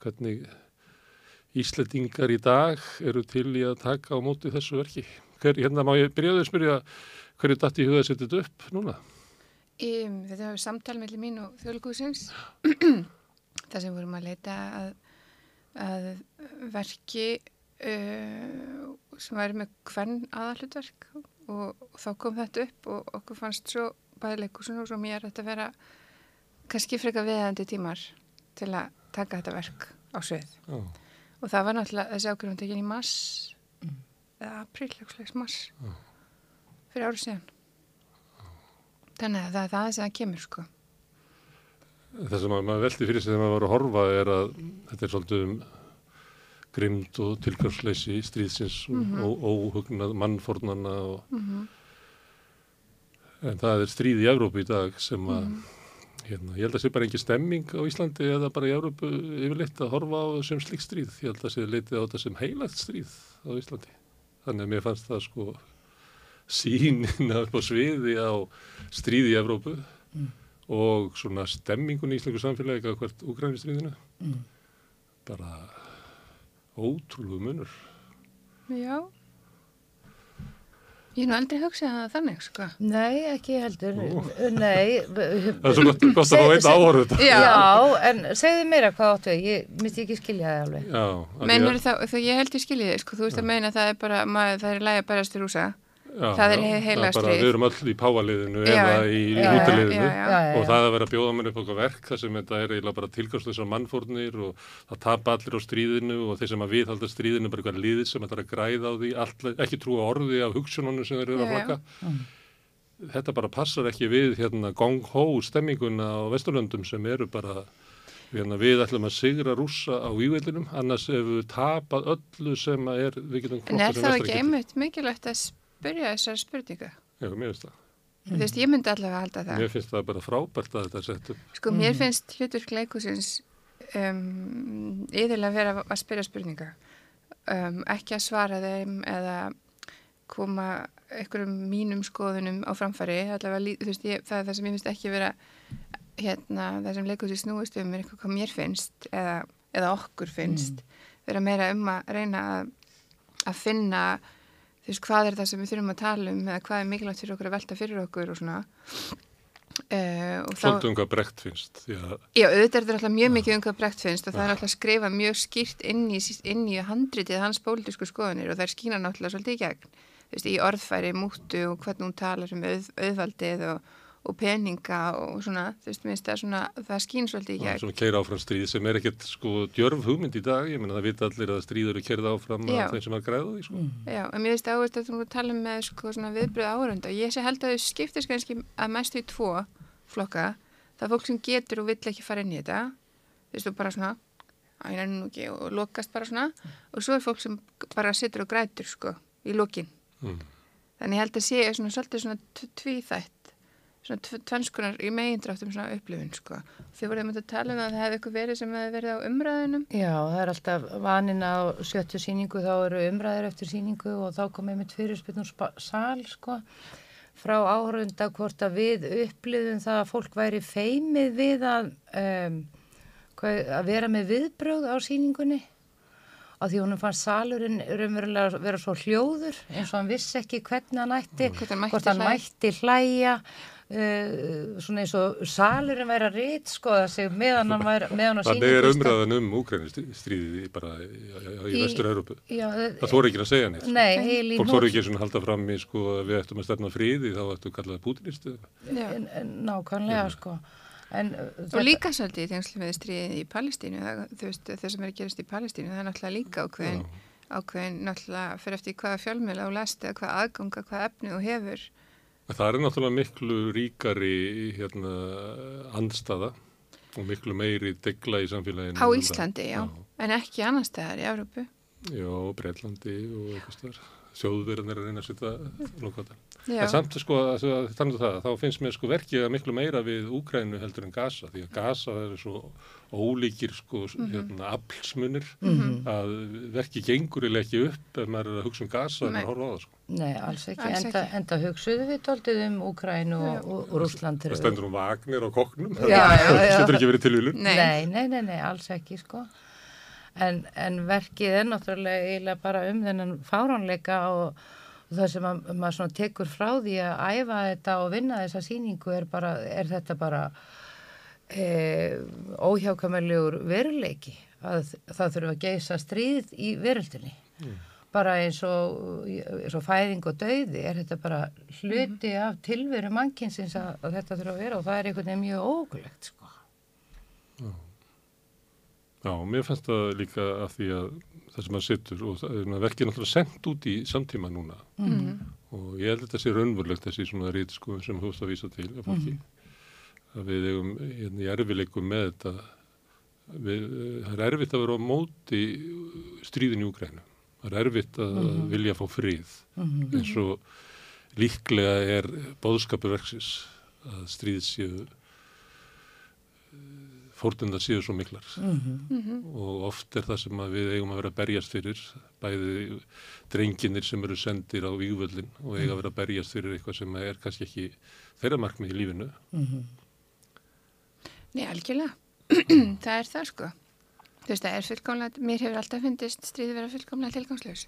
hvernig Íslendingar í dag eru til í að taka á móti þessu verki. Hver, hérna má ég byrjaði að spyrja hverju datt í huga að setja þetta upp núna? Um, þetta var samtal mellir mín og þjóðlugúsins þar sem vorum að leita að, að verki uh, sem væri með hvern aðalutverk og, og þá kom þetta upp og okkur fannst svo bæði leikusun og svo mér að þetta vera kannski frekar viðandi tímar til að taka þetta verk á svið. Já, og það var náttúrulega þessi ákveðum tekin í mars eða apríl, eitthvað mars fyrir árið síðan. Þannig að það er það sem það kemur sko. Það sem að maður velti fyrir sig þegar maður var að horfa er að þetta er svolítið um grimd og tilgangsleysi stríðsins og óhugnað mannfórnana og en það er stríð í Evrópu í dag sem að hérna, ég held að sé bara engin stemming á Íslandi eða bara í Evrópu yfirleitt að horfa á sem slik stríð. Ég held að sé leitið á þetta sem heilagt stríð á Íslandi. Þannig að mér fannst það sko sínina upp á sviði á stríð í Evrópu og svona stemmingun í íslengu samfélagi að hvert úgrænistriðinu bara ótrúlu munur. Já Ég hef nú aldrei hugsað það þannig sko Nei, ekki heldur. Nú. Nei. það er svo gott, gott að fá einn áhorf þetta Já, Já. en segðu meira hvað áttu við. Ég myndi ekki skilja það alveg. Já, Meinur að- þá, þá ég held ég skilji þið sko, þú veist að meina að það er bara, maður, það er lægi að berast í rúsa já, það er já, he- heilaga bara, stríð. Við erum öll í páaliðinu Já, eða í já, og það að vera að bjóða mér upp okkur verk þar sem þetta er eiginlega bara tilgangslösa mannfórnir og það tapa allir á stríðinu og þeir sem að viðhalda stríðinu bara eitthvað liðið sem þetta er að græða á því all, ekki trúa orði af hugsununum sem þeir eru að já. flakka þetta bara passar ekki við hérna gong-hó stemminguna á Vesturlöndum sem eru bara hérna, við ætlum að sigra rússa á vývelinum annars ef við tapað öllu sem að er við getum En er þá ekki einmitt mikilvægt að spyrja þessar spurningu? Já, mér finnst það. Þú veist, ég myndi allavega halda það. Mér finnst það bara frábært að þetta upp. Sko, mér finnst hlutverk leikusins um, yðurlega vera að spyrja spurninga. Um, ekki að svara þeim eða koma einhverjum mínum skoðunum á framfæri. Allavega, þú veist, ég, það er það sem ég finnst ekki vera hérna, það sem leikusins snúist um er eitthvað hvað mér finnst eða, eða okkur finnst. Vera meira um að reyna að, að finna þú veist, hvað er það sem við þurfum að tala um eða hvað er mikilvægt fyrir okkur að velta fyrir okkur og svona. Uh, Svolítið um hvað brekt finnst. Að Já, auðvitað er þetta alltaf mjög mikið um hvað brekt finnst og það er alltaf skrifað mjög skýrt inn í, inn í handritið hans pólitísku skoðanir og það er skýna náttúrulega svolítið í gegn. Veist, í orðfæri, mútu og hvernig hún talar um auð, auðvaldið og, og peninga og svona, þú veist, minnst það svona, það skýn svolítið í það er svona keira áfram stríð sem er ekkert sko djörf hugmynd í dag. Ég meina það vita allir að stríð eru kerða áfram Já. af þeim sem er að því sko. Já, en mér veist áherslu að þú tala með sko svona viðbröð áhörunda og ég sé held að þau skiptist kannski að mestu í tvo flokka. Það er fólk sem getur og vill ekki fara inn í þetta. Þú veist, og bara svona, að nefnir nú ekki og lokast bara svona. Og svo er fólk sem bara situr og grætur sko í lokin. Mm. Þannig ég held að sé svona svolítið svona tv- tvíþætt, svona tv- tvennskunar í megindráttum svona upplifun sko. Þið voruð með að tala um að það hefði eitthvað verið sem hefði verið á umræðunum. Já, það er alltaf vanin á sjöttu síningu, þá eru umræðir eftir síningu og þá komið mitt fyrirspilnum sal, sko, frá áhörunda hvort að við upplifum það að fólk væri feimið við að, um, hvað, að vera með viðbröð á síningunni. Af því honum fannst salurinn raunverulega vera svo hljóður eins og hann vissi ekki hvernig hann ætti, Hvort hann mætti hlæja. Uh, svona eins og salurinn væri að rít skoða sig meðan hann væri, meðan á Þannig er umræðan um úgrænistríðið bara í, í, Vestur-Európu. Já, Það þóri ekki að segja neitt. Nei, heil í Fólk þóri ekki að halda fram í sko að við ættum að stefna fríði þá ættum að kalla það pútinistu. Já. En- en Nákvæmlega, sko. En, uh, Og líka svolítið í tengslu með stríðið í Palestínu, það, þú veist, það sem er að gerast í Palestínu, það er náttúrulega líka ákveðin, ákveðin náttúrulega fyrir eftir hvaða fjölmjöla og lest eða hvaða aðganga, hvaða efni þú hefur. Það er náttúrulega miklu ríkari hérna, andstaða og miklu meiri degla í samfélaginu. Á. Íslandi, já, en ekki annar staðar í Európu. Já, Breitlandi og eitthvað starf. þjóðverðin er að reyna að setja lokvata. Já. En samt sko, þannig það, þá finnst mér sko verkið að miklu meira við Úkrænu heldur en Gaza, því að Gaza er svo ólíkir sko hérna aflsmunir að verkið gengur eða ekki upp ef maður er að hugsa um Gaza en að horfa á það sko. Nei, alls ekki. Alls enda, ekki. enda hugsuðu við tóltið um Úkrænu og, og, og Rússland. Það stendur um Vagnir á koknum, Já, já, já. það getur ekki verið tilvílun. Nei. Nei, nei, nei, nei, alls ekki, sko. En, en verkið er náttúrulega eiginlega bara um þennan fáránleika og, og það sem að, maður svona tekur frá því að æfa þetta og vinna þessa sýningu er bara, er þetta bara e, óhjákamælegur veruleiki að það þurfa að geisa stríð í veröldinni. Bara eins og, eins og fæðing og dauði er þetta bara hluti af tilveru mannkynsins að, að þetta þurfa að vera og það er einhvern veginn mjög ógulegt, sko. Já, mér fannst það líka af því að það sem maður sittur og er verkið er náttúrulega sendt út í samtíma núna. Og ég held að þetta sé raunverulegt þessi svona rít sko sem þú veist að vísa til af fólki. Að við eigum hérna, í erfileikum með þetta. Við, eh, það er erfitt að vera á móti stríðin í Úgrænu það er erfitt að vilja fá frið. Eins og líklega er bóðskapur verksins að stríð séu fórtundar séu svo miklar og oft er það sem að við eigum að vera að berjast fyrir bæði drenginir sem eru sendir á vývöldin og eiga að vera að berjast fyrir eitthvað sem er kannski ekki þeirra markmið í lífinu Nei, algjörlega. það er það sko. Þú veist, það er fullkomlega, mér hefur alltaf fundist stríði vera fullkomlega tilgangslaus.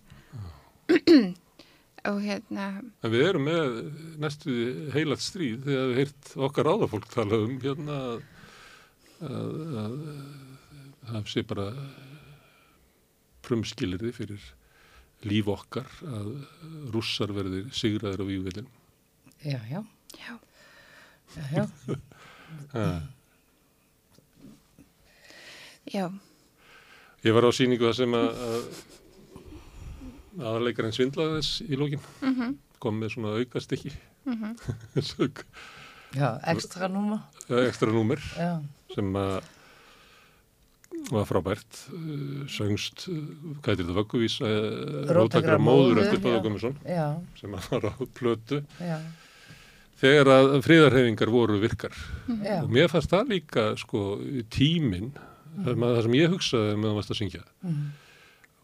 og hérna, en við erum með næstu heilat stríð þegar við heyrt okkar áðafólk tala um hérna að, að, að það sé bara prumskilirði fyrir líf okkar að rússar verði sigraðir á vývöldin Já, já. já, Já, já. já, Ég var á síningu það sem að, að aðarleikarinn svindlaði þess í lókin, kom með svona auka stykki, Já, ekstra núma. ekstra númer. Já, sem að var frábært, uh, söngst, hvað heitir þetta, vögguvísa, Róttækrar róttakra móður eftir já. Gummarsson, já, sem að var á plötu, já, þegar að friðarhefingar voru virkar. já. Og mér fannst það líka, sko, tíminn, það, það sem ég hugsaði með að varst að syngja,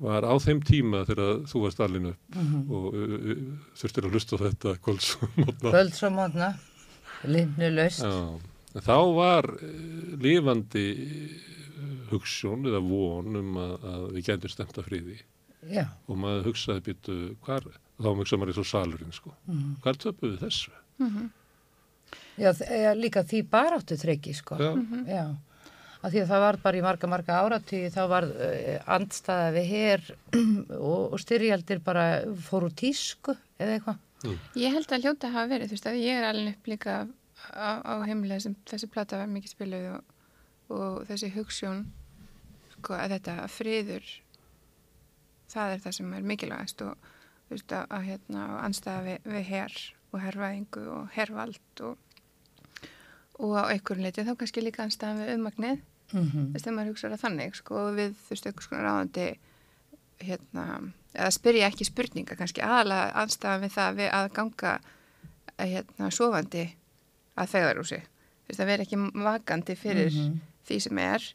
var á þeim tíma þegar þú varst alveg upp og uh, þurftir að hlusta á þetta kvöldsmotna. Kvöld svo mótna, linnu löst. Já, þá var uh, lifandi uh, hugssjón eða von um að, að við gætum stemt að friði. Já, og maður hugsaði býtu hvar, þá hugsaði maður eins og salurinn sko, hvar töpuð við þessu? já, þ- já, líka því baráttu þreki, sko. Já, Já, af því að það var bara í marga, marga áratí, þá var uh, andstaða við hér og, og styrjaldir bara fór úr tísku eða eitthvað. ég held að hljóta hafa verið, þú veist, að ég er alveg upp líka á, á heimilega sem þessi plata var mikið spiluð og, og þessi hugssjón, sko, að þetta að friður, það er það sem er mikilvægast og, þú veist, að, að hérna, anstæða við, við herr og herrvæðingu og herrvald og, og á einhverjum leiti þá kannski líka anstæða við ummagnið Mm þú veist, þegar maður hugsaður að þannig, sko, við, þú veist, einhvers konar ráðandi, hérna, eða spyrja ekki spurninga, kannski aðalega anstæðan við það við að ganga, eh, hérna, sofandi að þegarúsi, þú veist, að vera ekki vakandi fyrir því sem er.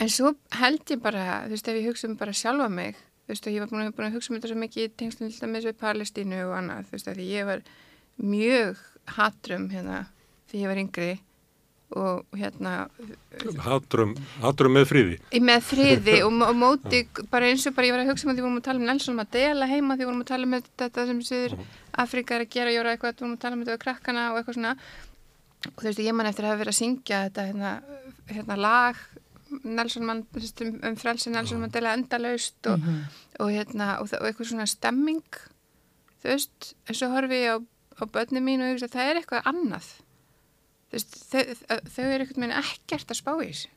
En svo held ég bara, þú veist, ef ég hugsa um bara sjálfa mig, þú veist, og ég var búin að, búin að hugsa um þetta svo mikið í tengslum til dæmis við Palestínu og annað, þú veist, að því ég var mjög hatrum, hérna, því ég var yngri og hérna hatrum, hatrum með friði. í með friði og, og móti bara eins og bara ég var að hugsa um að því vorum að tala um Nelson Mandela heima því vorum að tala um þetta sem Suður Afrika er að gera jóra eitthvað, vorum að tala um þetta við krakkana og eitthvað svona. Og þú veist ég man eftir að hafa verið að syngja þetta hérna, hérna lag Nelson Mandela, um, um frelsi Nelson Mandela endalaust og, og hérna og, og eitthvað svona stemming þú veist, en svo horfi ég á, á börni mín og ég veist að það er eitthvað annað veist, þau, þau eru eitthvað meina ekkert að spá í þessu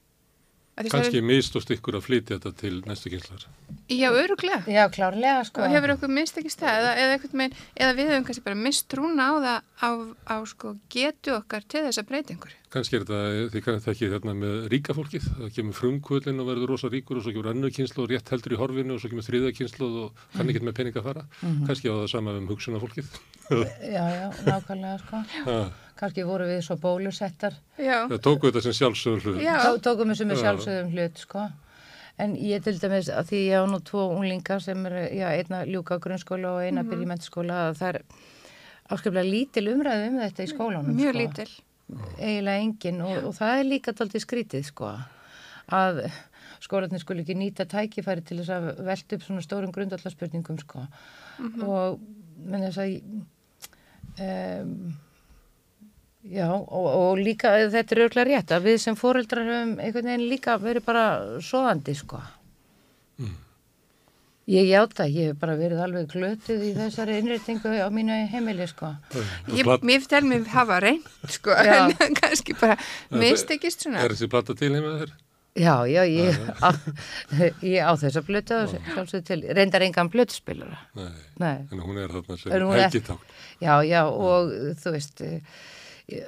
Að Kanski það mistust ykkur að flytja þetta til næstu kynslar. er- Já, öruglega. Já, klárlega, sko. Og hefur okkur mist ekki stað eða, eða, eða við höfum kannski bara mist trúna á það á, á sko, getu okkar til þessa breytingur. Kannski er þetta, þið kannast ekki þarna með ríka fólkið, það kemur frumkvöldin og verður rosa ríkur og svo kemur annu kynslu og rétt heldur í horfinu og svo kemur þriða kynslu og kann ekki með pening að fara. Kannski á það sama um hugsunna fólkið. Já, já, nákvæmlega, sko. Kannski voru við svo bólusettar. Já, tóku þetta sem sjálfsögur hlut. já, Tó, tókum með Já. sjálfsögum hlut, sko. En ég til dæmis, að því ég á nú tvo unglingar sem er, já, einna ljúka á grunnskóla og eina byrja í mentaskóla, að það er áskaplega lítil umræðu um þetta í skólanum, mjög sko. lítil. eiginlega engin og, og það er líka tóltið skrítið sko að skólarnir skuli ekki nýta tækifæri til þess að velta upp svona stórum grundvallarspurningum sko og menn þess að um, já og, og líka þetta er örgulega rétt að við sem foreldrar höfum einhvern veginn líka verið bara svoðandi sko Ég játa, ég hef bara verið alveg glötuð í þessari innréttingu á mínu heimili sko. Ég, mér tel mér hafa reynd, sko, Já. en kannski bara mistekist svona. Er þessi plata til heima þér? Já, já, ég á, ég á þess að blöta og sjálfsögðu til, reyndar engan blötuspilara. Nei. Nei, En hún er þarna sem er- helgitákn. já, já, og þú veist,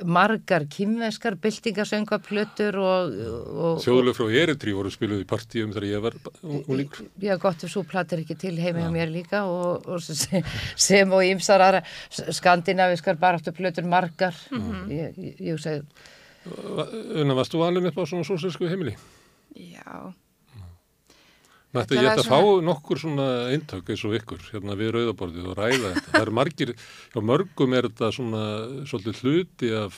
margar kymveskar byltingasöngaplötur og, og, Þjóðlega frá Eritri voru spiluð í partíum þegar ég var úlingur. Já, gott ef svo platir ekki til heimi á mér líka og, og sem, sem og ýmsar aðra skandinaviskar baráttu plötur margar. Ég, ég, ég segi, Unna, varst þú alveg upp á svona sóselsku heimili? Já, Þetta ég ætti að fá nokkur svona eintök eins og ykkur hérna við rauðaborðið og ræða þetta. Það er margir, hjá mörgum er þetta svona svolítið hluti af,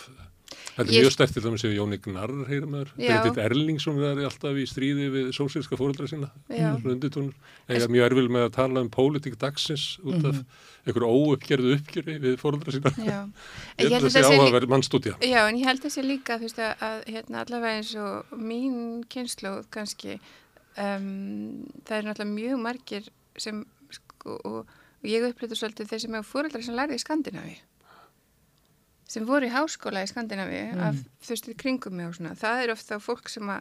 þetta er Ég- mjög sterkt til dæmis ef Jóni Gnarr heyrir maður. Já. Bryndit Erlingsson er alltaf í stríði við sósíska fóreldra sína. Já. Ég er mjög erfil með að tala um pólitík dagsins út af einhverju óuppgerðu uppgjöri við fóreldra sína. já. Ég held að að þessi sé áhugaverð mannstúdja. Já, en ég held þessi líka, þú veist, að, að hérna, allavega eins og mín kynnslóð kannski, um, það er náttúrulega mjög margir sem, sko, og, og ég upplýttu svolítið þeir sem hefur fóreldrar sem lærði í Skandinavi, sem voru í háskóla í Skandinavi, af, þú veist, í kringum mig og svona, það er ofta fólk sem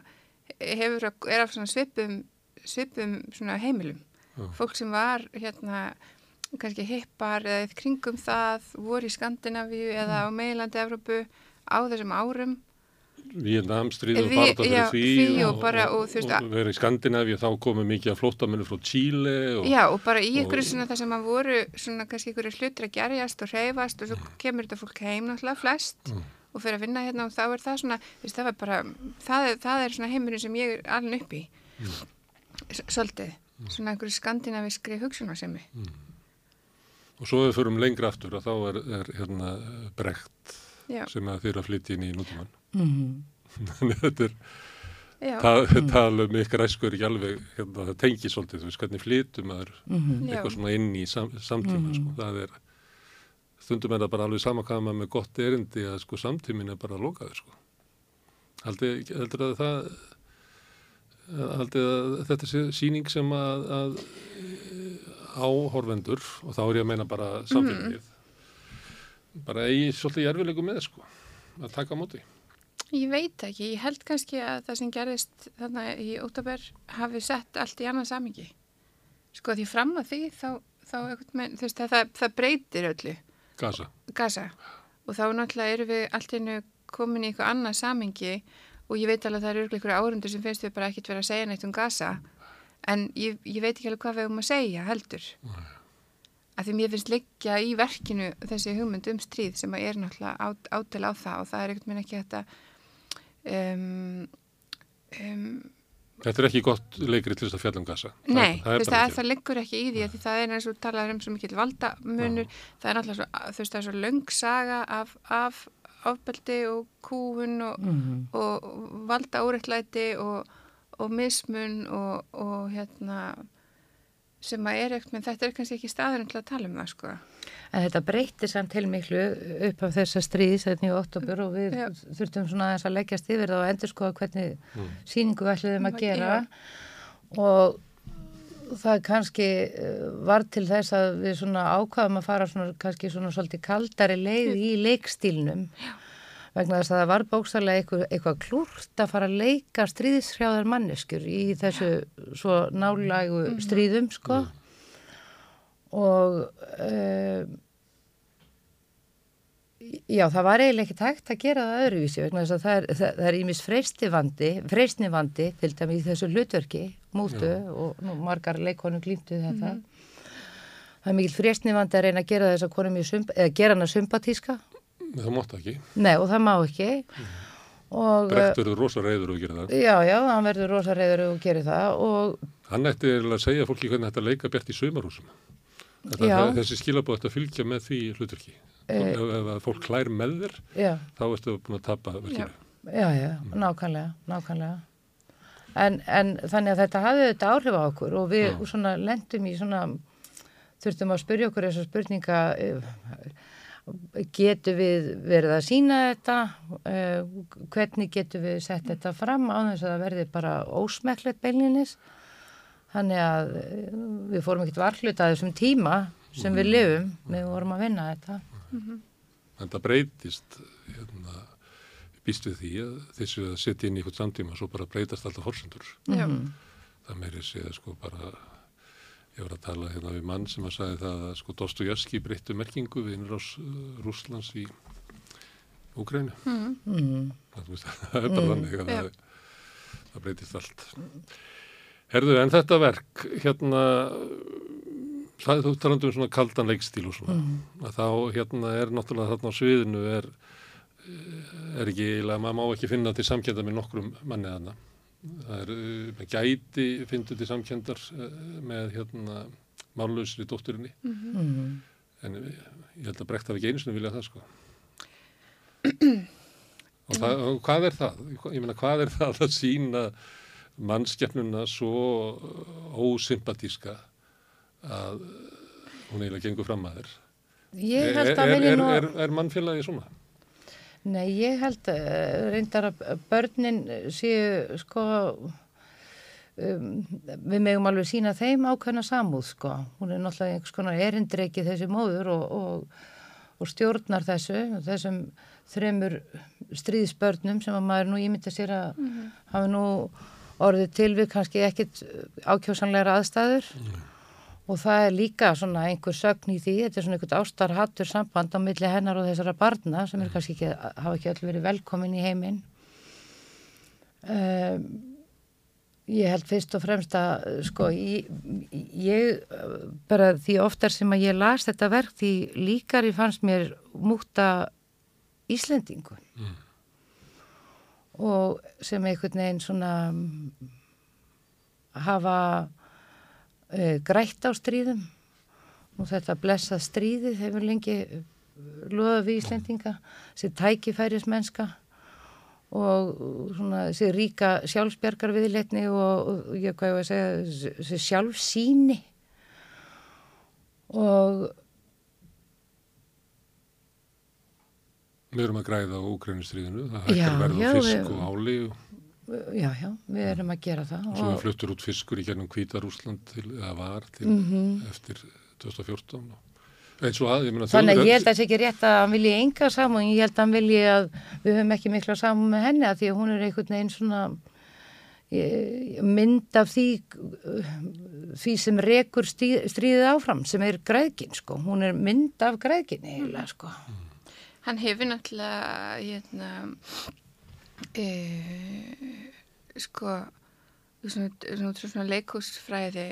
hefur, er af svona svipum, svipum svona heimilum, fólk sem var, hérna, kannski hippar eða í kringum það, voru í Skandinavíu eða á meilandi Evrópu á þessum árum Vietnam stríð og barða fyrir já, því, því og og veist, og verið í Skandinavíu þá komu mikið af flóttamennu frá Chile og Já, og bara í ykkur og- svona það sem að voru svona kannski ykkur hlutir að gerjast og hreyfast og svo Mm. kemur þetta fólk heim náttúrulega flest og fyrir að vinna hérna og þá er það svona, veist, það bara það er, það er svona heimurinn sem ég er alveg upp í. Mm. Svolítið, svona einhverju skandinaviskri hugsunarsemi. Og svo ef við förum lengra aftur að þá er, er hérna brekt Já, sem að þeir að flytja inn í nútíman mm þannig að þetta er já, ta tala um ykkar æsku er ekki alveg hérna, það tengir svolítið, þú veist hvernig flytum maður Mhm. já, eitthvað svona inn í sam, samtíma sko. það er stundum er það bara alveg sama hvað maður með gott erindi að sko samtímin er bara lokaður sko. Heldur að það haldið að þetta sé síning sem að, að áhorfendur og þá er ég að meina bara samfélagið bara eigi svolítið í erfilegu með sko að taka móti ég veit ekki, ég held kannski að það sem gerðist þarna í óttaber hafi sett allt í annað samingi sko því fram að því þá, þá þú veist, það, það, það breytir öllu. Gaza. Gaza. Og þá náttúrulega erum við allt einu komin í eitthvað annað samingi og ég veit alveg að það eru ykkur árundur sem finnst við bara ekkert vera að segja neitt um Gaza. En ég, ég veit ekki alveg hvað við um að segja heldur. Að því mér finnst liggja í verkinu þessi hugmynd um stríð sem er náttúrulega át, átel á það og það er einhvern veginn ekki þetta um, um, Þetta er ekki gott leikri til þess að fjalla um Gaza Nei, það, það, ekki. það liggur ekki í því að því það er eins og talað um svo mikill valdamunur, það er náttúrulega svo, þú veist, það er svo löng saga af, af ofbeldi og kúun og, Mhm. og, og valda óreittlæti og, og mismun og, og hérna sem að er ekkert, menn þetta er kannski ekki staðurinn til að tala um það, sko. En þetta breytti samt til miklu upp af þessa stríðis þetta í oktober og við Já. þurftum svona aðeins að leggjast yfir það og endur skoða hvernig Mm. síningu við ætluðum að Já. gera og það kannski eh, var til þess að við svona ákvaðum að fara svona kannski svona svolítið kaldari leið í leikstílnum vegna þess að það var bókstarlega eitthvað, eitthvað klúrt að fara að leika stríðishrjáðar manneskjur í þessu svo nálægu stríðum sko. Og uh, já það var eiginlega ekki tægt að gera það öðruvísi vegna þess að það er, það, það er ímis freysnivandi freysnivandi til dæmi í þessu hlutverki mútu og nú, margar leikonu glýmtu þetta. Það er mikil freysnivandi að reyna að gera þess að konum í sump, eða gera hana sympatíska Það mátt ekki. nei og það má ekki og Brekt verður rosa reyður og gera það. já já hann verður rosa reyður og gerir það og Hann ætti að segja fólki hvernig þetta leika bjart í það, þessi skilabóð ætti að fylgja með því hlutverki. Eh. ef, ef fólk klær með þér, já þá ertu búin að tapa verkinu. Já, já, nákvæmlega, nákvæmlega. En, en þannig að þetta hafði þetta áhrif á okkur og við lendum í svona, þurftum að spyrja okkur þessar spurninga, getum við verið að sína þetta, eh, hvernig getum við sett þetta fram á þess að það verði bara ósmekklegt beilinnis. Þannig að eh, við fórum ekkert varhluta að þessum tíma sem við lifum, við vorum að vinna þetta. En það breytist, hérna, býst við því að þessu að setja inn í eitthvað samtíma, svo bara breytast alltaf forsendur. Já. Það meiri sé að sko bara, ég var að tala hérna við mann sem að sagði það að sko Dostoyevski breyttu merkingu við innrás uh, Rússlands í Úgrænu. Mm. Það, veist, það er bara þannig að það, það breytist allt. Herðu, en þetta verk, hérna, það, þú talandu um svona kaldan leikstíl og svona, að þá hérna er náttúrulega þarna á sviðinu er, er ekki, eiginlega, maður má ekki finna til samkenda með nokkrum manni þarna. Það er uh, með gæti, fyndu til samkendar uh, með hérna mállausri dótturinni, Mm. en uh, ég held að brekt hafi ekki einu sinni viljað það, sko. og, það, og hvað er það? Ég meina, hvað er það að sína mannskjafnuna svo ósympatíska að hún eiginlega gengur fram að þér? Ég held er, að er, vilja er, er, er mannfélagi svona? Nei, ég held uh, reyndar að börnin séu sko um, við megum alveg sína þeim ákveðna samúð sko. Hún er náttúrulega einhvers konar erindreiki þessi móður og, og, og stjórnar þessu, þessum þremur stríðsbörnum sem að maður nú ímynda sér að hafa nú orðið til við kannski ekkit ákjósanlegra aðstæður og það er líka svona einhver sögn í því, þetta er svona einhvern ástarhattur samband á milli hennar og þessara barna sem er kannski ekki, hafa ekki öll verið velkomin í heiminn. Um, ég held fyrst og fremst að sko ég, ég bara því oftar sem að ég las þetta verk því líkari fannst mér múta Íslendingun. Og sem einhvern veginn svona hafa grætt á stríðum og þetta blessað stríðið hefur lengi loðað við Íslendinga sem tækifærismennska og svona þessi ríka sjálfsbjargar viðleitni og, og ég hvað ég var að segja þessi sjálfsíni og Við erum að græða á Úkrænustriðinu, það Já, hækkar verð já, á fisk og áli og já, já, við erum að gera það svo er og, fluttur út fiskur í gennum Hvítarúsland til, eða var til Mhm. eftir 2014 og eins og að, ég meina þannig að ég held að það sé ekki rétt að hann vilji enga saman, ég held að hann vilji að við höfum ekki mikla saman með henni að því að hún er einhvern veginn svona eh, mynd af því því sem rekur stí- stríðið áfram sem er græðgin sko, hún er mynd af græðgin eiginlega sko. Hann hefur náttúrulega hérna e, sko svona, svona, svona leikúsfræði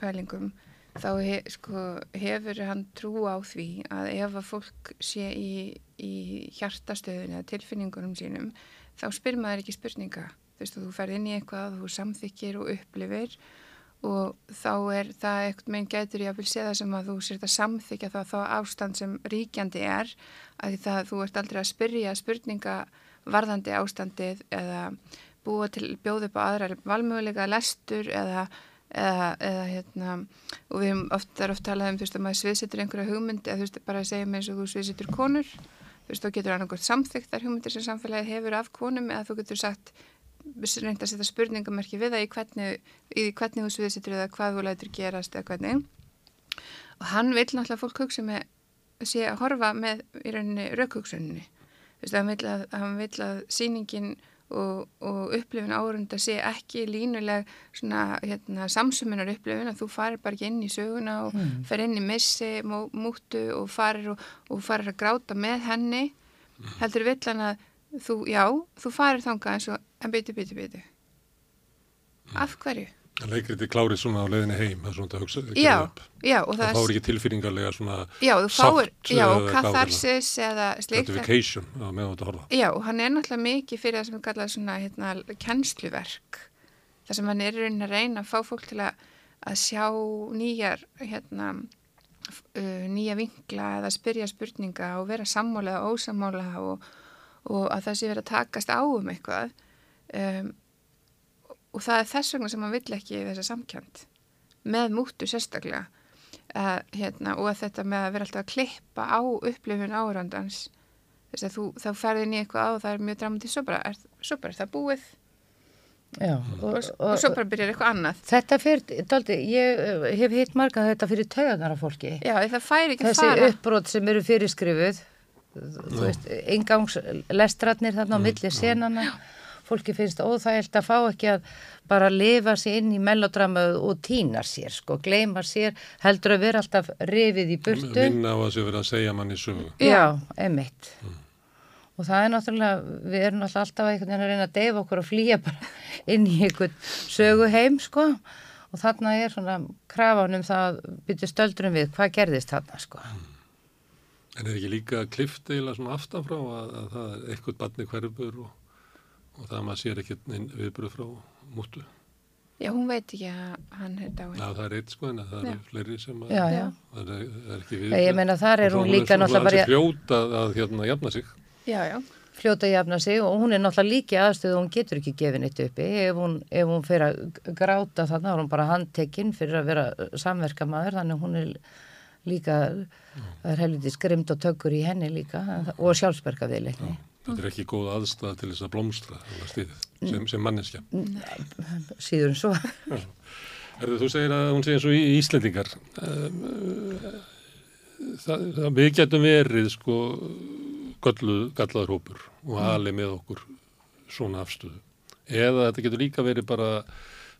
pælingum þá he, sko, hefur hann trú á því að ef að fólk sé í, í hjartastöðun eða tilfinningunum sínum þá spyr maður ekki spurninga. Þú veist, þú ferð inn í eitthvað, þú samþykir og upplifir og þá er það eitthvað meginn gætur ég að vil sé það sem að þú sért að samþykja þá ástand sem ríkjandi er að það þú ert aldrei að spyrja spurninga varðandi ástandið eða búa til bjóð upp á aðra valmöguleika lestur eða, eða, eða hérna og við hefum oft, það er oft talað um þú veist að maður sviðsettur einhverja hugmynd eða þú veist bara að segja með eins og þú sviðsettur konur. Þú veist þá getur annarkort samþygt þar hugmyndir sem samfélagið hefur af konum eða þú getur sagt reynd að setja spurningamerki við það í hvernig, í hvernig þú sviðsettur eða hvað þú lætur gerast eða hvernig. Og hann vil náttúrulega fólk hugsa með sé að horfa með í rauninni raukhugsuninni Þú veist, hann vill að, hann vill að sýningin og, og upplifun árunda sé ekki línuleg svona hérna, samsumunar upplifun að þú farir bara ekki inn í söguna og mm. fer inn í missi, mó, mútu og farir og, og farir að gráta með henni heldur vill hann að þú, já, þú farir þangað eins og en byttu, byttu, byttu af hverju? Leikriti klárið svona á leiðinni heim, það er svona að hugsa Já, já, og það fáir ekki tilfinningarlega svona já, þú fáir, já, katharsis eða slíkt gratification á meðan þetta horfa. Já, og hann er náttúrulega mikið fyrir það sem við kallaðum svona hérna, kennsluverk. Þar sem hann er í rauninni að reyna að fá fólk til að, að sjá nýjar hérna, uh, nýja vinkla eða spyrja spurninga og vera sammála eða ósammála og, og að það sé verið að takast á um eitthvað. Um, og það er þess vegna sem hann vill ekki þessa samkjönd með múttu sérstaklega. Uh, hérna, og að þetta með að vera alltaf að klippa á upplifun árandans þess að þú, þá ferði inn í eitthvað á og það er mjög dramatist, svo bara er, svo bara er það búið. Já, og, og, og svo bara byrjar eitthvað annað. Þetta fyrir, daldi, ég eh, hef hitt marga þetta fyrir tauganar af fólki. Já, það fær ekki Þessi fara. uppbrot sem eru fyrirskrifuð, þú veist, engangslestratnir þarna á milli senana, fólki finnst óþægilt að fá ekki að bara lifa sér inn í melodrama og týna sér, sko, gleima sér, heldur að vera alltaf rifið í burtu. Minna á að sé verið að segja manni sögu. Já, emitt. Og það er náttúrulega, við erum náttúrulega alltaf einhvern veginn að reyna að deyfa okkur og flýja bara inn í einhvern söguheim, sko. Og þarna er svona krafanum það byrju stöldrum við, hvað gerðist þarna, sko. En er ekki líka klift eiginlega svona aftanfrá að, að það er eitthvað barni hverfur og, og það að maður sér ekkert viðbröð frá mútu? Já, hún veit ekki að hann er dáin. Já, það er eitt sko en það eru fleiri sem að Já, já. það er, það er ekki Ég, ég meina þar er hún líka náttúrulega bara... Hún er fljóta að, að hérna jafna sig. Já, já. fljóta að jafna sig og hún er náttúrulega líki aðstöðu og hún getur ekki gefið neitt uppi ef hún, ef hún fyrir að gráta þannig er hún bara handtekinn fyrir að vera samverkamaður þannig hún er líka það er helviti skrimd og tökur í henni líka og sjálfsberga viðleikni Þetta er ekki góð aðstæða til þess að blómstra stýrið, sem, sem manneskja. síður en svo Erðu, þú segir að hún segir eins og í Íslendingar. Um, það, það, við getum verið sko gallaður hópur og alið með okkur svona afstöðu. Eða þetta getur líka verið bara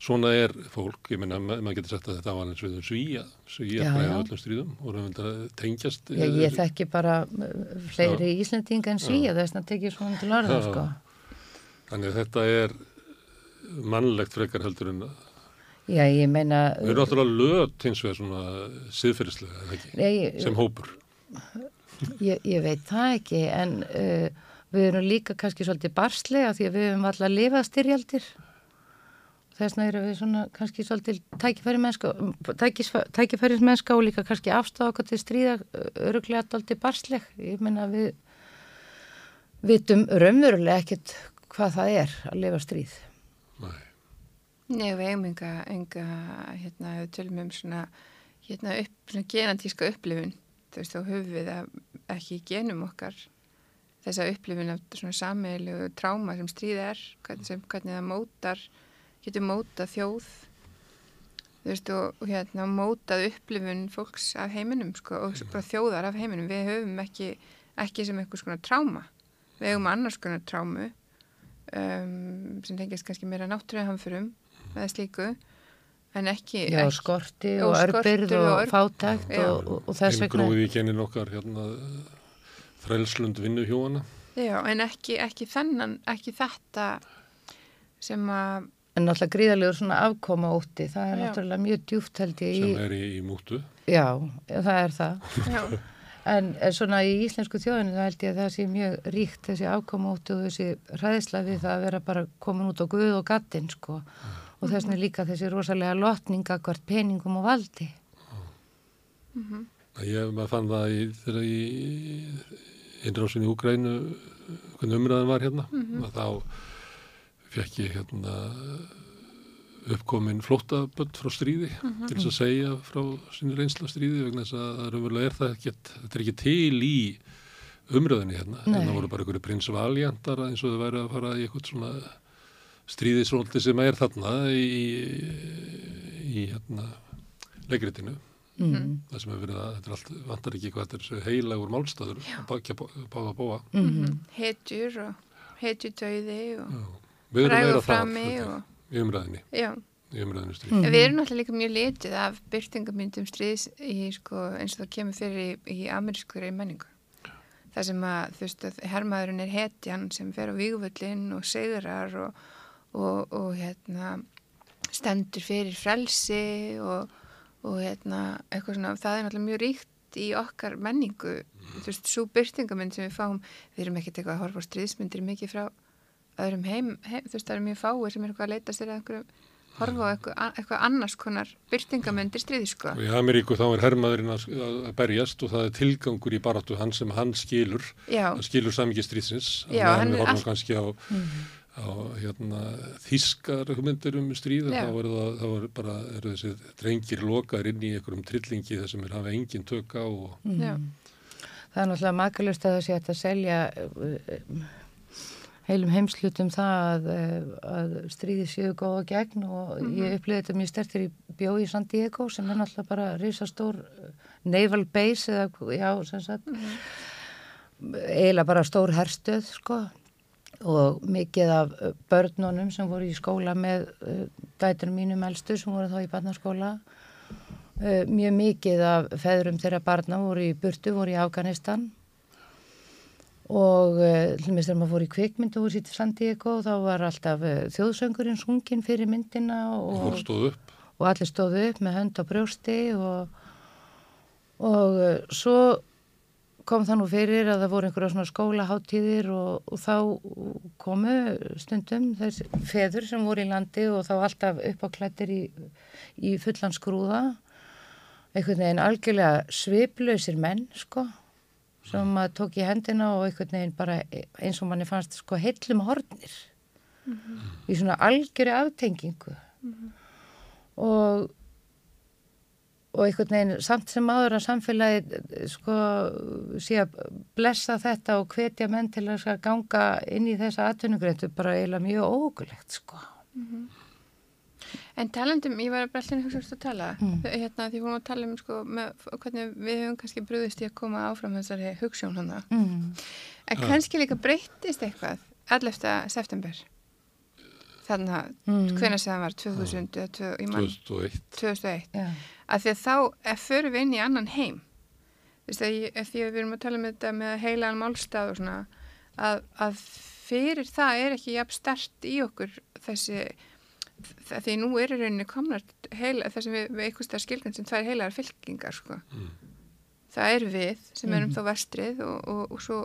svona er fólk, ég meina, ma- maður getur sagt að þetta var eins við um svíja, svíja Já, já. öllum stríðum og raunveldar tengjast. ég, ég þekki bara uh, fleiri Íslendinga en svíja þess að tekja svona til orða Já. sko. Þannig að þetta er mannlegt frekar heldur en að já ég meina Við erum náttúrulega löt hins vegar svona siðferðislega, eða ekki, Nei, sem hópur. Ég, ég veit það ekki en uh, við erum líka kannski svolítið barslega því að við höfum alltaf lifað styrjaldir. Þess vegna erum við svona kannski svolítið tækifæri mennska, og líka kannski afstáða okkur til stríða öruglega alltaf barsleg. Ég meina við vitum raunverulega ekkert hvað það er að lifa stríð. Nei. Nei, við eigum enga, enga hérna, við tölum um svona, hérna, upp, svona genatíska upplifun. Þú veist, þá höfum við ekki genum okkar þessa upplifun af svona sameilu tráma sem stríð er, hvernig, sem, hvernig það mótar, getur mótað þjóð, þú veist, og, og hérna, mótað upplifun fólks af heiminum, sko, og bara þjóðar af heiminum. Við höfum ekki, ekki sem einhvers konar tráma. Við höfum annars konar trámu um, sem tengist kannski meira náttúruhamförum eða slíku en ekki Já, ekki- skorti og örbyrð og og örb- fátækt og, og, og þess vegna. Inngróið í genin okkar hérna þrælslund vinnuhjóana. Já, en ekki, ekki þennan, ekki þetta sem að, En náttúrulega gríðalegur svona afkoma úti, það er Já. náttúrulega mjög djúft held ég í, sem er í, í mútu. já, það er það. já, En svona í íslensku þjóðinu þá held ég að það sé mjög ríkt þessi afkoma úti og þessi hræðisla við það að vera bara komin út á guð og gattinn sko. Og þess vegna líka þessi rosalega lotninga hvert peningum og valdi. Ég maður fann það í, þegar í innrásin í Úgrænu, hvernig umræðan var hérna, að þá fekk ég hérna uppkomin flóttabönd frá stríði til þess að segja frá sinni reynsla stríði vegna þess að raunverulega er það ekki, þetta er ekki til í umröðinni hérna. Nei. Hérna voru bara einhverju prins Valjantar eins og þau væri að fara í eitthvað svona stríðisróldi sem er þarna í, í hérna leikritinu Mm. Það sem hefur verið að, þetta er allt, vantar ekki hvað þetta er heilagur málstaður að bákja báða bóa. Mhm. hetjur og hetjudauði og Við erum meira það í umræðinni, já, í. Mhm. En við erum náttúrulega líka mjög litið af byrtingamyndum stríðs í, sko, eins og það kemur fyrir í, í amerískur menningu. Það sem að, þú veist, að hermaðurinn er hetjan sem fer á vígvöllin og segrar og, og, og hérna, stendur fyrir frelsi og, og hérna, eitthvað svona, það er náttúrulega mjög ríkt í okkar menningu. Þú veist, svo byrtingamynd sem við fáum, við erum ekkert eitthvað að horfa á stríðsmyndir mikið frá öðrum heim, heim þú veist, það eru mjög fáir sem er eitthvað að leita sér að einhverjum horfa á eitthvað, eitthvað annars konar byrtingamöndir stríði sko. Og í Ameríku þá er hermaðurinn að, að berjast og það er tilgangur í baráttu hann sem hann skilur, Já, hann skilur samingi stríðsins. Já, hann er horfum allt- kannski á, á hérna, þískar hugmyndir um stríð, þá er það, er bara, eru þessi drengir lokaðir inn í einhverjum trillingi þar sem er hafa engin tök á og já, Það er náttúrulega makalust að það sé að selja uh, heilum heimslutum það að, uh, að stríði séu góða gegn og ég upplýði þetta mjög stertir í bjó í San Diego sem er náttúrulega bara risastór uh, naval base eða, já, sem sagt, eiginlega bara stór herstöð, sko og mikið af uh, börnunum sem voru í skóla með dæturum mínum elstu sem voru þá í barnaskóla. Mjög mikið af feðrum þeirra barna voru í burtu, voru í Afganistan og hlumist þegar maður fór í kvikmyndu úr sýtti San Diego þá var alltaf uh, þjóðsöngurinn sungin fyrir myndina og, upp. og allir stóðu upp með hönd á brjósti og, og uh, svo kom það nú fyrir að það voru einhverja svona skólaháttíðir og, og þá komu stundum þessi feður sem voru í landi og þá alltaf upp á klættir í, í fullan skrúða einhvern veginn algjörlega sviplausir menn sko sem maður tók í hendina og einhvern veginn bara eins og manni fannst sko heillum hornir í svona algjöri aftengingu og og einhvern veginn samt sem áður að samfélagi sko sé að blessa þetta og hvetja menn til að ganga inn í þessa atvinnugreyndu bara eiginlega mjög ógulegt sko. En talandum, ég var bara allir hugsa að tala, Mm. hérna því fórum að tala um sko með, hvernig við höfum kannski brúðist í að koma áfram þessari hugssjón hana. Mm. En kannski líka breyttist eitthvað 11. september. Þannig að Mm. hvenær sem það var 2000 eða tvö- ég man- 2001. 2001. Já. Að því að þá er, förum við inn í annan heim. Þú veist að því að við erum að tala um þetta með heilagan málstað og svona að, að fyrir það er ekki jafn stert í okkur þessi því nú er í rauninni komnar heila, það sem við, við eitthvað stær skilgan sem tvær heilagar fylkingar sko. það er við sem erum þá vestrið og, og, og svo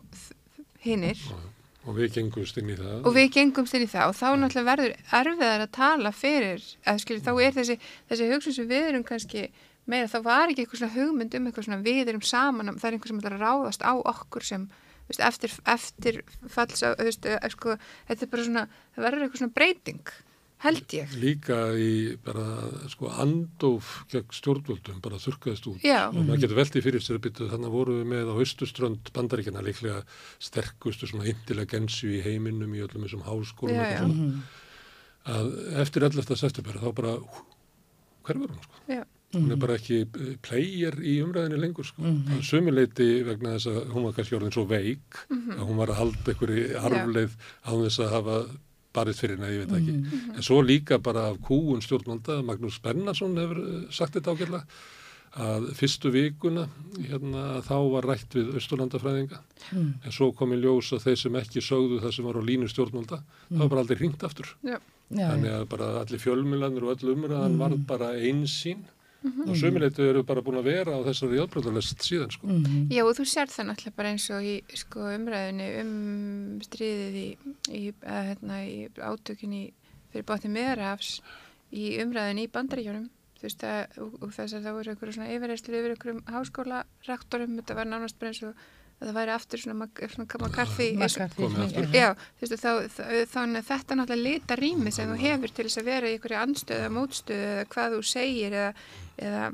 hinnir og við gengumst inn í það. og við gengumst inn í það og þá náttúrulega verður erfiðar að tala fyrir að skilja þá er þessi, þessi hugsun sem við erum kannski meira þá var ekki eitthvað svona hugmynd um eitthvað svona við erum saman það er einhver sem ætlar að ráðast á okkur sem veist, eftir, eftir falls á, veist, eh, sko, þetta er bara svona það verður eitthvað svona breyting held ég Líka í bara sko andóf gegn stjórnvöldum bara þurrkaðist út Já. og maður getur veldið fyrir sér að byttu þannig að vorum við með á austuströnd bandaríkjana líklega sterkustu svona intelligensu í heiminum í öllum þessum háskólum Já, og já. svona. að eftir 11. september þá bara hver var hún sko? Já. Hún er bara ekki eh, player í umræðinu lengur sko. Mm Sumuleiti vegna þess að hún var kannski orðin svo veik að hún var að halda einhverju arfleið á þess að hafa barist fyrir henni, ég veit ekki. En svo líka bara af kúun stjórnvalda, Magnús Bennarsson hefur eh, sagt þetta ágætlega, að fyrstu vikuna hérna, þá var rætt við Östurlandafræðinga en svo kom í ljós að þeir sem ekki sögðu það sem var á línu stjórnvalda það var bara aldrei hringt aftur. Já. Já, þannig að bara allir fjölmilanir og öll umræðan varð bara einsýn og sömuleitu eru bara búin að vera á þessari játbröðalest síðan sko. Já og þú sér það náttúrulega bara eins og í sko, umræðinu um stríðið í, í, hérna, í átökinni fyrir bátni meðrafs í umræðinu í bandaríkjónum þú veist að og, og þess að það voru einhverju svona yfirreyslu yfir einhverjum háskólarektorum. Þetta var nánast bara eins og að það væri aftur svona, svona McCarthy og- McCarthy, já. Já, þannig að þetta náttúrulega lita rými sem þú hefur til þess að vera í einhverju anstöðu eða mótstöðu eða hvað þú segir eða, eða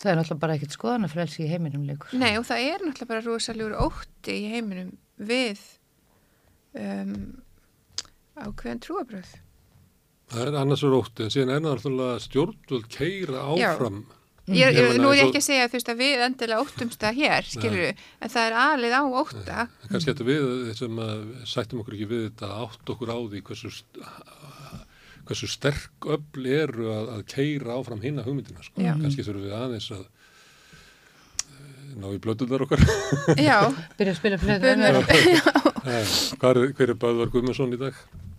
Það er náttúrulega bara ekkert skoðanafrelsi í heiminum leikur. Nei og það er náttúrulega bara rosalegur ótti í heiminum við um, ákveðan trúabröð. það er annars verið ótti en síðan er náttúrulega stjórnvöld keira Já. áfram Ég, Ég ég, meina, nú er ég ekki að segja veist, að við endilega óttumst það hér, skilur en það er alið á ótta. kannski þetta við sem að sættum okkur ekki við þetta að átt okkur á því hversu, hversu sterk öfl eru að, að keira áfram hinna hugmyndina sko. Já. kannski þurfum við aðeins að eh, ná í blötuðar okkar Já, Byrja að spila mér. Eh, hvar, er- hver er Böðvar Guðmundsson í dag Eh,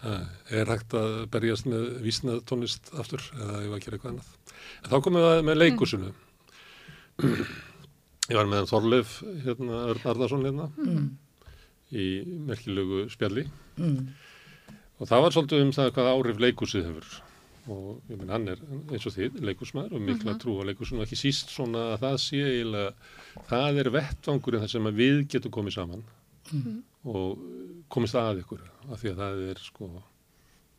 er hægt að berjast með vísnað tónlist aftur eða ég var að gera eitthvað annað? En þá komum við með leikúsinu ég var með Þorleif hérna, Arðarsson hérna í merkilegu spjalli. Mm. og það var svolítið um það hvað áhrif leikúsið hefur. Og ég minn hann er eins og þið leikúsmaður og mikla trú á leikúsinu og ekki síst svona að það sé eiginlega það er vettvangurinn þar sem að við getum komið saman og komist að ykkur af því að það er sko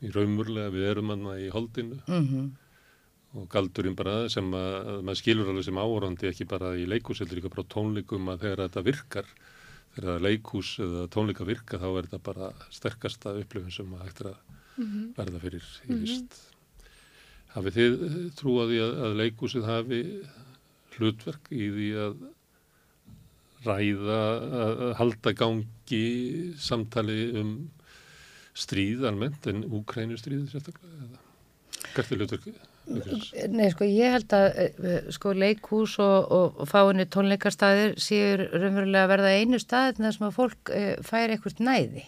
í raumurlega við erum hann í holdinu. Mhm. og galdurinn bara sem að, að maður skilur alveg sem áhorandi ekki bara í leikús heldur líka bara tónleikum að þegar þetta virkar þegar það leikús eða tónleika virka þá er þetta bara sterkasta upplifun sem að hægt er að verða fyrir í vist. Hafið þið eh, trú að því að, að leikúsið hafi hlutverk í því að ræða að, halda gangi samtali um stríð almennt en Úkrænu stríð sérstaklega eða hvert er leikúsins? Nei, sko, ég held að eh, sko, leikhús og, og, fáinni tónleikastæðir séu raunverulega að verða einu staðir þar sem að fólk e, fær eitthvað næði.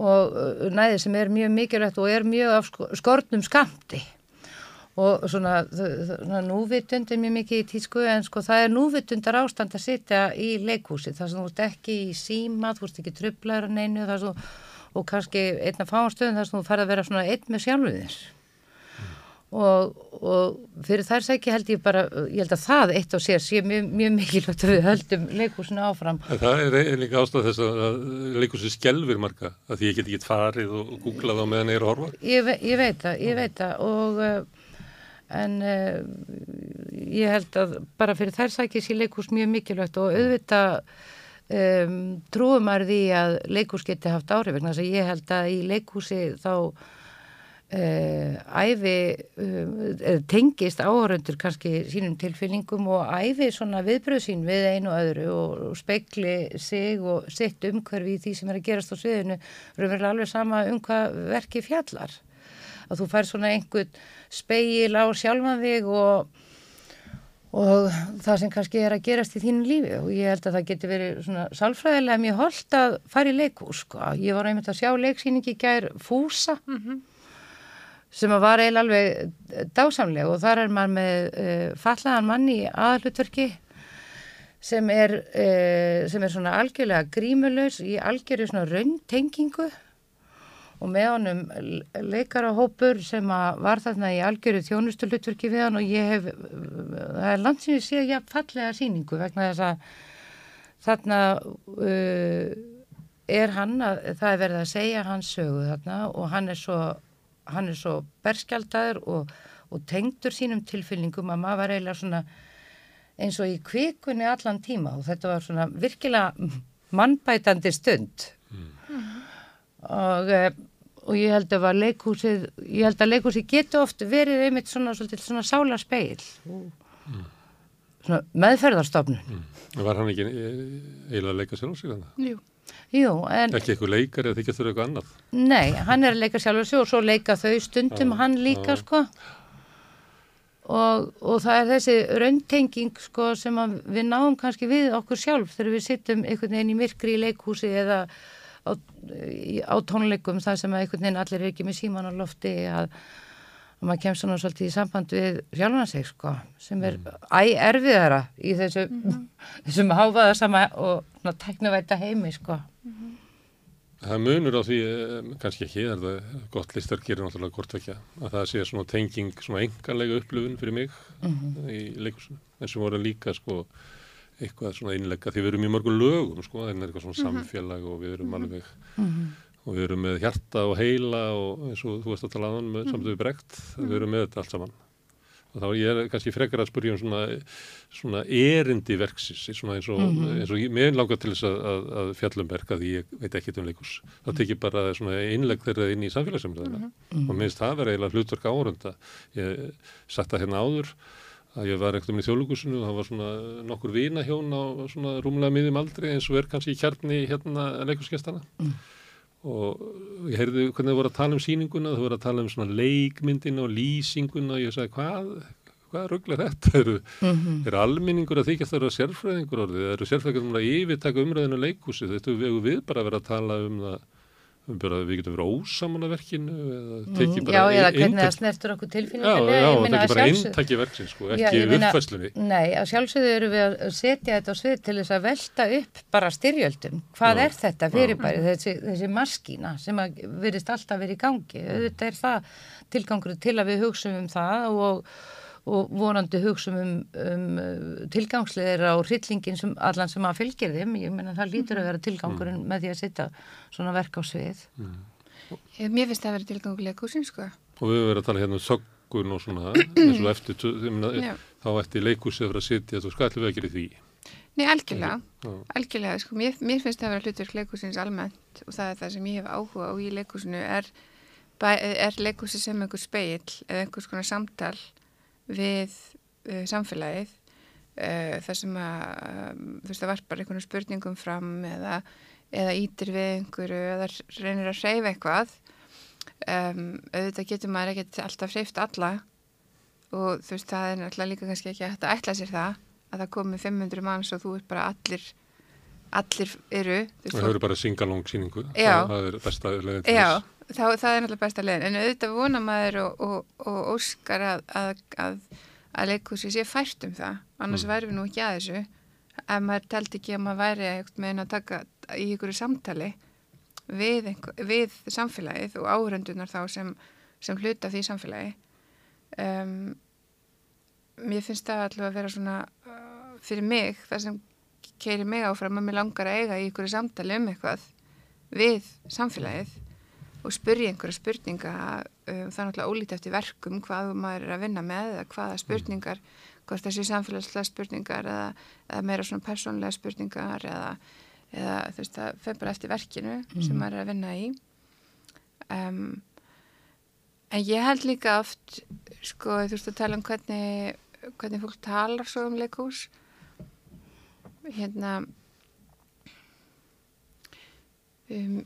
Og e, næði sem er mjög mikilvægt og er mjög af sko, skortnum skamti og svona, svona núvitund er mjög mikið í tísku en sko það er núvitundar ástand að sitja í leikhúsi. Þar sem þú ert ekki í síma, þú ert ekki trublaður þar sem þú og kannski einna fáanstöðum þar sem þú færð að vera svona einn með sjálfu þér. Og, og fyrir þær sæki held ég bara, ég held að það eitt og sér sé mjög, mjög mikilvægt að við höldum leikhúsinu áfram. En það er ein- líka ástæð þess að leikúsið skelfir marga að því ég get ekki farið og googlað á meðan ég er að horfa. Ég, ve ég veit það, ég veit það. Og uh, en uh, ég held að bara fyrir þær sæki sé leikhús mjög mikilvægt og auðvitað um, trúum maður því að leikhús geti haft áhrif vegna þess að ég held að í leikhúsi þá Uh, æfi uh, tengist áhörundur kannski sínum tilfinningum og æfi svona viðbröð sín við einu og öðru og, og spekli sig og sitt umhverfi í því sem er að gerast á sviðinu raunverulega alveg sama um hvað verki fjallar. Að þú fær svona einhvern speil á sjálfan þig og og það sem kannski er að gerast í þínu lífi. Og ég held að það geti verið svona sálfræðilega mjög holdt að fara í leikhús sko. ég var einmitt að sjá leiksýningi gær Fúsa sem að var eiginlega alveg dásamleg. Og þar er maður með uh, fallaðan mann í aðalutverki sem er, uh, sem er svona algjörlega grímulaus í algjörðu svona rauntengingu og með honum leikarahópur sem var þarna í algjörðu þjónustulutverki við hann og ég hef, það er land sem ég sé ég fallega síningu vegna þess að þarna uh, er hann að, það er verið að segja hans sögu þarna og hann er svo hann er svo berskjaldaður og, og tengdur sínum tilfyllingum að maður var eiginlega svona eins og í kvikunni allan tíma og þetta var svona virkilega mannbætandi stund. Og, eh, og ég held að var leikhúsið ég held að leikhúsið getur oft verið einmitt svona, svolítið, svona sála speil svona meðferðarstofnun Var hann ekki eh, eiginlega að leika á sig þannig? jú. Jú, en Ekki eitthvað leikar eða þykja þurfa eitthvað annað? Nei, hann er að leika sjálfur sig og svo leika þau stundum Já, hann líka já. sko og, og það er þessi rauntenging sko sem að við náum kannski við okkur sjálf þegar við sittum einhvern veginn í myrkri í leikhúsi eða á, í- á tónleikum þar sem að einhvern veginn allir er ekki með síman á lofti að, að maður kemst svona svolítið í samband við sjálfan sig sko sem er æ erfiðara í þessu þessum háfaða sama og svona teknuvæta heimi sko. Það er munur á því, eh, kannski ekki, er það gott listar gerir náttúrulega hvort ekki að það sé svona tenging, svona engarlega upplifun fyrir mig í leikusinu. En sem voru líka sko eitthvað svona innlegga, því við erum í mörgum lögum sko, en er eitthvað svona samfélag og við erum alveg, og við erum með hjarta og heila og eins og þú veist að tala aðan með samtöðu brekt, við erum með þetta allt saman. og þá er ég kannski frekar að spurja um svona, svona erindi verksins svona eins og, eins og ég, mér langar til þess að, að, að fjallum verk að ég veit ekki um leikus þá tek ég bara svona innleg þeirra inn í samfélagssamræðina og minnst það verið eiginlega hlutverk árunda ég satt það hérna áður að ég var ekkert um í þjóðlugusinu og það var svona nokkur vina hjón á svona rúmlega miðjum aldri eins og er kannski í kjarni hérna leikuskestana og ég heyrði hvernig þau voru að tala um síninguna, þau voru að tala um svona leikmyndina og lýsinguna og ég sagði hvað, hvað ruggla er þetta? Eru, er alminningur að þykjast að vera sérfræðingur orðið? Eru sérfræðingur að yfirtaka umræðinu leikhúsi? Þetta við, við bara vera að tala um það um bara, við getum verið ósaman að verkinu eða tekið bara Já, eða hvernig það snertur okkur Já, tilfinningarlega. já, Ég og meina, tekið að bara inntaki verksins sko, Já, ekki uppfæslunni Nei, að sjálfsögðu eru við að setja þetta á svið til þess að velta upp bara styrjöldum. Hvað Já. er þetta fyrirbæri, þessi, þessi maskína sem að virðist alltaf verið í gangi. Þetta er það tilgangur til að við hugsum um það og, og vonandi hugsum um, um uh, tilgangsleðir á hryllingin sem allan sem að fylgir þeim. Ég meina það lítur að vera tilgangurinn með því að setja svona verk á svið. Ég, mér finnst það að vera tilgangulega kúsin, sko. og við höfum verið að tala hérna um þöggun og svona eins og eftir, tu- ég meina, Já. þá ætti leikhúsið að vera að sitja, þú ætlum við að gera í því Nei, algjörlega, Já. algjörlega, sko, mér, mér finnst það að vera hlutverk leikúsins almennt og það er það sem ég hef áhuga á í leikúsinu er, er leikúsi sem einhver speill eða einhvers konar samtal við uh, samfélagið uh, þar sem að, um, þú veist, það varpar einhvern spurningum fram eða, eða ítir við einhverju eða reynir að hreyfa eitthvað. Um, auðvitað getur maður ekkert alltaf hreyft alla og þú veist, það er náttúrulega líka kannski ekki hægt að ætla sér það að það komi 500 manns og þú ert bara allir allir eru það höfður bara singalong síningu það, það er besta leiðin til þess þá, það er náttúrulega besta leiðin. En auðvitað vona maður og, og, og óskar að, að, að, að leikhúsi sé fært um það. Annars Mm. væri við nú ekki að þessu. Ef maður teldi ekki að maður væri eitthvað með að taka í ykkur samtali við, einhver, við samfélagið og áhöröndunar þá sem, sem hluta því samfélagi um, mér finnst það alltaf að vera svona uh, fyrir mig, það sem keiri mig áfram að mér langar að eiga í ykkur samtali um eitthvað við samfélagið og spyrja einhverja spurninga um, það er náttúrulega ólítið eftir verkum hvað maður er að vinna með eða hvaða spurningar hvort séu samfélagslega spurningar eða, eða meira svona persónlega spurningar eða, eða þú veist það fer bara eftir verkinu sem maður er að vinna í. Um, en ég held líka oft sko þú veist að tala um hvernig hvernig fólk talar svo um leikhús. Hérna um,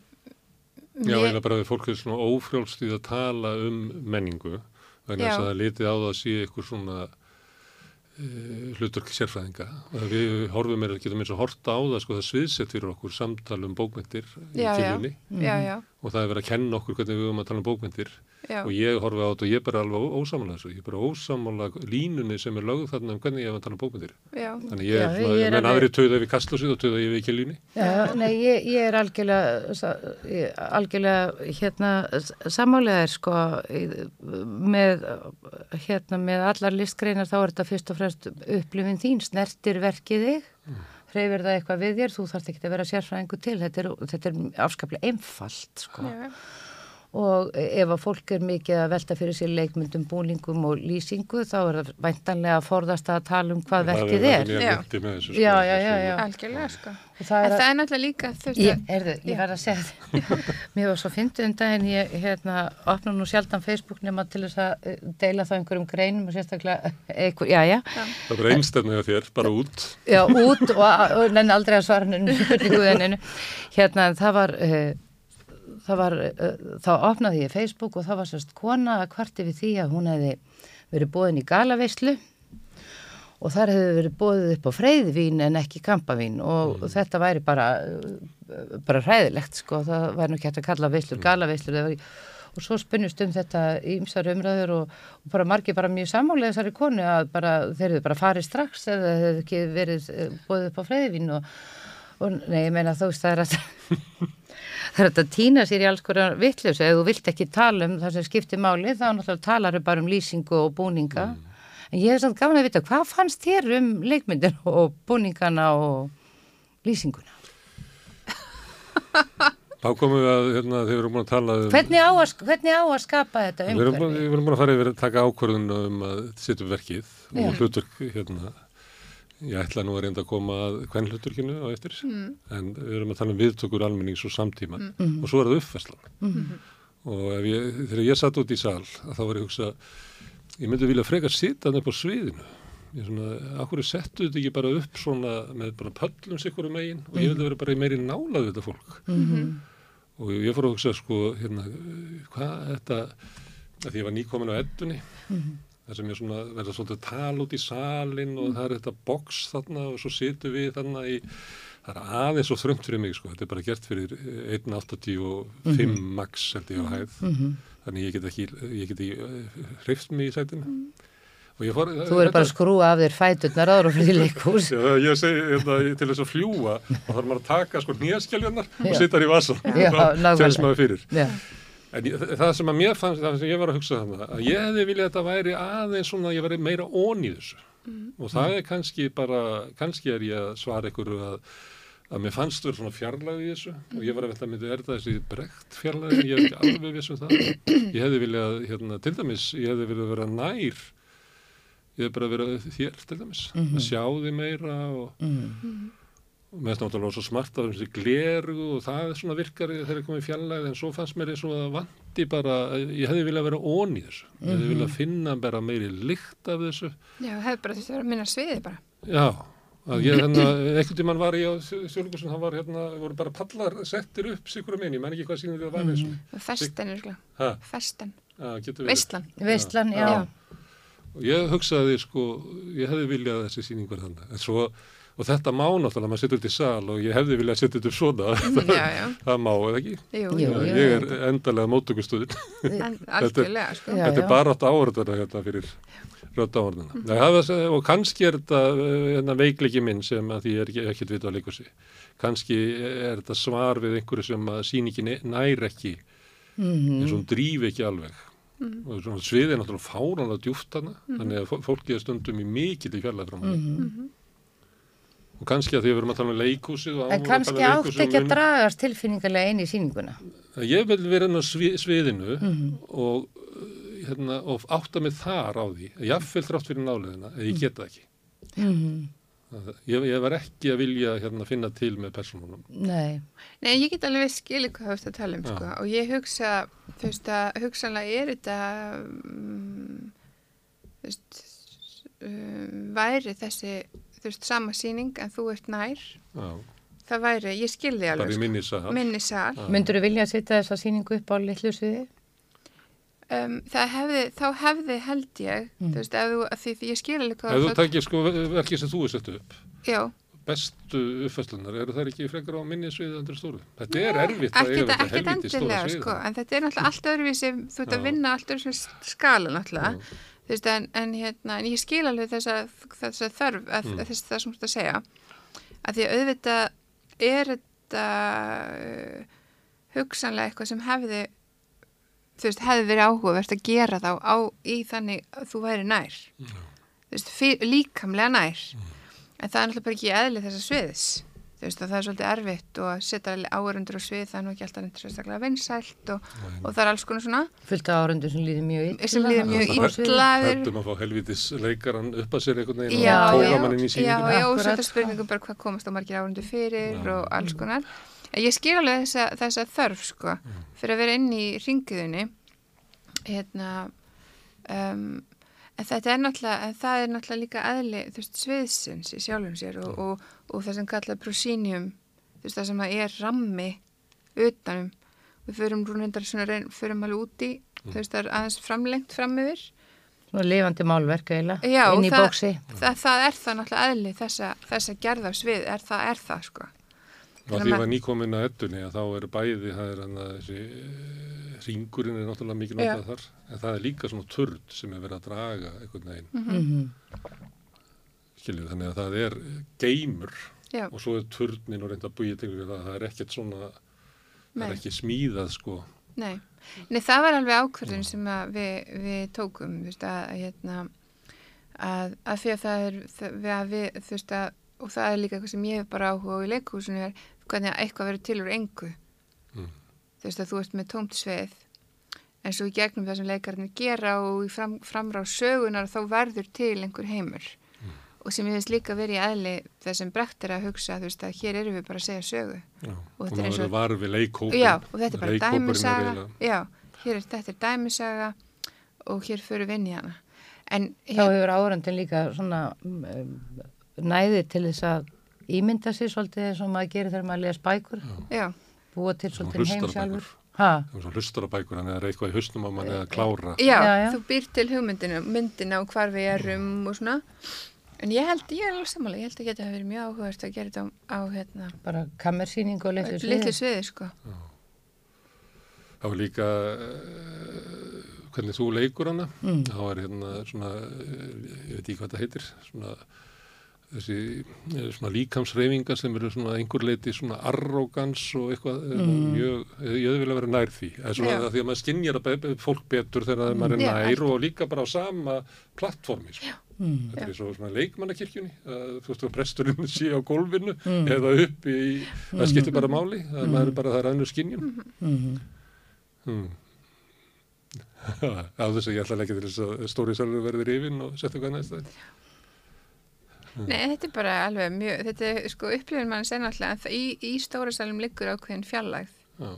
Já, mér- eða bara við fólk er svona ófrjálst í að tala um menningu þess að það litið á það að sé eitthvað svona uh, hlutverk sérfræðinga. Og við horfum er að getum eins og horta á það sko það sviðsett fyrir okkur samtal um bókmyndir í Já, já. já, já, og það er verið að kenna okkur hvernig við höfum að tala um bókmyndir já, og ég horfi á þetta og ég er bara alveg ó- ósammála þessu, ég er bara ósammála línunni sem er lögð þarna um hvernig ég hef að tala um bókmyndir já, þannig ég Já, ég er menn aðri töða við kastlósið og töða ég við ekki línni Já, nei, ég, ég er algjörlega, algjörlega hérna sammálegaðir sko. Með, hérna með allar listgreinar þá er þetta fyrst og fremst upplifin þín, snertir verkið þig, hreyfir það eitthvað við þér, þú þarft ekki að vera sérfræðingu til, þetta er, þetta er afskaplega einfalt sko. Já, og ef að fólk er mikið að velta fyrir sér leikmyndum, búningum og lýsingu þá er það væntanlega að forðast að tala um hvað verkið er. það er myndi með þessu Já, sko, já, já, já. algjörlega sko Og það en er að- það er náttúrulega líka þú veist Ég, að- erðu, ég Já. verð að segja það. Mér var svo fyndið um daginn, ég hérna, opna nú sjaldan Facebook nema til þess að eh, deila það einhverjum greinum og sérstaklega eitthvað, já, já, það er einstefnið af þér, bara út já, út og, og nenni aldrei að svara hennu. Hérna, það var, uh, það var, uh, þá opnaði ég Facebook og það var sérst kona að kvarti við því að hún hefði verið bóðin í galaveislu og þar hefði verið bóðið upp á freyðvín en ekki kampavín og þetta væri bara, uh, bara hræðilegt sko, það væri nú ekki hægt að kalla veislur galaveislur eða og svo spunnust um þetta í ymsar umræður og, og bara margir bara mjög sammálega þessari konu að bara, þeir eru bara farið strax eða þeir hefðu ekki verið eh, boðið upp á freyðvín og, og nei, ég meina þú veist það er að það er að týna sér í alls konar vittlösu, ef þú vilt ekki tala um það sem skiptir máli, þá náttúrulega talar þau bara um lýsingu og búninga en ég hef samt gaman að vita, hvað fannst þér um leikmyndin og búningana og lýsinguna? þá komum við að, hérna, þegar við erum búin að tala um... Hvernig á að, hvernig á að skapa þetta umhverfi? við erum búin að fara yfir að taka ákvörðun um að setja verkið og hlutverk, hérna, ég ætla nú að reynda að koma að hvern hlutverkinu á eftir, Mm. en við erum að tala um viðtökur almennings og samtíma Mhm. og svo er það uppfæslan. Mhm. Og ef ég, þegar ég satt út í sal, að þá var ég að hugsa, ég myndi vilja frekar sita hann upp á sviðinu. Ég svona, akkur settu þetta ekki bara upp svona með bara pöllum sikkur um megin og ég vildi vera bara í meiri nálað við þetta fólk. Mhm. Og ég fór að hugsa, sko, hérna, hvað þetta, að því ég var nýkomin á eddunni, Mhm. Þar sem ég svona verða svolítið að tala út í salin og það er þetta box þarna og svo situm við þarna í, það er aðeins og þröngt fyrir mig, sko, þetta er bara gert fyrir 1.85 Mhm. max, held ég á hæð, Mhm. þannig ég get ekki, ég get ekki hreift mig í sætinu. Og ég fór, Þú er bara að skrúa af þér fæturnar áður og fyrir leikús. Já, ég segi hérna, til þess að fljúa þá þarf maður að taka sko nýjaskjáljarnar og þar í vasan Já, nákvæmlega. félst maður fyrir Já. En ég, það sem að mér fannst það sem ég var að hugsa þannig að ég hefði viljað að þetta væri aðeins svona að ég væri meira ón í þessu. Og það er kannski bara kannski er ég að svara ykkur að að mér fannst verið svona fjarlæði í þessu. Og ég var að veit að myndi er það þessi brekt fjarlæði ég er ekki alveg viss um það. Ég hefði viljað, hérna, til dæmis ég hefði viljað vera nær ég hefði bara verið þér til dæmis. Mhm. að sjá því meira og, Mhm. og mér finnst náttúrulega svo smart af þessi gleru og það er svona virkar þegar ég kom í fjarlæði en svo fannst mér eins og að vanti bara ég hefði viljað vera ón í þessu ég hefði Mhm. viljað finna bara meiri lykt af þessu Já, hefur bara þurft að vera minna sviði bara. Já, að ég hérna, einhvern tímann var ég á Sjólugusin, hann var hérna, voru bara pallar settir upp sikur um einn, ég man ekki hvað sínum það var eins og. Festen er. Ha? Festen. Já. Veistlan. Veistlan, já. Og ég hugsaði, sko, ég hefði viljað að þessi sýning var þannig, en svo, og þetta má náttúrulega, maður setur þetta í sal og ég hefði viljað að setja þetta upp svona, Já, já. það má, eða ekki? Jú, Jú, Já, jú, ég er jú. endalega móttökustuðin. En algjörlega, sko. Þetta er bara átt áhörðuna hérna fyrir rödd áhörðuna. Og kannski er þetta eh, hérna, veikleiki minn sem að því ég er ekki, ekkert vita á leikursi. Kannski er þetta svar við einhverju sem að sýningin nær ekki, Mhm. eins og hún drífi ekki alveg. Mhm. Og svona sviðið er náttúrulega fáránlega djúft hana, þannig að fó- fólki er stundum í mikill í. Mhm. Og kannski að því að við erum að tala um leikhúsið og En kannski tala um átt ekki að dragast tilfinningarlega inn í sýninguna. Ég vil vera inn á svi, sviðinu Mhm. og, uh, hérna, og átta mig þar á því. Jáfnvel þrátt fyrir náleðina, en ég geta það ekki. Mhm. Það- Ég, ég var ekki að vilja hérna, finna til með persónunum. Nei. Nei, ég get alveg skilið hvað þú ert að tala um, sko. Og ég hugsa, þú veist að, hugsanlega er þetta, um, þú veist, um, væri þessi, þú veist, sama sýning en þú ert nær. Já, Það væri, ég skil því alveg, bara í sko. minni sal. Minni sal. Já. Myndur þú vilja að setja þessa sýningu upp á litlu sviði? Um, það hefði, þá hefði held ég, Mm. þú veist, ef þú, að því, því ég skil alveg hvað Ef þú takir sko verkið sem þú er sett upp, Já, bestu uppfæslunar, eru það ekki frekar á minni sviði endur stóru? Þetta er erfitt að ekkert, þetta helviti stóra endilega svið. sko, en þetta er náttúrulega allt öðruvísi þú ert að vinna allt öðruvísi skala náttúrulega Já. Þú veist, en, en, hérna, en ég skil alveg þessa, þessa þörf að, Mm. að þess það sem þú ert að segja. Að því að auðvitað er þetta uh, hugsanlega eitthvað sem hefði þú veist, hefði verið áhugavert að gera þá á, í þannig að þú væri nær. Þú veist, fyr, líkamlega nær. En það er náttúrulega bara ekki eðli þessa sviðis þú veist, og það er svolítið erfitt og að setja áörundur á svið, það er nú ekki alltaf neitt sérstaklega vinsælt og, og það er alls konar svona Fullt af árundu sem líður mjög illa. sem líður mjög illa við- Hættum að fá helvitis leikaran upp að sér einhvern veginn Já, og já, tóka mann inn í já, sýninguna. já, og Akkurat. setja spurningum bara hvað komast á margir árundu fyrir Já. og alls konar. En ég skil alveg þessa, þessa þörf, sko, fyrir að vera inn í ringiðunni, hérna, um, en þetta er náttúrulega, en það er náttúrulega líka eðli, þú veist, sviðsins í sjálfum sér og, og, og það sem kallað prosínium, þú veist, það sem að er rammi utanum. Við förum rúnendar svona reyn, förum alveg úti, þú veist, það er aðeins framlengt fram yfir. Svona lifandi málverk eiginlega. Já, Inn í bóksi. Það, það er það náttúrulega eðli þessa, þessa gerðarsvið, er það, er það sko. Og því var nýkomin að eddunni að þá er bæði, það er hann að þessi eh, ringurinn er náttúrulega mikið notað þar, en það er líka svona turd sem er verið að draga einhvern veginn, Mhm. skiljið, þannig að það er geimur Já. og svo er turdnin og reynda að búið til það, það er ekkert svona, það Nei. er ekki smíðað sko. Nei. Nei, það var alveg ákvörðun sem að við, við tókum, veist, að, að, hérna, að, að því að það er, það, við, að þú veist, að, og það er líka eitthvað sem ég hef bara áhuga á í leikhúsinu er hvernig að eitthvað verður til úr engu. þú veist að þú ert með tómt sveið en svo í gegnum það sem leikarnir gera og í fram, framrá sögunar þá verður til einhver heimur og sem ég finnst líka verið í eðli þess sem brekt er að hugsa þú veist að hér erum við bara að segja sögu Já, Og þetta er eins og-. Já, og þetta er bara dæmisaga. Já, hér er þetta er dæmisaga og hér fyrir við inn í hana. En Þá hefur áhörandin líka svona um, næði til þess að ímynda sér svolítið eins og maður gerir þegar maður les bækur, já, búa til svolítið heim hlustar á sjálfur. bækur. Ha, Það er svona hlustar á bækur, hann er eitthvað í hausnum á manni að klára. já, Já, já. þú býr til hugmyndina, myndina og hvar við erum og svona. En ég held, ég er alveg sammála, ég held að geta að verið mjög áhugast að gera þetta á, á hérna, bara kammersýning og litlu litlu sviði. sviði, sko. Það var líka, uh, hvernig þú leikur hana, Mm. þá er hérna svona, ég veit ekki hvað það heitir, svona, þessi eh, svona líkamsreyfingar sem eru svona einhver leiti svona arrogans og eitthvað mm. mjög, ég vil að vera nær því það er svona það því að maður skinnjar fólk betur þegar maður er Já, nær allt. og líka bara á sama plattformi sko. Mm. þetta er svo svona leikmannakirkjunni þú veist að presturinn sé á gólfinu Mm. eða upp í, það skiptir bara máli það maður er bara það er önnur skinnjun Mm. mm. á þess að ég ætla að leggja til þess að stóri salur verður yfin og setja hvað næst það Nei, þetta er bara alveg mjög, þetta er sko upplifin mann sen alltaf, en það, í, í stóra salum liggur ákveðin fjallægð. Já.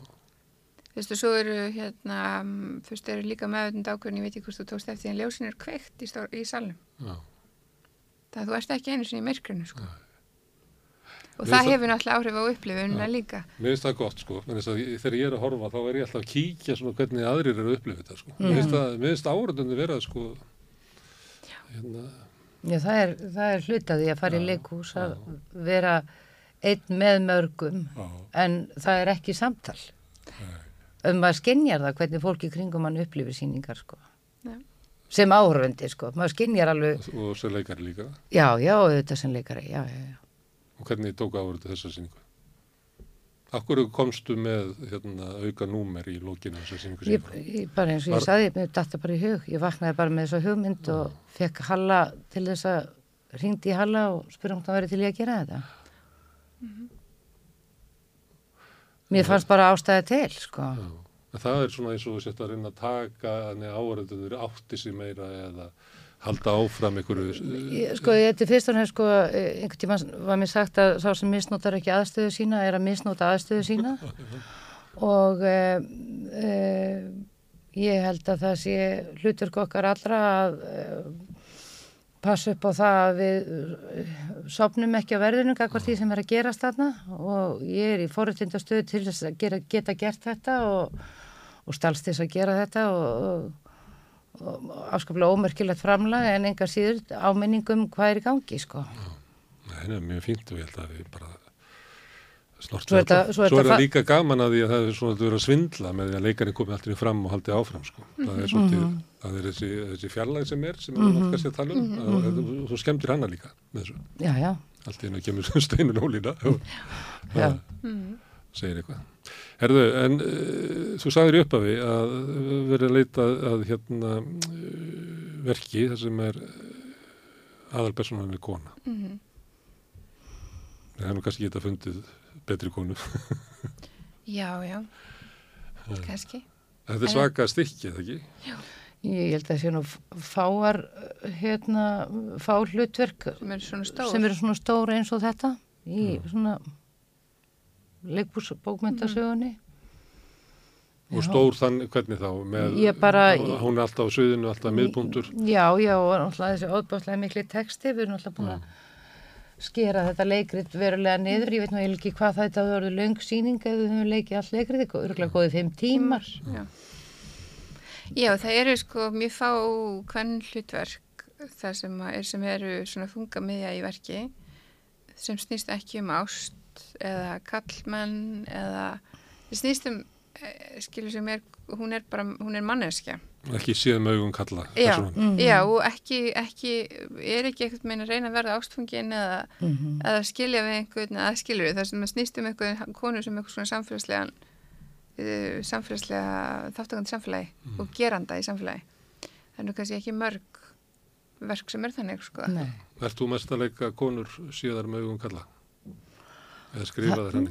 Þú veist, og svo eru hérna, mm, þú veist, eru líka meðvönd ákveðin, ég veit ekki hvort þú tókst eftir, en ljósin er kveikt í, í salnum. Já. Það að þú ert ekki einu sinni í myrkrinu, sko. Og Mér það hefur náttúrulega áhrif á upplifunina líka. Mér finnst það gott sko, að þegar ég er að horfa þá er ég alltaf að kíkja svona hvernig aðrir eru að upplifa þetta sko. Mér finnst það, mér finnst áraðunni vera sko, hérna, Já, það er, það er hlutaði að fara í Já, leikhús að vera einn með mörgum Já. en það er ekki samtal um að skinjar það hvernig fólki kringum mann upplifir síningar sko. Já. sem áhörfundi sko. maður skinjar alveg, og svo leikari líka. já, já, þetta sem leikari já, já, já. Og hvernig tók áraðu þessa síningu? Akkur komstu með hérna, auka númer í lókinu þessa síningu Ég, síningu? ég, bara eins og Var- ég saði, mér datta bara í hug. Ég vaknaði bara með þessa hugmynd og fekk Halla til þess að ringdi í Halla og spurði hann hvað verið til ég að gera þetta. Mér fannst bara ástæði til sko. En það er svona eins og þú sett að reyna að taka áraðunir átti sig meira eða halda áfram einhverju Ég, sko, þetta er fyrst og næst sko, eh, einhvern tíma var mér sagt að sá sem misnotar ekki aðstöðu sína er að misnota aðstöðu sína. Og e, e, ég held að það sé hlutverk okkar allra að e, passa upp á það að við e, sopnum ekki á verðinu kakvar því sem er að gerast þarna. Og ég er í forréttindastöðu til þess að gera, geta gert þetta og, og stalst þess að gera þetta og og afskaplega ómerkilegt framlag en enga síður áminningum hvað er í gangi sko. Það er mjög fínt og ég held að við bara snortum Svo þetta. svo er Svo er það líka gaman að því að það er svona að vera að svindla með því að leikarinn komi alltaf fram og haldi áfram sko. Það er svolítið, Mhm. það er þessi, þessi fjarlag sem er, sem er mm kannski að tala um Mhm. og þú- þú skemmtir hana líka með þessu. Já, já. Allt í hennu kemur steinun ólína og Já. Mm. segir eitthvað. Herðu, en uh, þú sagðir í upphafi að verið að leita að hérna uh, verki þar sem er aðalpersonan er kona. Mhm. Það er nú kannski geta fundið betri konu. Já, já, kannski. Þetta er svaka stykki, eða ekki? Ég held að það sé nú fáar hérna, fá hlutverk Sem eru svona stór. sem eru svona stór eins og þetta í svona leikbúsbókmyndasögunni Og stór þann, hvernig þá? Með, Ég bara- Hún er alltaf á suðinu, alltaf miðbúndur. Já, já, og náttúrulega þessi óbáslega mikli texti, við erum náttúrulega búin að skera þetta leikrit verulega niður, ég veit nú ekki hvað þetta voru löng síning eða við höfum leikið allt leikrit, örgulega góðið fimm tímar. Já. Já, það eru sko mjög fá hvern hlutverk þar sem, að er, sem eru svona þunga miðja í verki sem snýst ekki um ást eða kallmenn eða það snýst um eh, skilur sem er, hún er bara, hún er manneskja. Ekki með augum kalla. Já, persónan. já, og ekki, ekki, er ekki eitthvað meina að reyna að verða ástfungin eða, Mhm. eða skilja við einhvern eða skilur við það sem að snýst um einhvern konu sem eitthvað svona samfélagslegan uh, samfélagslega þáttakandi samfélagi og geranda í samfélagi er nú kannski ekki mörg verk sem er þannig sko Nei. Ert þú mest að leika konur síðar með augum kalla? Eða skrifa það hann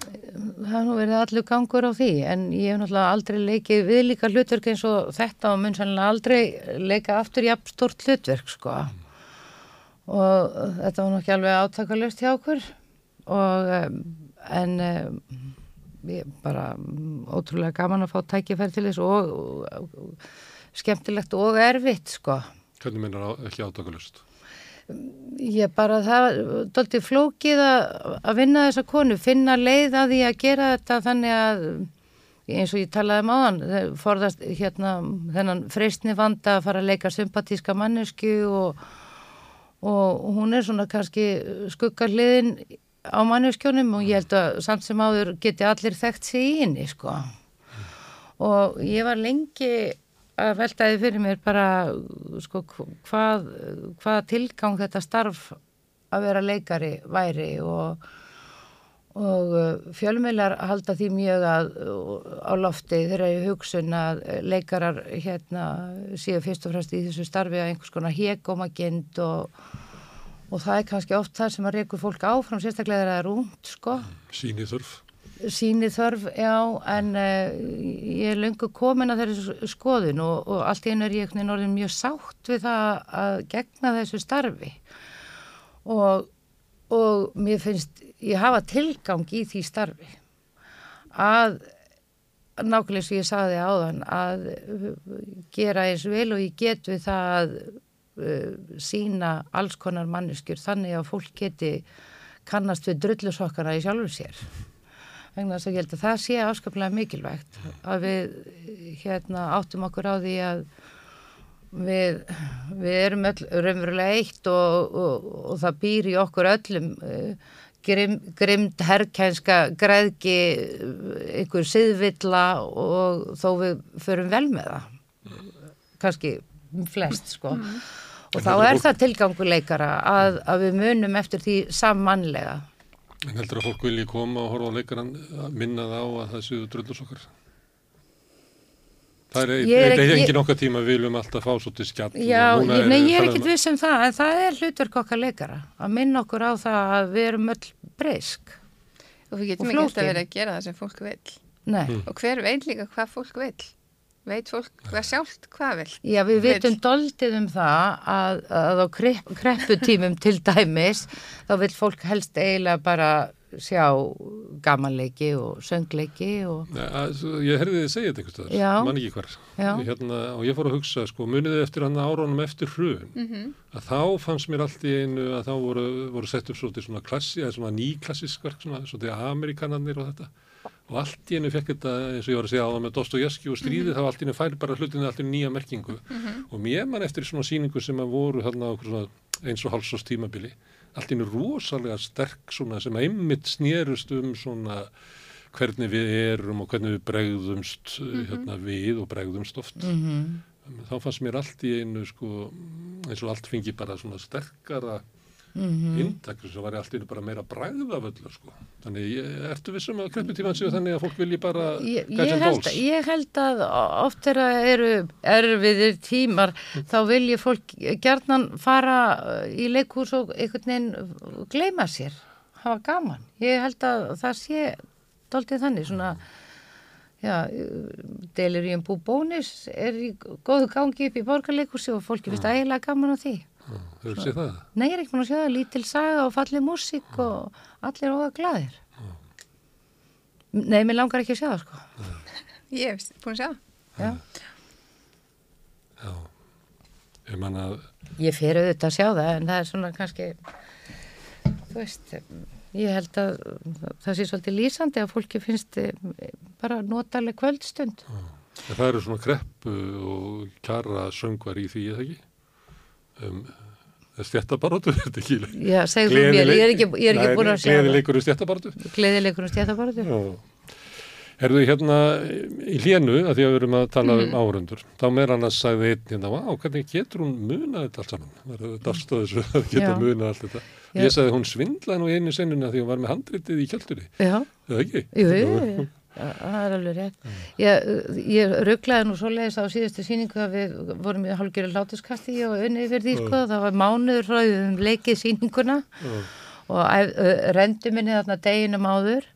það er nú verið allur gangur á því en ég hef náttúrulega aldrei leikið við líka hlutverk eins og þetta og mun sannlega aldrei leika aftur jafn stort hlutverk sko. Og þetta var nú ekki alveg átakalust hjá okkur. Og um, en um, ég bara ótrúlega gaman að fá tækifæri til þess og, og, og skemmtilegt og erfitt sko. Hvernig meinar á, ekki átakalust? Ég bara, það doldið flókið að, vinna þessa konu, finna leið að því að gera þetta þannig að, eins og ég talaði um áðan, forðast hérna þennan freystni vanda að fara að leika sympatíska mannesku og, og hún er svona kannski skuggarliðin á manneskjónum og ég held að samt sem áður geti allir þekkt sig í henni, sko. Og ég var lengi að veltaði fyrir mér bara sko, hvað, hvað tilgang þetta starf að vera leikari væri og, og fjölmeilar halda því mjög að, á lofti þeirra í hugsun að leikarar hérna séu fyrst og fremst í þessu starfi að einhvers konar hegómagind og, og það er kannski oft það sem að reyku fólk áfram sérstaklega þegar það er út sko. Sýnið þurf síni þörf, já, en uh, ég er lungu komin að þeirri skoðun og, og allt einu er ég orðin mjög sátt við það að gegna þessu starfi. Og, og mér finnst ég hafa tilgang í því starfi. Að nákvæmlega sem ég saði áðan að gera eins vel og ég get við það að uh, sína alls konar manneskjur þannig að fólk geti kannast við drullusokkana í sjálfur sér vegna þess að ég held að það sé afskaplega mikilvægt að við hérna áttum okkur á því að við, við erum öll raunverulega eitt og, og, og það býr í okkur öllum uh, grim, grimd herrkænska græðki einhver siðvilla og þó við förum vel með það kannski flest sko mm. og þá er það tilganguleikara að, að við munum eftir því sammannlega En heldur að fólk vilji koma og horfa á leikaran að minna það á að það séu drullusokkar? Það er, er ekki, engin okkar tíma við viljum alltaf fá svo til skjall. Já, ég, nei, ég er ekkit viss um það, en það er hlutverk okkar leikara að minna okkur á það að við erum öll breysk. Og við getum ekki alltaf verið að gera það sem fólk vil. Nei. Mm. Og hver veit líka hvað fólk vil? Veit fólk hvað sjálft hvað vil? Já, við vitum doldið um það að, að á krepputímum til dæmis þá vil fólk helst eiginlega bara sjá gamanleiki og söngleiki og... Ja, að, ég herði þið segja þetta einhvers staðar, mann ekki hver hérna, og ég fór að hugsa, sko, muniði eftir hann áraunum eftir hrun? Mm -hmm. að þá fannst mér allt í einu að þá voru, voru sett upp svona klassi, svona nýklassisk verk, svona, svona amerikanarnir og þetta og allt í einu fekk þetta eins og ég var að segja á það með Dostoyevski og stríði mm -hmm. þá allt í einu fær bara hlutinu allt í nýja merkingu mm -hmm. og mér mann eftir svona síningu sem að voru þarna eins og hálsás tímabili allt í einu rosalega sterk svona sem að ymmit snýrust um svona hvernig við erum og hvernig við bregðumst mm -hmm. hérna, við og bregðumst oft þá fannst mér allt í einu sko eins og allt fengi bara svona sterkara mm -hmm. inntak sem var allt í einu bara meira bræða völlur sko. Þannig, ertu vissum að krepputíman séu þannig að fólk vilji bara ég, ég, held, ég held að oft er að eru erfiðir tímar þá vilji fólk gerðnan fara í leikús og einhvern veginn gleima sér, hafa gaman. Ég held að það sé doldið þannig svona Já, delir í um bú bónis er í góðu gangi upp í borgarleikursi og fólki finnst ægilega gaman á því. Hefur þið séð það? Nei, ég er ekki búin að sjá það, lítil saga og fallið músík og allir óða gladir. Nei, mér langar ekki að sjá það, sko. Ég hef búin að sjá það. Já. Já, ég man að... Ég fer auðvitað að sjá það, en það er svona kannski, þú veist, ég held að það sé svolítið lýsandi að fólki finnst bara notaleg kvöldstund. Já. Það eru svona kreppu og kjara söngvar í því, eða ekki? Um stjættabarótu, þetta ekki Já, segðu þú mér, ég er ekki, ég er ekki búin að segja Gleðileikur um stjættabarótu Gleðileikur um stjættabarótu Herðu hérna í hlénu að því að við erum að tala mm. um áhörundur þá meðan hann að sagði einn hérna á hvernig getur hún munað þetta allt saman? Það er dafstöðu svo að geta munað allt þetta. Já. ég sagði hún svindlaði nú einu sennuna því hún var með handritið í kjöldunni Já, það er ekki? Jú, jú, jú það er alveg rétt mm. ég, ég rugglaði nú svo leiðis á síðustu síningu að við vorum í hálfgerið látuskasti og unni yfir því sko, það var mánuður frá um leikið síninguna mm. og rendi minni þarna deginum áður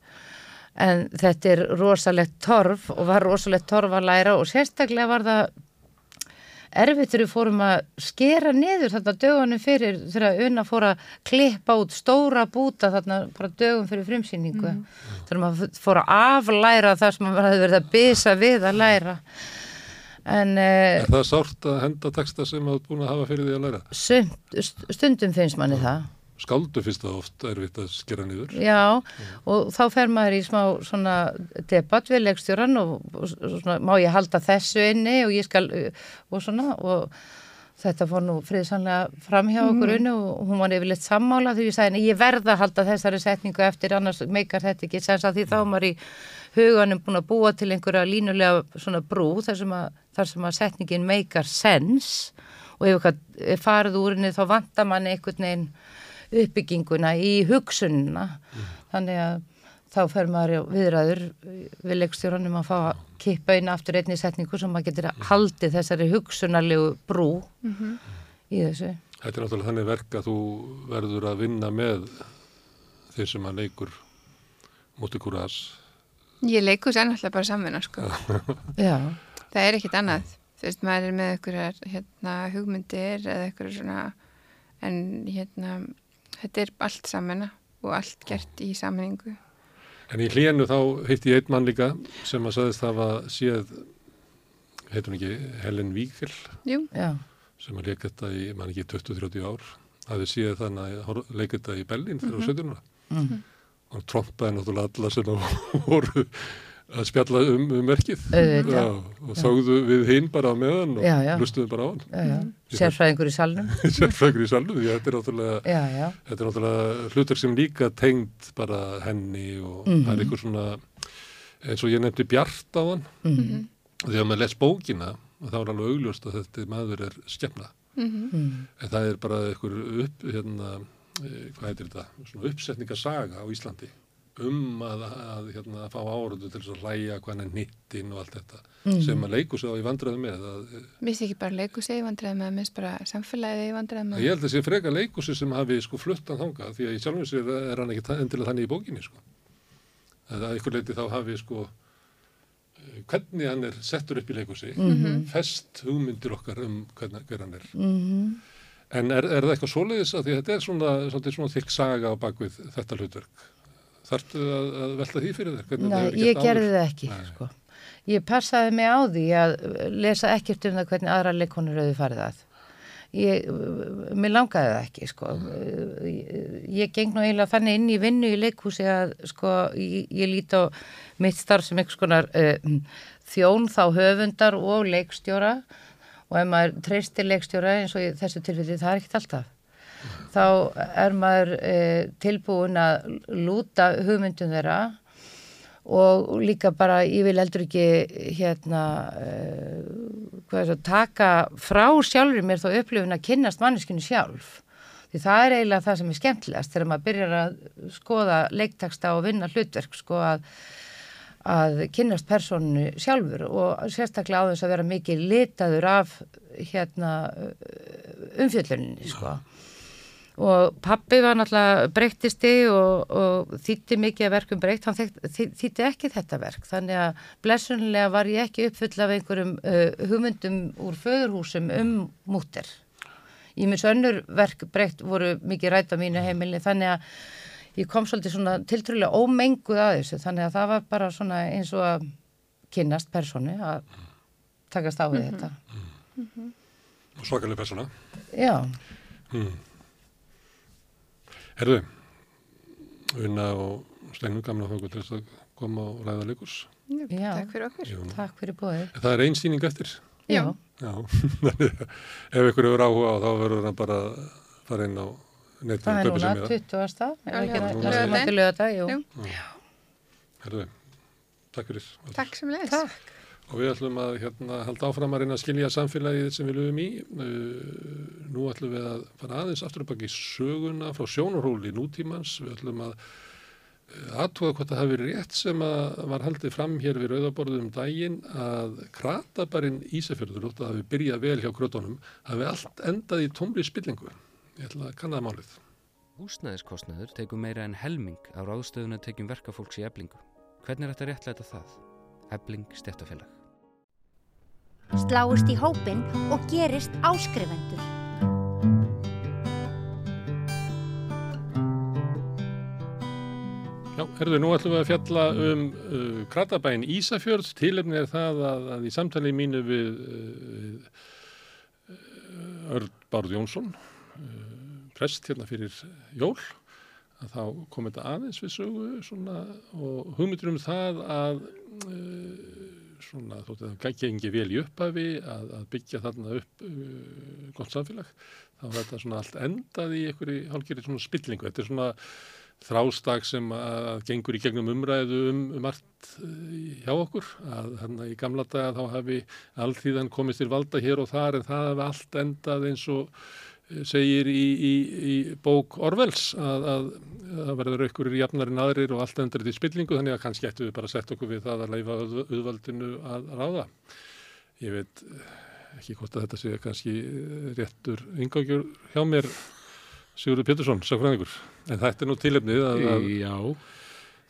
en þetta er rosalegt torf og var rosalegt torf að læra og sérstaklega var það erfitt þegar við fórum að skera niður þarna dögunum fyrir þegar unna fór að klippa út stóra búta þarna bara dögum fyrir frumsýningu mm. þegar maður fór að aflæra það sem maður hefði verið að bysa við að læra en Er það sárt að henda texta sem þú búin að hafa fyrir því að læra? Stund, stundum finnst manni það skáldu finnst það oft erfitt að skera niður. Já, og þá fer maður í smá svona debatt við leikstjóran og, og svona, má ég halda þessu inni og ég skal, og svona, og þetta fór nú friðsanlega fram hjá okkur unni og hún var yfirleitt sammála því ég sagði, ég verða að halda þessari setningu eftir, annars meikar þetta ekki sens að því þá maður í huganum búin að búa til einhverja línulega svona brú þar sem að, þar sem að setningin meikar sens og ef eitthvað farið úr henni þá vantar manni einhvern veginn uppbygginguna í hugsununa mm. þannig að þá fer maður viðræður við leikstjóranum að fá að kippa inn aftur einni setningu sem maður getur haldið þessari hugsunarlegu brú mm -hmm. í þessu. Þetta er náttúrulega þannig verk að þú verður að vinna með þeir sem að leikur mútið kúras. Ég leikur sér náttúrulega bara samvinna sko. Já. Það er ekkit annað. Þú veist, maður er með einhverjar hérna, hugmyndir eða einhverjar svona en hérna þetta er allt samena og allt gert í sammenningu. En í hlíðinu þá heitti ég einn mann líka sem að saðist hafa séð, heitum ekki, Helen Víkil, sem að leika þetta í, mann ekki, 20-30 ár, hafið séð þannig að leika þetta í Bellin fyrir mm -hmm. 17. Mm -hmm. og trompaði náttúrulega alla sem voru að spjalla um, um merkið já, og þóðu við hinn bara á meðan og hlustuðu bara á hann. Sérfræðingur í salnum. Sérfræðingur í salnum, því þetta er náttúrulega þetta er náttúrulega hlutur sem líka tengt bara henni og mm -hmm. það er einhver svona eins og ég nefndi Bjart á hann. Mm -hmm. og því að maður les bókina og þá er alveg augljóst að þetta maður er skefna mm -hmm. en það er bara einhver upp hérna, eh, hvað heitir þetta, svona uppsetningasaga á Íslandi um að, að, hérna, fá áraðu til að hlæja hvaðan nýttin og allt þetta mm. sem að leiku sig á í vandræðu með Mér finnst ekki bara leiku sig í vandræðu með mér finnst bara samfélagið í vandræðu með Ég held að það sé freka leiku sig sem hafi sko fluttan þanga því að í sjálfum sér er hann ekki endilega þannig í bókinni sko að ykkur leiti þá hafi sko eh, hvernig hann er settur upp í leiku sig mm -hmm. fest hugmyndir okkar um hvernig, hver hann er mm -hmm. en er, er það eitthvað svoleiðis að því að þetta er svona, svona, svona þykk saga á bakvið þetta hlutverk Þartu að, að velta því fyrir þér? Nei, ég gerði það ekki, Nei. sko. Ég passaði mig á því að lesa ekkert um það hvernig aðra leikonur auði farið að. Ég, mér langaði það ekki, sko. Ég, ég geng nú eiginlega þannig inn í vinnu í leikhúsi að, sko, ég, ég líti á mitt starf sem einhvers konar uh, þjón þá höfundar og leikstjóra og ef maður treystir leikstjóra eins og þessu tilfelli það er ekkert alltaf þá er maður e, tilbúin að lúta hugmyndum þeirra og líka bara ég vil heldur ekki hérna e, það, taka frá sjálfur mér þá upplifin að kynnast manneskinu sjálf. Því það er eiginlega það sem er skemmtilegast þegar maður byrjar að skoða leiktaksta og vinna hlutverk sko að að kynast personu sjálfur og sérstaklega á þess að vera mikið litaður af hérna umfjölluninni sko og pappi var náttúrulega breyttisti og, og þýtti mikið að verkum breytt, hann þýtti ekki þetta verk. Þannig að blessunlega var ég ekki uppfull af einhverjum uh, hugmyndum úr föðurhúsum um múter í mjög sönnur verk breytt voru mikið rætt á mínu heimilni þannig að ég kom svolítið svona tiltrúlega ómenguð að þessu. Þannig að það var bara svona eins og að kynnast personu að takast á við mm -hmm. þetta. Mm -hmm. Svakalega persona Já. Mm. Herðu, unna og stengum gamla þóku til þess að koma og ræða leikurs. Já, takk fyrir okkur. Jú. Takk fyrir bóðið. Það er einsýning eftir. Já. Já, ef ykkur eru áhuga á þá verður það bara að fara inn á netinu. Það er núna 20. stað, er ekki næstum að til löða, jú. Já. Herðu, takk fyrir. Takk sem leðis. Takk og við ætlum að hérna, halda áfram að reyna að skilja samfélagið sem við lögum í. Uh, nú ætlum við að fara aðeins aftur og baki söguna frá sjónarhóli nútímans. Við ætlum að uh, aðtóða hvort það verið rétt sem að var haldið fram hér við Rauðaborðum um daginn að kratabarinn Ísafjörður, það hafi byrjað vel hjá krötunum, hafi allt endað í tómri spillingu. Ég ætla að kanna það málið. Húsnæðiskostnaður tekur meira en helming á ráðstöðuna tekjum verkafólks í eblingu. Hvernig er þetta réttlæta það? Ebling stjættafélag. Sláist í hópin og gerist áskrifendur. Já, herðu, nú ætlum við að fjalla um uh, Kratabæn Ísafjörð. Tilefni er það að, að í samtali mínu við uh, uh, Örd Bárð Jónsson, uh, prest hérna fyrir jól, að þá kom þetta aðeins við sögu svona, og hugmyndur um það að uh, svona, þótt að það gengi vel í upphafi að, að byggja þarna upp uh, gott samfélag, þá var þetta svona allt endað í einhverju hálfgerði svona spillingu. Þetta er svona þrástak sem að gengur í gegnum umræðu um, um allt eh, hjá okkur að hérna í gamla daga þá hafi alltíðan komist til valda hér og þar en það hafi allt endað eins og segir í, í, í bók Orwells að, að, að verður ykkur í jafnar en aðrir og allt endur til spillingu þannig að kannski ættu við bara að setja okkur við það að leifa auðvaldinu að ráða. Ég veit ekki hvort að þetta sé kannski réttur yngangjur hjá mér Sigurður Pétursson, sagfræðingur. En þetta er nú tilefnið að, að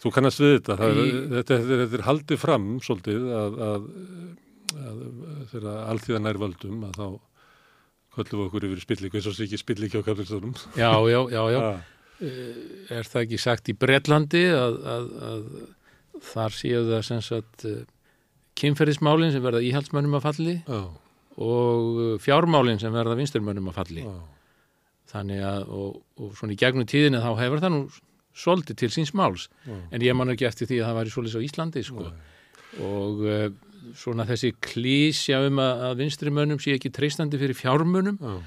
þú kannast við þetta. Það, þetta, þetta, þetta er haldið fram svolítið að, að, að þegar alltíðan er völdum að þá köllum við okkur yfir spillingu eins og sé ekki spillingi á kapilstónum. já, já, já, já. Eh, Er það ekki sagt í Bretlandi að, að, að þar séu það sem sagt uh, kynferðismálin sem verða íhaldsmönnum að falli Já, og uh, fjármálin sem verða vinsturmönnum að falli. já, Þannig að, og, og svona í gegnum tíðinu þá hefur það nú svolítið til síns máls. já. En ég man ekki eftir því að það væri svolítið á Íslandi, sko. Og svona þessi klísja um að, að vinstrimönnum sé ekki treystandi fyrir fjármönnum, já.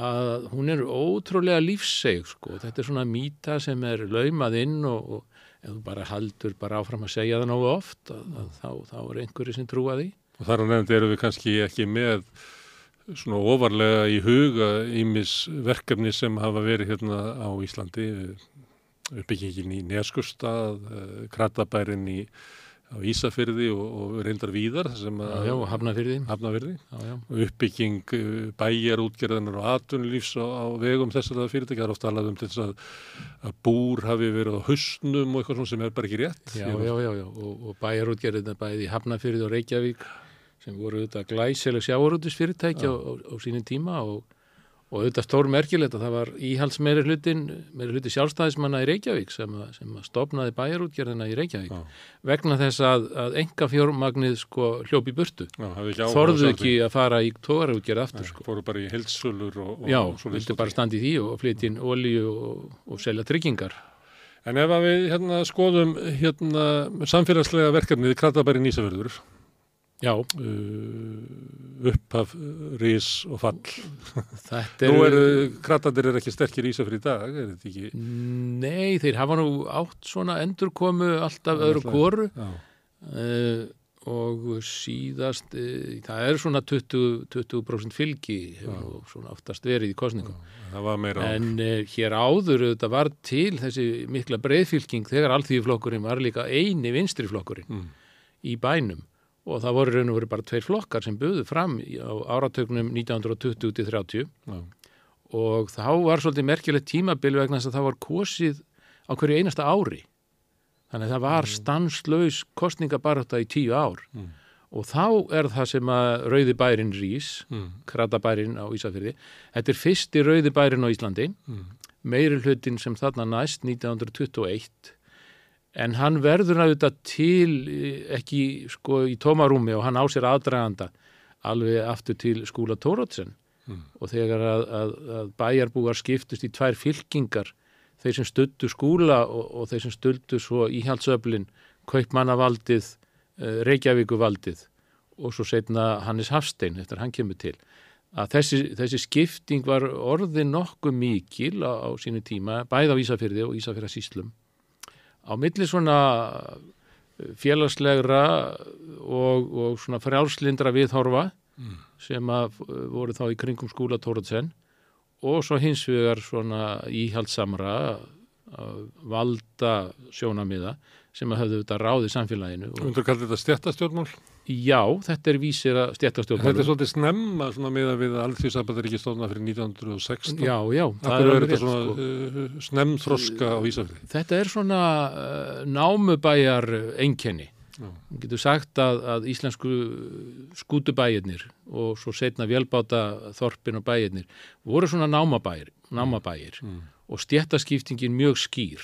að hún er ótrúlega lífseg, sko. Þetta er svona mýta sem er laumað inn og, og ef þú bara haldur bara áfram að segja það nógu oft, að, að þá, þá er einhverju sem trúa því. Og þar á nefndi erum við kannski ekki með svona ofarlega í huga ímis verkefni sem hafa verið hérna á Íslandi uppbyggingin í Neskustad, Kratabærin í á Ísafyrði og, og reyndar víðar Já, að já, og hafna fyrir því. hafnafyrði Já, já. og uppbygging uh, bæjarútgerðanar og atunlífs á, á vegum þessara fyrirtækja. Það er ofta talað um til þess að, að búr hafi verið á hausnum og eitthvað svona sem er bara ekki rétt. Já, já, já, og, og bæjarútgerðina bæði Hafnafyrði og Reykjavík sem voru auðvitað glæsileg sjávarútusfyrirtæki á, á, á sínum tíma og, og auðvitað stór merkilegt að það var íhalds meiri hlutin, meiri hluti sjálfstæðismanna í Reykjavík sem, að, sem að stopnaði bæjarútgerðina í Reykjavík Já. vegna þess að, að enga fjármagnið sko hljópi burtu. Já, Þorðu ekki að fara í tógarútgerð aftur Nei, sko. fóru bara í heilsölur og, og Já, dót. bara standa í því og flytja inn olíu og, og selja tryggingar. En ef við hérna skoðum hérna samfélagslega verkefnið Kratabæri Nýsafjörður, Já, uh, upphaf, ris og fall. þetta Nú eru... eru Kratadir er ekki sterkir í Ísafjörð í dag, er þetta ekki? Nei, þeir hafa nú átt svona endurkomu alltaf öðru kóru uh, og síðast, uh, það er svona 20%, 20 fylgi nú svona oftast verið í kostningum. það var meira á. En uh, hér áður þetta var til þessi mikla breiðfylking þegar allþýðiflokkurinn var líka eini vinstriflokkurinn Mm. í bænum og það voru raun og veru bara tveir flokkar sem buðu fram á áratögnum 1920-30 Já, og þá var svolítið merkilegt tímabil vegna þess að það var kosið á hverju einasta ári. Þannig að það var stanslaus kostningabarátta í tíu ár Mm. og þá er það sem að rauði bærin rís, mm. kratabærin á Ísafirði. Þetta er fyrsti rauði bærin á Íslandi, Mm. meiri hlutin sem þarna næst 1921 en hann verður auðvitað til eh, ekki sko í tómarúmi og hann á sér aðdraganda alveg aftur til skúla Tórótsen Mm. og þegar að, að, að bæjarbúar skiptust í tvær fylkingar þeir sem stuttu skúla og, og þeir sem stuldu svo íhaldsöflin kaupmannavaldið, uh, Reykjavíkuvaldið og svo setna Hannes Hafstein eftir hann kemur til að þessi, þessi skipting var orðin nokkuð mikil á, á sínu tíma, bæð á Ísafyrði og Ísafyrða síslum á milli svona eh, félagslegra og, og svona frjálslindra viðhorfa sem að eh, voru þá í kringum skúla Tóratsen og svo hins vegar svona íhaldsamra að valda sjónamiða sem að höfðu þetta ráðið samfélaginu. Og, Undur kallir þetta stjættastjórnmál? Já, þetta er vísir að Þetta er svolítið snemma svona við að alþjóðsabbat er ekki stofna fyrir 1916. Já, já, Það er, þetta rétt, svona sko. uh, snemþroska á Ísafrið. Þetta er svona uh, námubæjar einkenni. Já. Getur sagt að, að íslensku skútubæjarnir og svo setna vélbáta þorpin og bæjarnir voru svona námabæjar, námabæjar Mm. og stjættaskiptingin mjög skýr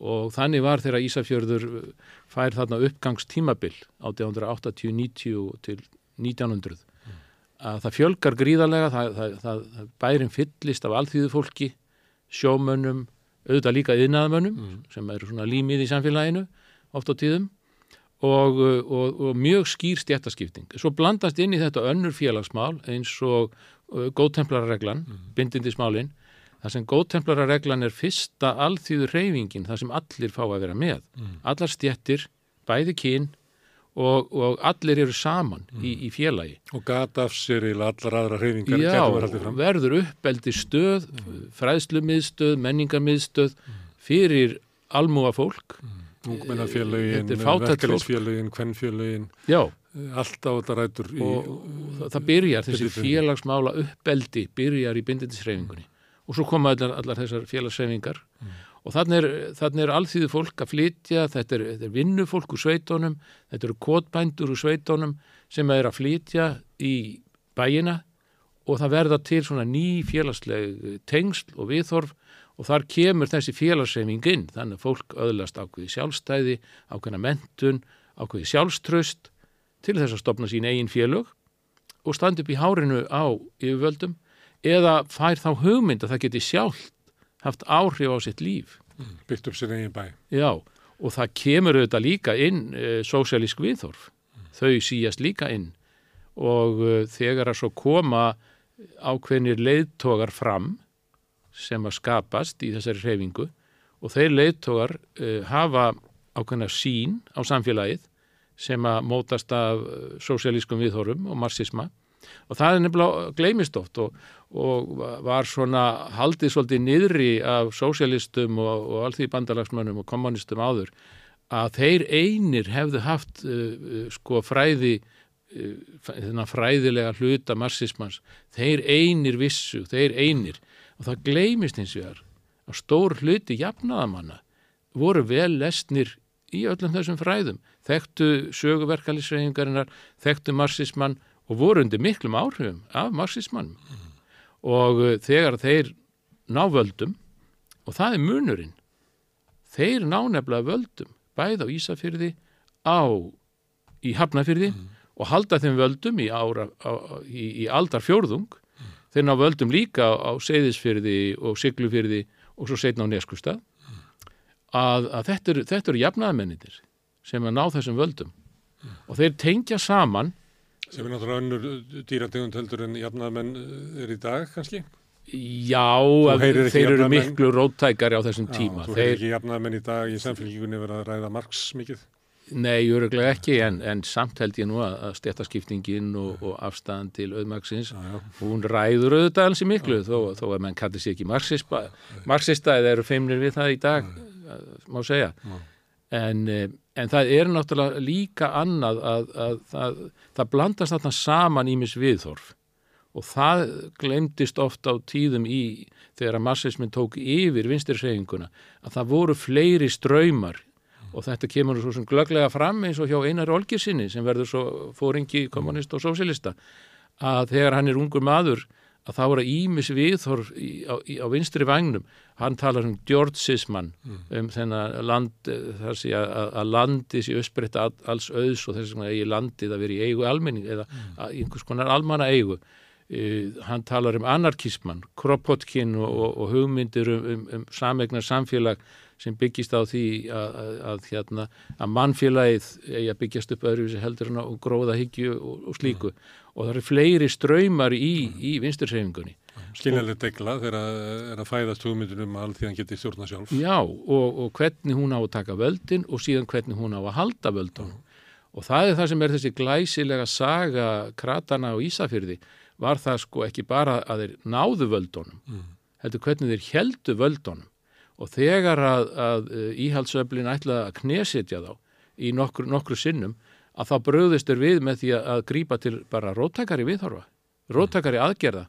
og þannig var þegar Ísafjörður fær þarna uppgangstímabil 1880-90 til 1900 að það fjölgar gríðarlega, það, það, það, bærin fyllist af alþýðu fólki, sjómönnum, auðvitað líka yðnaðamönnum sem eru svona límið í samfélaginu oft á tíðum og, og, og mjög skýr stjættaskipting. Svo blandast inn í þetta önnur félagsmál eins og uh, góðtemplarareglan, mm. bindindismálin, þar sem góðtemplarareglan er fyrsta alþýðu reyfingin, þar sem allir fá að vera með. Allar stjættir, bæði kyn og, og allir eru saman í, í félagi. Og gata af sér í allar aðra hreyfingar. Já, verður uppbeldi stöð, fræðslumiðstöð, menningarmiðstöð fyrir almúa fólk. Fátækt fólk. verkefliðsfélögin, kvennfélögin, Já, allt á þetta rætur í... og, og það, það byrjar, þessi félagsmála uppbeldi byrjar í bindindisreifingunni og svo koma allar, allar þessar félagsreifingar og þannig er, er alþýðu fólk að flytja, þetta er, er vinnufólk úr sveitónum, þetta eru kotbændur úr sveitónum sem er að flytja í bæina. Og það verða til svona ný félagsleg tengsl og viðhorf. Og þar kemur þessi félagsreifing inn. Þannig að fólk öðlast ákveði sjálfstæði, ákveðna mentun, ákveði sjálfströst til þess að stopna sín eigin félög og standa upp í hárinu á yfirvöldum eða fær þá hugmynd að það geti sjálft haft áhrif á sitt líf. Byggt upp sér eigin bæ. Já, og það kemur auðvitað líka inn e, sósialísk viðhorf. Þau síjast líka inn og e, þegar að svo koma ákveðnir leiðtogar fram sem að skapast í þessari hreyfingu og þeir leiðtogar e, hafa ákveðna sín á samfélagið sem að mótast af sósialískum viðhorfum og marxisma og það er nefnilega gleymist oft og, og var svona haldið svolítið niðri af sósialistum og, og allþví bandalagsmönnum og kommunistum áður að þeir einir hefðu haft uh, sko fræði uh, þennan fræðilega hluta marxismans, þeir einir vissu, þeir einir. Og það gleymist hins vegar að stór hluti jafnaðamanna voru vel lesnir í öllum þessum fræðum, þekktu söguverkalisreifingarinnar, þekktu marxismann og voru undir miklum áhrifum af marxismannum og uh, þegar þeir ná völdum og það er munurinn þeir ná nefnilega völdum bæð á Ísafyrði á í Hafnafyrði og halda þeim völdum í, ára, á, í, í aldar fjórðung þeir ná völdum líka á, Seyðisfyrði og Siglufyrði og svo setna á Neskustad að, að þetta eru, eru jafnaðamennitir sem að ná þessum völdum. Og þeir tengja saman Sem er náttúrulega önnur dýrategund heldur en jafnaðmenn eh, er í dag kannski. Já, Þú þeir eru miklu róttækari á þessum Já, tíma. Þú Þeir, hefur ekki jafnaðmenn í dag í samfélgíkunni verið að ræða Marx mikið. Nei, öruglega ekki, en, en samt held ég nú að, að stjættaskiptingin og, og afstæðan til auðmaksins, Já, já. hún ræður auðvitað alls í miklu, þó, þó að menn kallir sér ekki marxista, marxista eða eru feimnir við það í dag, má segja. En, eh, en það er náttúrulega líka annað að, að, að það blandast þarna saman ímis viðhorf. Og það glemdist oft á tíðum í þegar að marxismin tók yfir vinstirseyinguna að það voru fleiri ströymar og þetta kemur svo sem glöglega fram eins og hjá Einar Olgirsinni sem verður svo fóringi kommunist og sósilista að þegar hann er ungur maður að þá er að ímis viðhorf í, á, í, á vinstri vagnum. Hann talar um djórnsismann um þennan land þar sé að, að- að landi sé uppspretta all, alls auðs og þess vegna eigi landið að vera í eigu almenning eða að einhvers konar almanna eigu Uh, hann talar um anarkismann, Kropotkin og, og, og hugmyndir um, um, um samegnar samfélag sem byggist á því að, að, að, hérna, að mannfélagið eigi að byggjast upp öðruvísi heldur en á gróðahyggju og, og slíku og það eru fleiri ströymar í, í vinstursefingunni. Skiljanlega degla þegar að- er að fæðast hugmyndunum að alþjóðan geti stjórna sjálf. Já, og, og hvernig hún á að taka völdin og síðan hvernig hún á að halda völdunum. Og það er það sem er þessi glæsilega saga kratana á Ísafyrði var það sko ekki bara að þeir náðu völdunum, heldur hvernig þeir heldu völdunum og þegar að, að íhaldsöflin ætlaði að knesetja þá í nokkru, nokkru sinnum að þá bröðist er við með því að, grípa til bara róttakari viðhorfa, róttakari aðgerða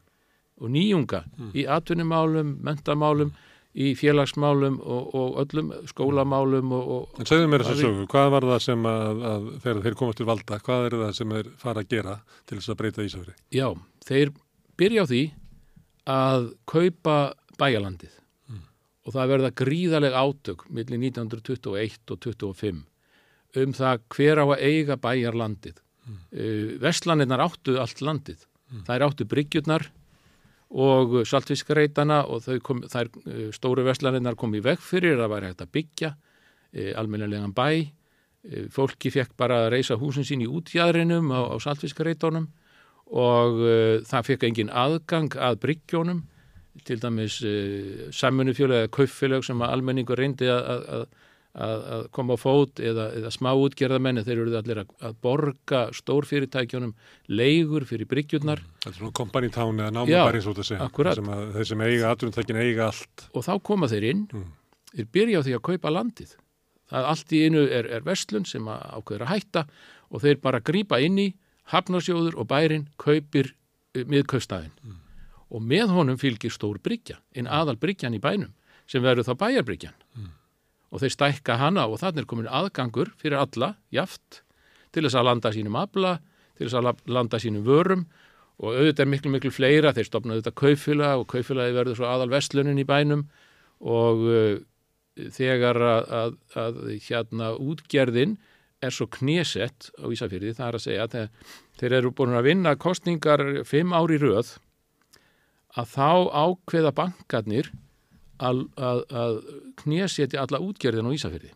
og nýjunga í atvinnumálum, mentamálum, í félagsmálum og, og öllum skólamálum og, og En segðu mér þess að sögu, hvað var það sem að, að þegar þeir komast til valda, hvað er það sem þeir fara að gera til þess að breyta Ísafri? Já, þeir byrja á því að kaupa bæjalandið og það verða gríðaleg átök millir 1921 og 25 um það hver á að eiga bæjarlandið. Mm. Uh, Vestlandinnar áttu allt landið. Þær áttu bryggjurnar og saltfiskareitana og kom, þær uh, stóru vestlandinnar kom í veg fyrir að það væri hægt að byggja almennilegan bæ. Fólki fekk bara að reysa húsin sín í útjæðrinum á, á saltfiskareitónum og það fekk engin aðgang að bryggjónum til dæmis uh, samfunufjölu eða kauffélög sem að almenningur reyndi að, að, að, að koma á fót eða, eða smá útgerðamenni þeir eru allir að, að borga stórfyrirtækjunum leigur fyrir bryggjurnar. Þetta er svona company town eða námabæri svo að segja. Sem að, þeir sem eiga atvinnutækin eiga allt. og þá koma þeir inn þeir byrja á því að kaupa landið. Það allt í einu er, er vestlun sem að ákveður að hætta og þeir bara grípa inn í hafnarsjóður og bærin kaupir uh, miðkaustæðin og með honum fylgir stór bryggja, einn aðal bryggjan í bænum sem verður þá bæjarbryggjan og þeir stækka hana og þannig er komin aðgangur fyrir alla, jaft til þess að landa sínum abla til þess að la- landa sínum vörum. Og auðvitað er miklu miklu fleira, þeir stopna auðvitað kaufila og kaufilagi verður svo aðal vestlunin í bænum. Og uh, þegar að, að, að hérna útgerðin er svo knésett á Ísafyrði, það er að segja að þeir, þeir eru búin að vinna kostningar fimm ári röð að þá ákveða bankarnir að, að, að knésetja alla útgerðin á Ísafyrði.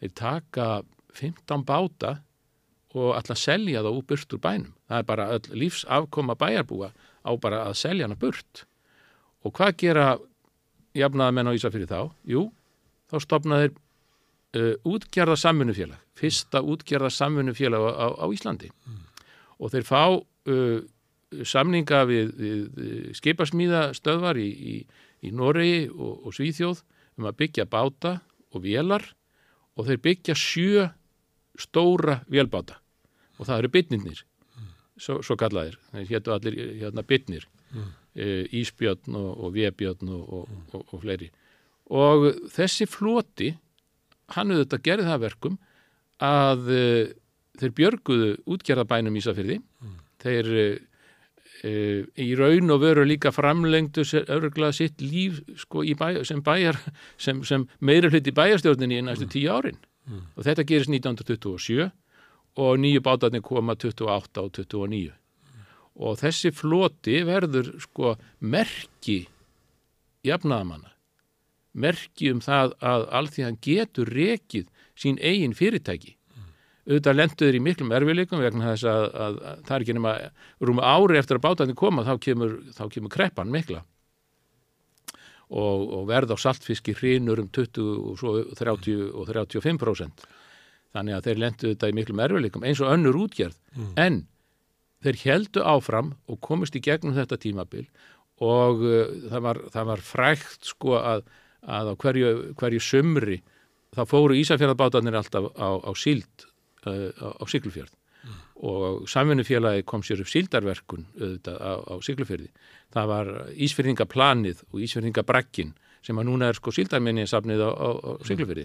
Þeir taka 15 báta og að selja það úr burt úr bænum. Það er bara lífsafkoma bæjarbúa á bara að selja hana burt. Og hvað gera jafnaða menn á Ísafyrði þá? Jú, þá stopnaðir uh, útgerða samvinnufélag, fyrsta útgerða samvinnufélag á, á, á Íslandi. Og þeir fá uh, samninga við, við, við skipasmíða stöðvar í, í, í Noregi og, og Svíþjóð um að byggja báta og vélar og þeir byggja sjö stóra vélbáta. Og það eru bytnirnir svo, svo kallaðir, þeir héttu allir hérna bytnir Mm. e, Ísbjörn og, og Vébjörn og, og, og, fleiri. Og þessi floti hann auðvitað gerði það að verkum að e, þeir björguðu útgerðabænum Ísafyrði þeir e, e, í raun og veru líka framlengdu örgulega sitt líf sko, í bæ, sem bæjar sem, sem meira hluti bæjarstjórninni í næstu tíu árin. Og þetta gerist 1927 og nýju bátarnir koma 28 og 29 og þessi floti verður sko merki jafnaðamanna merki um það að alþjóðan getur rekið sín eigin fyrirtæki auðvitað lenduður í miklum erfileikum vegna þess að, að, að það er ekki nema rúma ári eftir að bátandi koma þá kemur, þá kemur kreppan mikla. Og, og verð á saltfiski hrínur um 20 og svo 30 og 35% þannig að þeir lendu þetta í miklum erfileikum eins og önnur útgerð. En þeir heldu áfram og komist í gegnum þetta tímabil og uh, það, var, það var frækt sko að, að á hverju, hverju sumri þá fóru Ísafjörðabátarnir alltaf á, á síld uh, á, Siglufjörð. Og samvinnufélagi kom sér upp síldarverkun auðvitað á, á Siglufjörði það var Ísfjörðingaplanið og Ísfjörðingabrakkin sem að núna er sko síldarminni safnið á, á, á Siglufjörði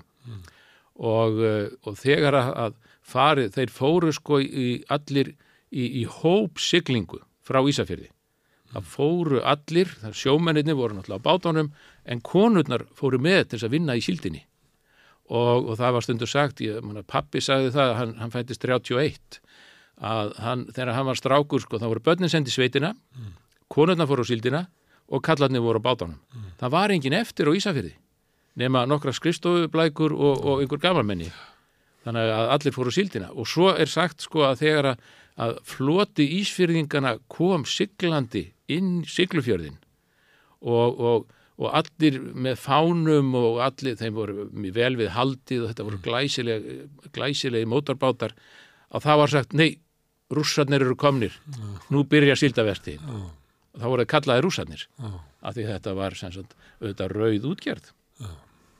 og, uh, og þegar að, farið, þeir fóru sko í allir í, í hóp siglingu frá Ísafjörði það fóru allir, sjómenninni voru náttúrulega á bátunum en konurnar fóru með til þess að vinna í síldinni og, og það var stundur sagt, ég, manna, pappi sagði það, hann, hann fættist 31 að hann, þegar hann var strákur sko, þá voru börnin sendi sveitina konurnar fóru á síldina og kallarnir voru á bátunum. Það var engin eftir á Ísafjörði nema nokkra skrifstofublækur og, og einhver gamalmenni. Þannig að allir fóru á síldina. Og svo er sagt sko að þegar að, að floti ísfyrðingana kom siglandi inn siglufjörðin og, og, og allir með fánum og allir, þeim voru vel við haldið og þetta voru glæsileg, glæsilegi mótorbátar að það var sagt, nei, rússarnir eru komnir. Nú byrja síldaverti þá voru það kallaði rússarnir af því þetta var sagt, auðvitað rauð útgerð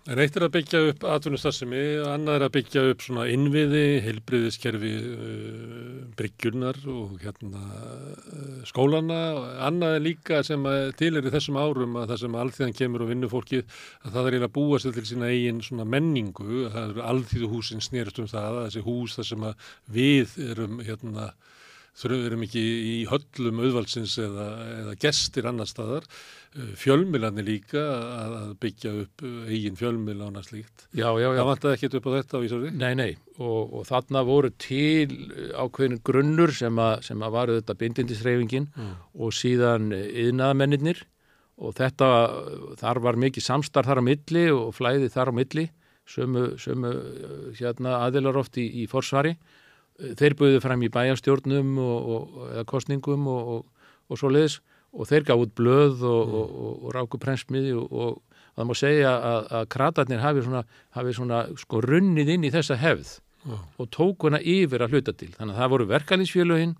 Er að byggja upp atvinnustasimi, annað er að byggja upp svona innviði, heilbriðiskerfi uh, bryggjurnar og hérna uh, skólana. Annað er líka sem til er í þessum árum að það sem alþjóðan kemur og vinnur fólkið að það er eiginlega að búa sér til sína eigin svona menningu. Það eru alþjóðuhúsin snerist um það, þessi hús þar sem við erum hérna þurfum ekki í höllum auðvaldsins eða, eða gestir annar staðar fjölmilanir líka að byggja upp eigin fjölmil á næst líkt. Já, já, já. Það vantaði ekkert upp á þetta á Ísarði? Nei, nei, og, og þarna voru til ákveðin grunnur sem að, sem að varu þetta bindindisreifingin Mm. og síðan yðnaðamennir og þetta, þar var mikið samstarf þar á milli og flæði þar á milli, sömu, sömu hérna, aðilar oft í, í forsvari. Þeir buðu fram í bæjarstjórnum og, og, eða kostningum og, og, og svo leiðis og þeir gaf út blöð og, og, og, og ráku prensmiði og, og það má segja að, að kratarnir hafi svona, hafi svona sko runnið inn í þessa hefð Já. og tók hana yfir að hluta til. Þannig að það voru verkalýsfélögin,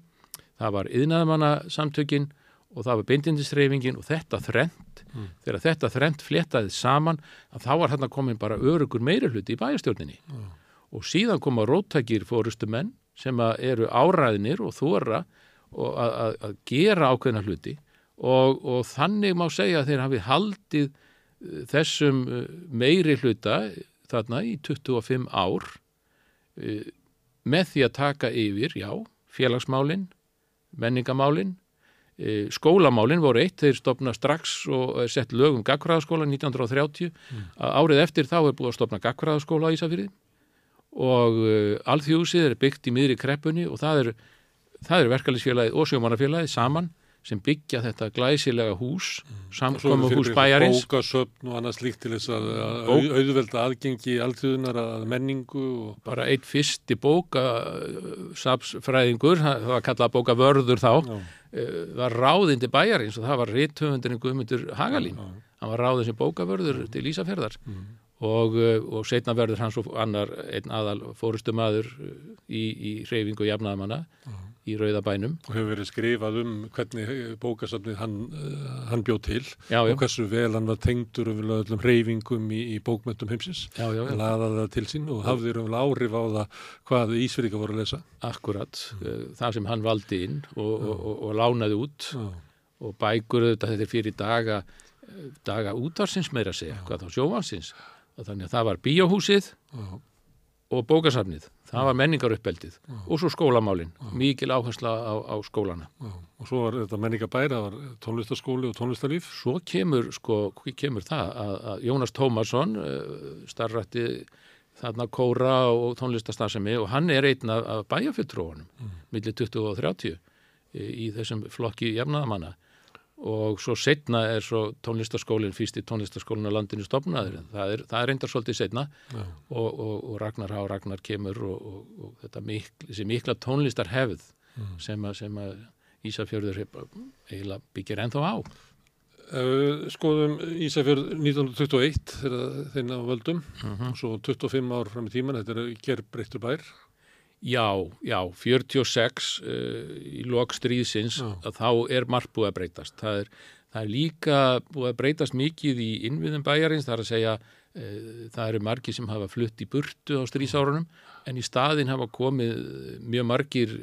það var yðnaðamanna samtökin og það var beindindisreifingin og þetta þrent, Mm. þegar þetta þrent fléttaði saman að þá var hérna komin bara örugur meiri hluti í bæjarstjórninni og síðan koma róttækir fórustu menn sem eru áræðinir og þóra að gera ákveðna hluti og, og þannig má segja að þeir hafi haldið eh, þessum eh, meiri hluta þarna í 25 ár eh, með því að taka yfir, já, félagsmálin, menningamálin, eh, skólamálin voru eitt, þeir stopna strax og sett lög um gagfræðaskóla 1930, að árið eftir þá er búið að stopna gagfræðaskóla á Ísafyrði og alþjóðsið er byggt í miðri kreppunni og það er, er verkefælisfélagið og sjómanafélagið saman sem byggja þetta glæsilega hús, samkomu hús bæjarins. Bókasöfn og annað slíkt til þess að, Bók- au- auðvelda aðgengi alþjóðunar að menningu og Bara eitt fyrsti bóka sapsfræðingur, það var kallað bóka vörður þá, Já. uh, var ráðindi bæjarins og það var rithöfundin Guðmundur Hagalín. Hann var ráðin sem bókavörður til Ísafjörðar og, uh, og setna verður hans og annar einn aðal fórustumadur í, í reyfingu jafnaðamanna í Rauðabænum. og hefur verið skrifað um hvernig bókasöfnið hann, uh, hann bjóð til Já, já. og hversu vel hann var tengdur um öllum reyfingum í, í bókmöntum heimsins. Já, já, já. Laðaði það til sín og hafði um áhrif á það hvað Ísfyrika voru að lesa. Akkurat, mm. það sem hann valdi inn og, og, og, og lánaði út Já. og bækur þetta þetta fyrir daga daga útvarsins meira segja, hvað þá sjóvansins þannig að það var bíóhúsið Já. og bókasafnið það var menningaruppbeldið og svo skólamálin mikil áhersla á, á skólana Já. Og svo var þetta menningabæri, það var tónlistaskóli og tónlistarlíf. svo kemur sko, kemur það að, að Jónas Tómasson uh, starfrætti þarna kóra og tónlistastasemi og hann er einn af, bæjarfjöldróunum mm. millir 20 og 30 í, í þessum flokki jafnaðamanna og svo setna er svo tónlistaskólinn fyrst í tónlistaskólinn á landinu stopnaður það er, það er reyndar svolítið setna Já. og, og, og Ragnar Há Ragnar kemur og, og, og þetta mikl, þessi mikla tónlistar hefð sem að, sem að Ísafjörður eiginlega byggir ennþá á Ef við skoðum Ísafjörð 1921 þegar þeirna á völdum Mhm. og svo 25 ár fram í tíman, þetta er gerbreyttur bær. Já, já, 46 uh, í lok stríðsins Já. að þá er margt búið að breytast. Það er, það er líka búið að breytast mikið í innviðum bæjarins, það er að segja uh, það eru margir sem hafa flutt í burtu á stríðsárunum en í staðin hafa komið eh, mjög margir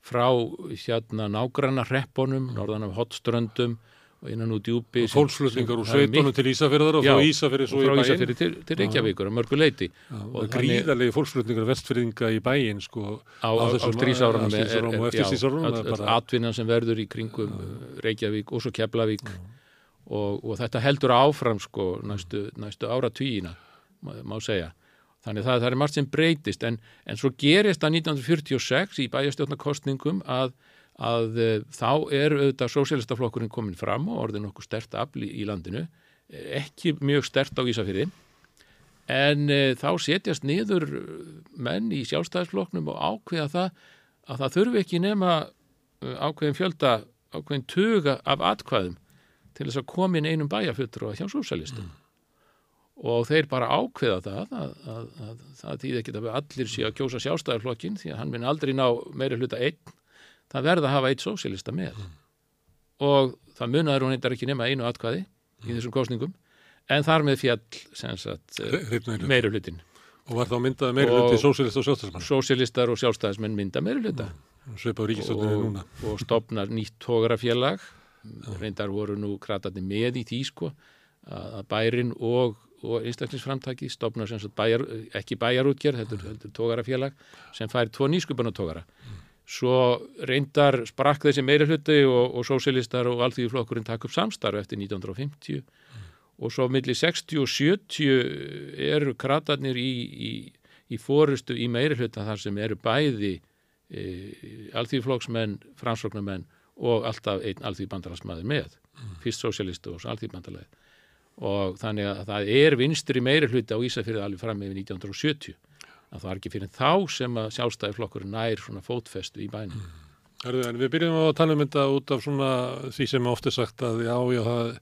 frá hérna nágranna hreppunum, norðan af hotströndum innan úr djúpi. Og fólksflutningar úr sveitunum til Ísafjörðar og frá Ísafjörði svo í frá bæinn. Ísafjörði til, til Reykjavíkur að mörgu leiti. og gríðarlegi fólksflutningar vestfyrðinga í bæinn sko á, stríðsárunum og eftir all atvinnan sem verður í kringum Reykjavík og svo Keflavík og, og þetta heldur áfram sko næstu, næstu ára tvíina má, má segja þannig það, það er margt sem breytist en, en svo gerist það 1946 í bæjastjórnarkostningum að, að uh, þá er auðvitað sósélistaflokkurinn komin fram og orðin okkur stert afl í, landinu eh, ekki mjög stert á Ísafyrði en e, þá setjast niður menn í sjálfstæðisflokknum og ákveða það að það þurfi ekki nema ákveðin fjölda, ákveðin tuga af atkvæðum til þess að koma inn einum bæjarfjöldru hjá sósalistum. Og þeir bara ákveða það að, að, að það þýði ekki að allir sé að kjósa sjálfstæðarflokkin því að hann minn aldrei ná meiri hluta einn. Það verða að hafa eitt sósilista með. Og það munaður hún eitthvað ekki nema einu atkvæði í þessum kostningum en þar með fjall hlutin Og var þá myndað meiri hluti sósílist og sjálfstæðismann? Sósílistar og sjálfstæðismenn mynda á ríkistöndinu núna. Og stopnar nýtt tógrafélag, reyndar voru nú kratandi með í því sko, að bærin og, og einstaklingsframtaki stopnar sem sagt bæjar, ekki bæjarútgerð, þetta er, tógrafélag sem fær tvo nýskupunatógra. Svo reyndar sprakk þessi meiri hluti og, og sósílistar og allþýðuflokkurinn takk upp samstarf eftir 1950 og svo millir 60 og 70 eru kratarnir í, í, í fórustu í meiri hluta þar sem eru bæði e, alþýðflokksmenn, fransflokknumenn og alltaf einn alþýðbandalagsmaður með, mm. fyrst sosialistu og alþýðbandalagi og þannig að það er vinstri meiri hluti á Ísafjörði alveg fram með 1970 að það var ekki fyrir þá sem að sjálfstæðiflokkurinn nær svona fótfestu í bænum. Mm. Herðu, en við byrjum á að tala um þetta út af svona því sem ofta sagt að já, já, það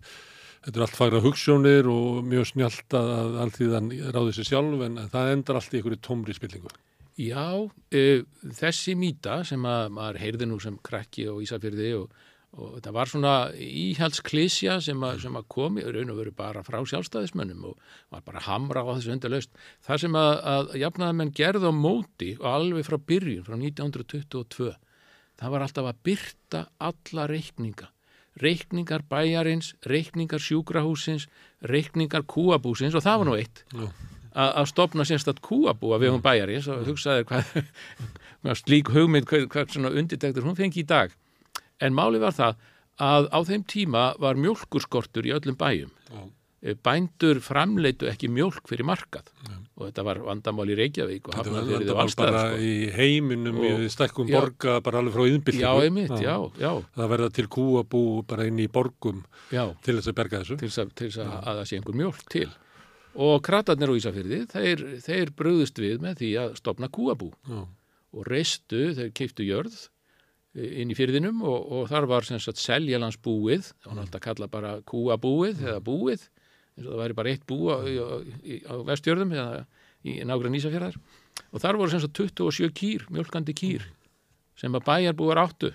Þetta er allt fagra hugssjónir og mjög snjált að allþýðan ráði sér sjálf en það endar allt í einhverju tómri spillingu. Já, uh, þessi mýta sem að maður heyrði nú sem krakki og Ísafjörði og, og þetta var svona íhjálpsklísja sem, sem að komi raun og veru bara frá sjálfstæðismönnum og var bara hamra á þessu undarlaust. Það sem að, að jafnaðamenn gerði á móti og alveg frá byrjun, frá 1922, það var alltaf að byrta alla reikninga reikningar bæjarins, reikningar sjúkrahúsins, reikningar kúabúsins og það var nú eitt að stopna sérstatt kúabúa við hún bæjarins og hugsaði hvað, slík hugmynd, hvað, hvað svona undirtektur hún fengi í dag. En máli var það að á þeim tíma var mjölkurskortur í öllum bæjum. Já. Eh, bændur framleitu ekki mjölk fyrir markað Já. og þetta var vandamál í Reykjavík og og allstæðar. Þetta var bara sko. í heiminum og, í stekkum já, borga bara alveg frá. Já, já, já. Það verða til kúabú bara inn í borgum til þess að berga þessu. Til þess að, að, að það sé einhver mjölk til. Og kratarnir á Ísafyrði, þeir, þeir bröðust við með því að stopna kúabú og reistu, þeir keiptu jörð inn í fyrðinum og, og þar var sem sagt seljalandsbúið, var alltaf að kalla bara kúabúið eða búið eins og það væri bara eitt bú á, á, vestjörðum eða í nágrunn Ísafjörðar og þar voru sem sagt 27 kýr, mjölkandi kýr sem að bæjarbúar áttu.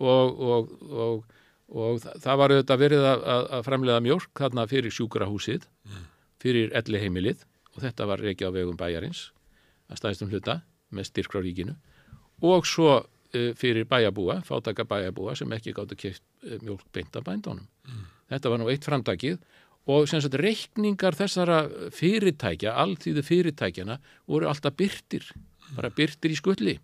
Og, og, og, og það var auðvitað verið að, að framlega mjölk þarna fyrir sjúkrahúsið fyrir elli heimilið og þetta var reiki á vegum bæjarins að staðistum hluta með styrk frá ríkinu. Og svo fyrir bæjarbúa, fátaka bæjarbúa sem ekki gáttu keitt uh, mjölk beint af bændónum. Mm. Þetta var nú eitt framdagið og sem sagt reikningar þessara fyrirtækja, alltíðu fyrirtækjana voru alltaf byrtir, bara byrtir í skulli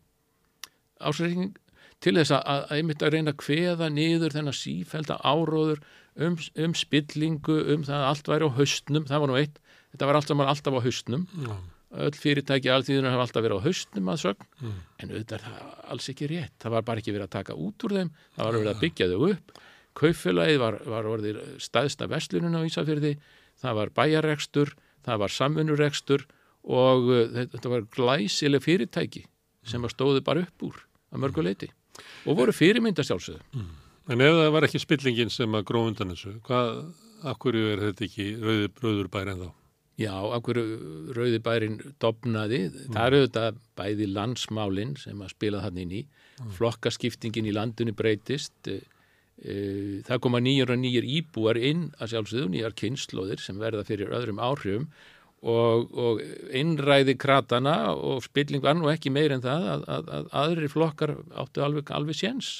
ásreikning til þess að, að einmitt að reyna að kveða niður þennan sífælda áróður um, um spillingu, um það að allt væri á haustnum, það var nú eitt þetta var alltaf, alltaf á haustnum mm. Öll fyrirtæki alltíðunar hafa alltaf verið á haustnum að sögn, mm. en auðvitað er það alls ekki rétt, það var bara ekki verið að taka út úr þeim, það var verið að byggja þau upp Kaufélagið var, var orðið staðsta vestlunum á Ísafjörði, það var bæjarekstur, það var samfunnurekstur og uh, þetta var glæsileg fyrirtæki sem stóði bara upp úr að mörguleiti og voru fyrirmyndastjálfsöðu. Mm. En ef það var ekki spillingin sem að gróð undan þessu, hvað, akkur er þetta ekki rauður bæri en þá? Já, akkur rauði bærin dopnaði, mm. það eru þetta bæði landsmálinn sem að spila þann inn í, mm. flokkaskiptingin í landinu breytist, Eh, það koma nýjur og nýjur íbúar inn að sjálfsögðu, nýjar kynnslóðir sem verða fyrir öðrum áhrifum. Og, og innræði kratana og spilling var nú ekki meir en það að, að, að aðri flokkar áttu alveg, alveg séns.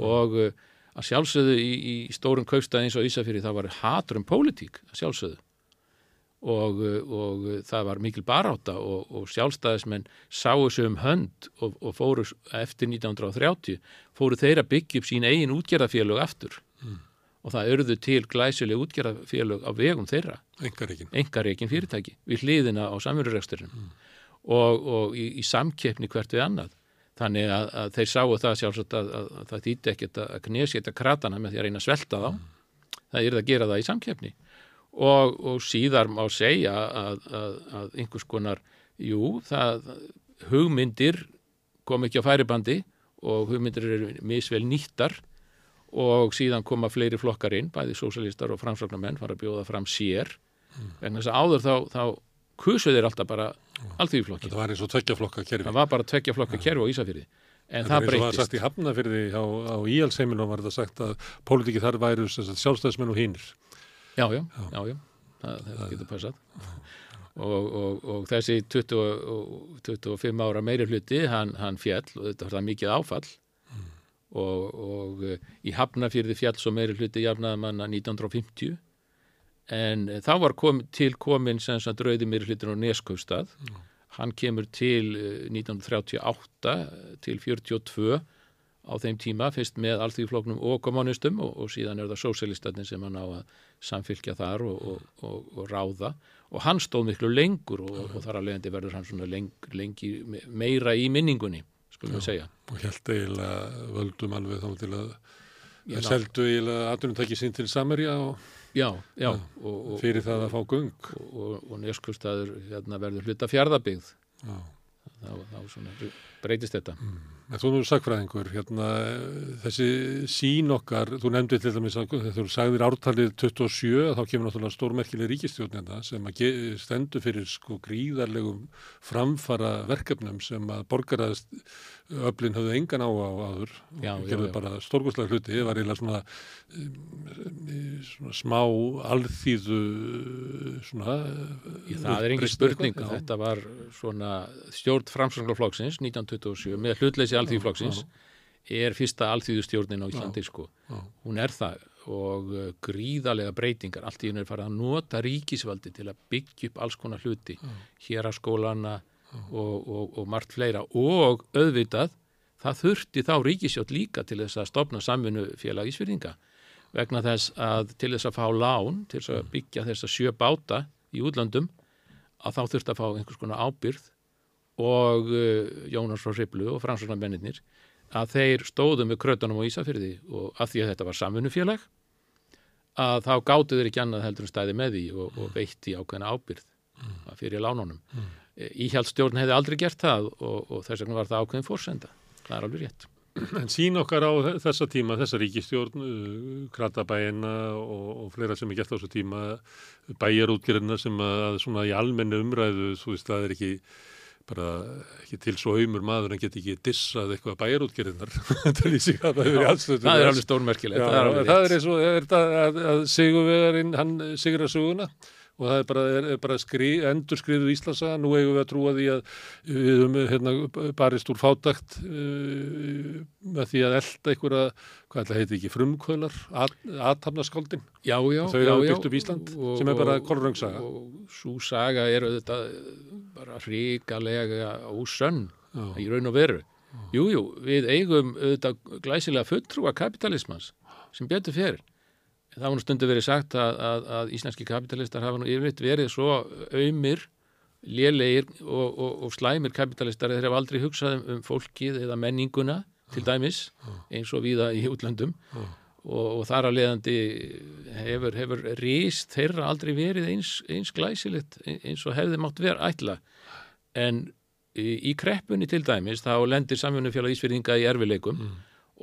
Og eh, að sjálfsögðu í, í stórum kaupstæði eins og Ísafjörði það var haturum pólitík að sjálfsögðu og, og það var mikil baráta og, og sjálfstæðismenn sáu sig um hönd og, og fóru eftir 1930 fóru þeir að byggja upp sín eigin útgerðafélög aftur. Mm. og það örðu til glæsileg útgerðafélög á vegum þeirra. Engareikin fyrirtæki við hliðina á samverðureksturinn mm. og í, í samkeppni hvert við annað. Þannig að, að þeir sáu það sjálfsagt að, að, að það þýtti ekkert að knesita kratana með því að reyna að svelta þá. Mm. það er að gera það í samkeppni og, og síðar má segja að, að, að einhvers konar, jú, það, hugmyndir kom ekki á færibandi og hugmyndir eru misvel nýttar og síðan koma fleiri flokkar inn, bæði sósalistar og framsóknarmenn fara að bjóða fram sér mm. en þess að áður þá, þá kusuð er alltaf bara mm. allþýðflokki. Þetta var eins og tveggjaflokka kerfi. Það var bara tveggjaflokka ja. kerfi á Ísafyrði. En það, breytist. Það var sagt í Hafnafyrði á, á Íalsheiminu var þetta sagt að pólitíki þar væru sjálfstæðismenn og hínir. Já, já, já, já. það, það getur passað. Og, og, og þessi 20, og 25 ára meiri hluti hann, hann fjall og þetta var það mikið áfall. Og, og eh, í Hafnafjörði fjall svo meiri hluti jafnaði manna 1950 en eh, þá var kom, til komin sem sagt rauði meiri hlutin á Neskjöfstað hann kemur til eh, 1938 til 42 á þeim tíma, fyrst með alþýðfloknum og kommunistum og, og síðan er það sósjálistatinn sem hann á að samfylgja þar og, og, og, og ráða og hann stóð miklu lengur og þar að leiðandi verður hann svona leng, lengi meira í minningunni, skulum við segja. Og held eiginlega völdum alveg þá til að ná- seldu eiginlega atvinnutæki sín til Samerja og Já, já. Já, Og, og, fyrir það að fá göng. Og, neskustæður hérna, verður hluta. Já. Þá, þá svona breytist þetta. En þú nú sakfræðingur, hérna, þessi sín okkar, þú nefndir til dæmis að þú sagðir ártalið 27, þá kemur náttúrulega stórmerkileg ríkistjórn hérna sem stendur fyrir sko gríðarlegum framfara verkefnum sem að borgaraðist öflin höfðu engan á á áður og Já, gerðu já. bara stórgóðslega hluti, það var eiginlega svona, um, svona smá alþýðu svona Í, það er engin spurning þetta var svona stjórn framsvönglaflokksins 1927 með hlutleysi alþýðuflokksins er fyrsta alþýðustjórnin á Íslandi sko. hún er það og uh, gríðarlega breytingar. Allt í henni er farið að nota ríkisvaldi til að byggja upp alls konar hluti. Hér að skólana og, og, og margt fleira og auðvitað það þurfti þá ríkisjótt líka til þess að stopna samvinnufélag Ísfyrðinga vegna þess að til þess að fá lán, til þess að byggja þess að sjö báta í útlandum að þá þurfti að fá einhvers konar ábyrð og uh, Jónas frá Hriblu og fransvörnarmennir að þeir stóðu með krötunum á Ísafyrði og að því að þetta var samvinnufélag að þá gáttu þeir ekki annað heldur en stæði með því og, og veitti ákveðna ábyrð mm. fyrir lánunum. Mm. Íhjaldstjórn hefði aldrei gert það og, og þess vegna var það ákveðin fórsenda. Það er alveg rétt. En sín okkar á þessa tíma, þessa ríkistjórn, uh, kratabæina og, og fleira sem er gert á þessu tíma, bæjarútgerðina sem að svona í almennu umræðu, þú veist, það er ekki bara ekki til svo auðmur maður en get ekki dissað eitthvað bæjarútgerðinar til í sig að það hefur í aðstöðu. Það er alveg stórmerkilegt. Það er, það er eins og, er það að, að Sigurvegarinn, hann sigur að söguna og það er bara, er, bara skri, endur skriðu Íslandsaga, nú eigum við að trúa því að við höfum hérna, barist úr fátakt uh, með því að elda einhverja, hvað ætla heiti ekki, frumkvölar, at, aðtapnaskáldin. Já, já, Þau já, já. byggt upp Ísland, Og- sem er bara og- kolröngsaga. Og svo saga er auðvitað bara hrikalega ósönn í raun og veru. Jú, jú, við eigum auðvitað glæsilega fulltrúa kapitalismans sem betur fyrir. Það var nú stundu verið sagt að, að, að íslenski kapitalistar hafa nú yfirleitt verið svo auðmir, lélegir og, og, og slæmir kapitalistar þeir hafa aldrei hugsað um, um fólkið eða menninguna til dæmis eins og víða í útlöndum. Og, og þar að leiðandi hefur, hefur rist þeirra aldrei verið eins, eins glæsilegt eins og hefði mátt vera ætla. En í, í kreppunni til dæmis þá lendir samfunnufélag Ísfyrðinga í erfileikum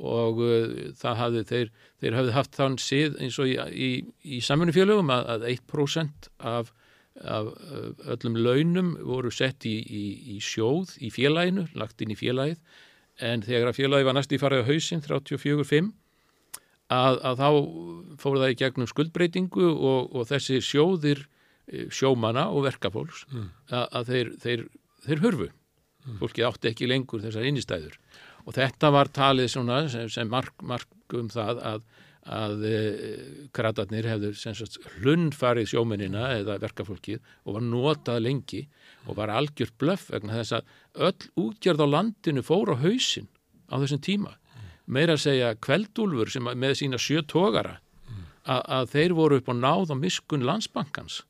og uh, það hafði þeir, þeir hafði haft þann sið eins og í, í, í samfunnufélagum að, að 1% af, af uh, öllum launum voru sett í, í, í sjóð í félaginu, lagt inn í félagið. En þegar að félagi var næst í farið á hausinn 34-5 að, að þá fór það í gegnum skuldbreytingu og, og þessi sjóðir eh, sjómana og verkafólks að, að þeir, þeir, þeir hörfu fólki átti ekki lengur þessar innistæður og þetta var talið svona sem, sem mark, mark um það að, að e, kratarnir hefðu sagt hlundfarið sjómennina eða verkafólkið og var notað lengi og var algjört blöff vegna þess að öll útgjörð á landinu fór á hausinn á þessum tíma. Meira að segja kveldúlfur sem með sína sjö tógara að, að þeir voru upp á náð og miskun landsbankans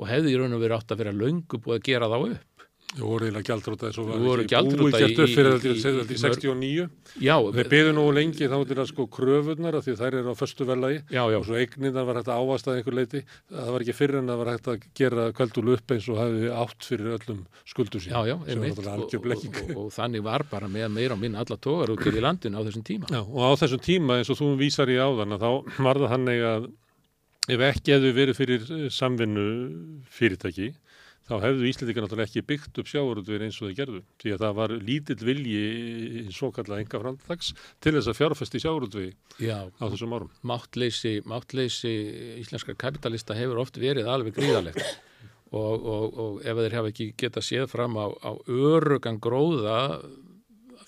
og hefði í raun og verið átt að vera löngu búið að gera þá upp Þú voru eiginlega gjaldróta eins og Þú voru gert í- í- í- í, í- í í 69 Já, þeir byðu nú lengi þá til að sko kröfunar af því þær eru á föstu velagi Já, já. og svo eignirnar var hægt að ávasta einhver leiti það var ekki fyrir en það var hægt að gera kveldúlu upp eins og hafi átt fyrir öllum skuldu sín Já, já, einmitt, og, og, og, og þannig var bara með meira og minna alla tógar út í landinu á þessum tíma. Já, og á þessum tíma eins og þú vísar í áðan að þá var það þannig að ef ekki hefðu verið fyrir samvinnu fyrirtæki þá hefðu Íslendingar náttúrulega ekki byggt upp sjávarútveginn eins og þau gerðu því að það var lítill vilji í svo kallað enga framdags til þess að fjárfesti sjávarútvegi Já, á þessum árum. máttleysi, máttleysi íslenskar kapitalista hefur oft verið alveg gríðalegt og, og, og ef þeir hafa ekki geta séð fram á, á örugan gróða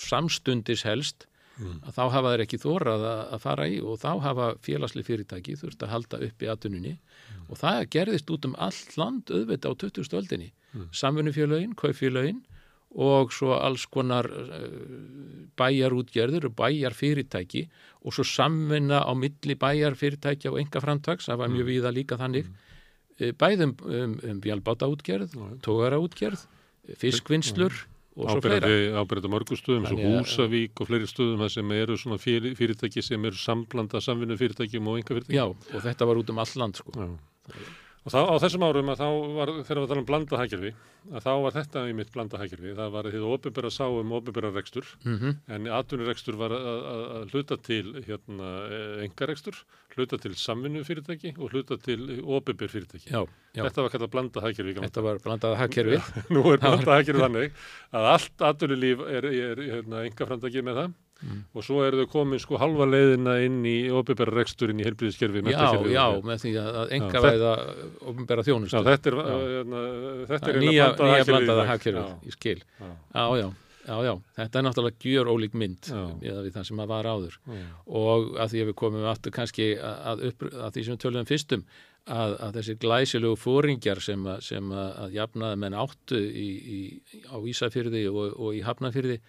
samstundis helst að þá hafa þeir ekki þórað að, að fara í og þá hafa félagsli fyrirtæki þurft að halda upp í atununni og það gerðist út um allt land auðvitað á 20. öldinni mm. samfunnufélögin, kaufélögin og svo alls konar uh, bæjarútgerður og bæjarfyrirtæki og svo samvinna á milli bæjarfyrirtækja og enga framtags, það var mjög víða líka þannig mm. bæðum um, um vjálbátaútgerð, tógaraútgerð fiskvinnslur og svo fleira Ábyrði, ábyrði á mörgum stöðum, svo Húsavík og fleiri stöðum sem eru svona fyrir, fyrirtæki sem eru samblanda samvinnu fyrirtækjum og enga fyrirtækjum. Já, og þetta var út um all land sko. Já. Og þá, á þessum árum að þá var, þegar við tala um blanda hagkerfi, að þá var þetta í mitt blanda hagkerfi. Það var því að opinbera sá um opinbera rekstur, Mhm. en atvinnurekstur var að, að, að hluta til hérna, engarekstur, hluta til samvinnu fyrirtæki og hluta til opinber fyrirtæki. Já, já. Þetta var kallað blanda gamla Þetta var blandað hagkerfi Nú er blanda hagkerfi þannig að allt atvinnulíf er, er hérna, enga framtækið með það Mm. og svo eru þau komin sko halva leiðina inn í opinbera reksturinn í helbriðiskerfi. Já, já, með því að, enga væða ofnbæra þjónustu Já, þetta er, Já. hérna, þetta er nýja, blandaða nýja hagkerfið í skil Já. já, já, já, já, þetta er náttúrulega gjör ólík mynd eða við það sem að var áður og að því að við komum aftur kannski að, upp, að því sem við töluðum fyrstum að, að þessi glæsilegu fóringjar sem, sem að, að jafnaði menn áttu í, í, á Ísafyrði og, og í Hafnafyrði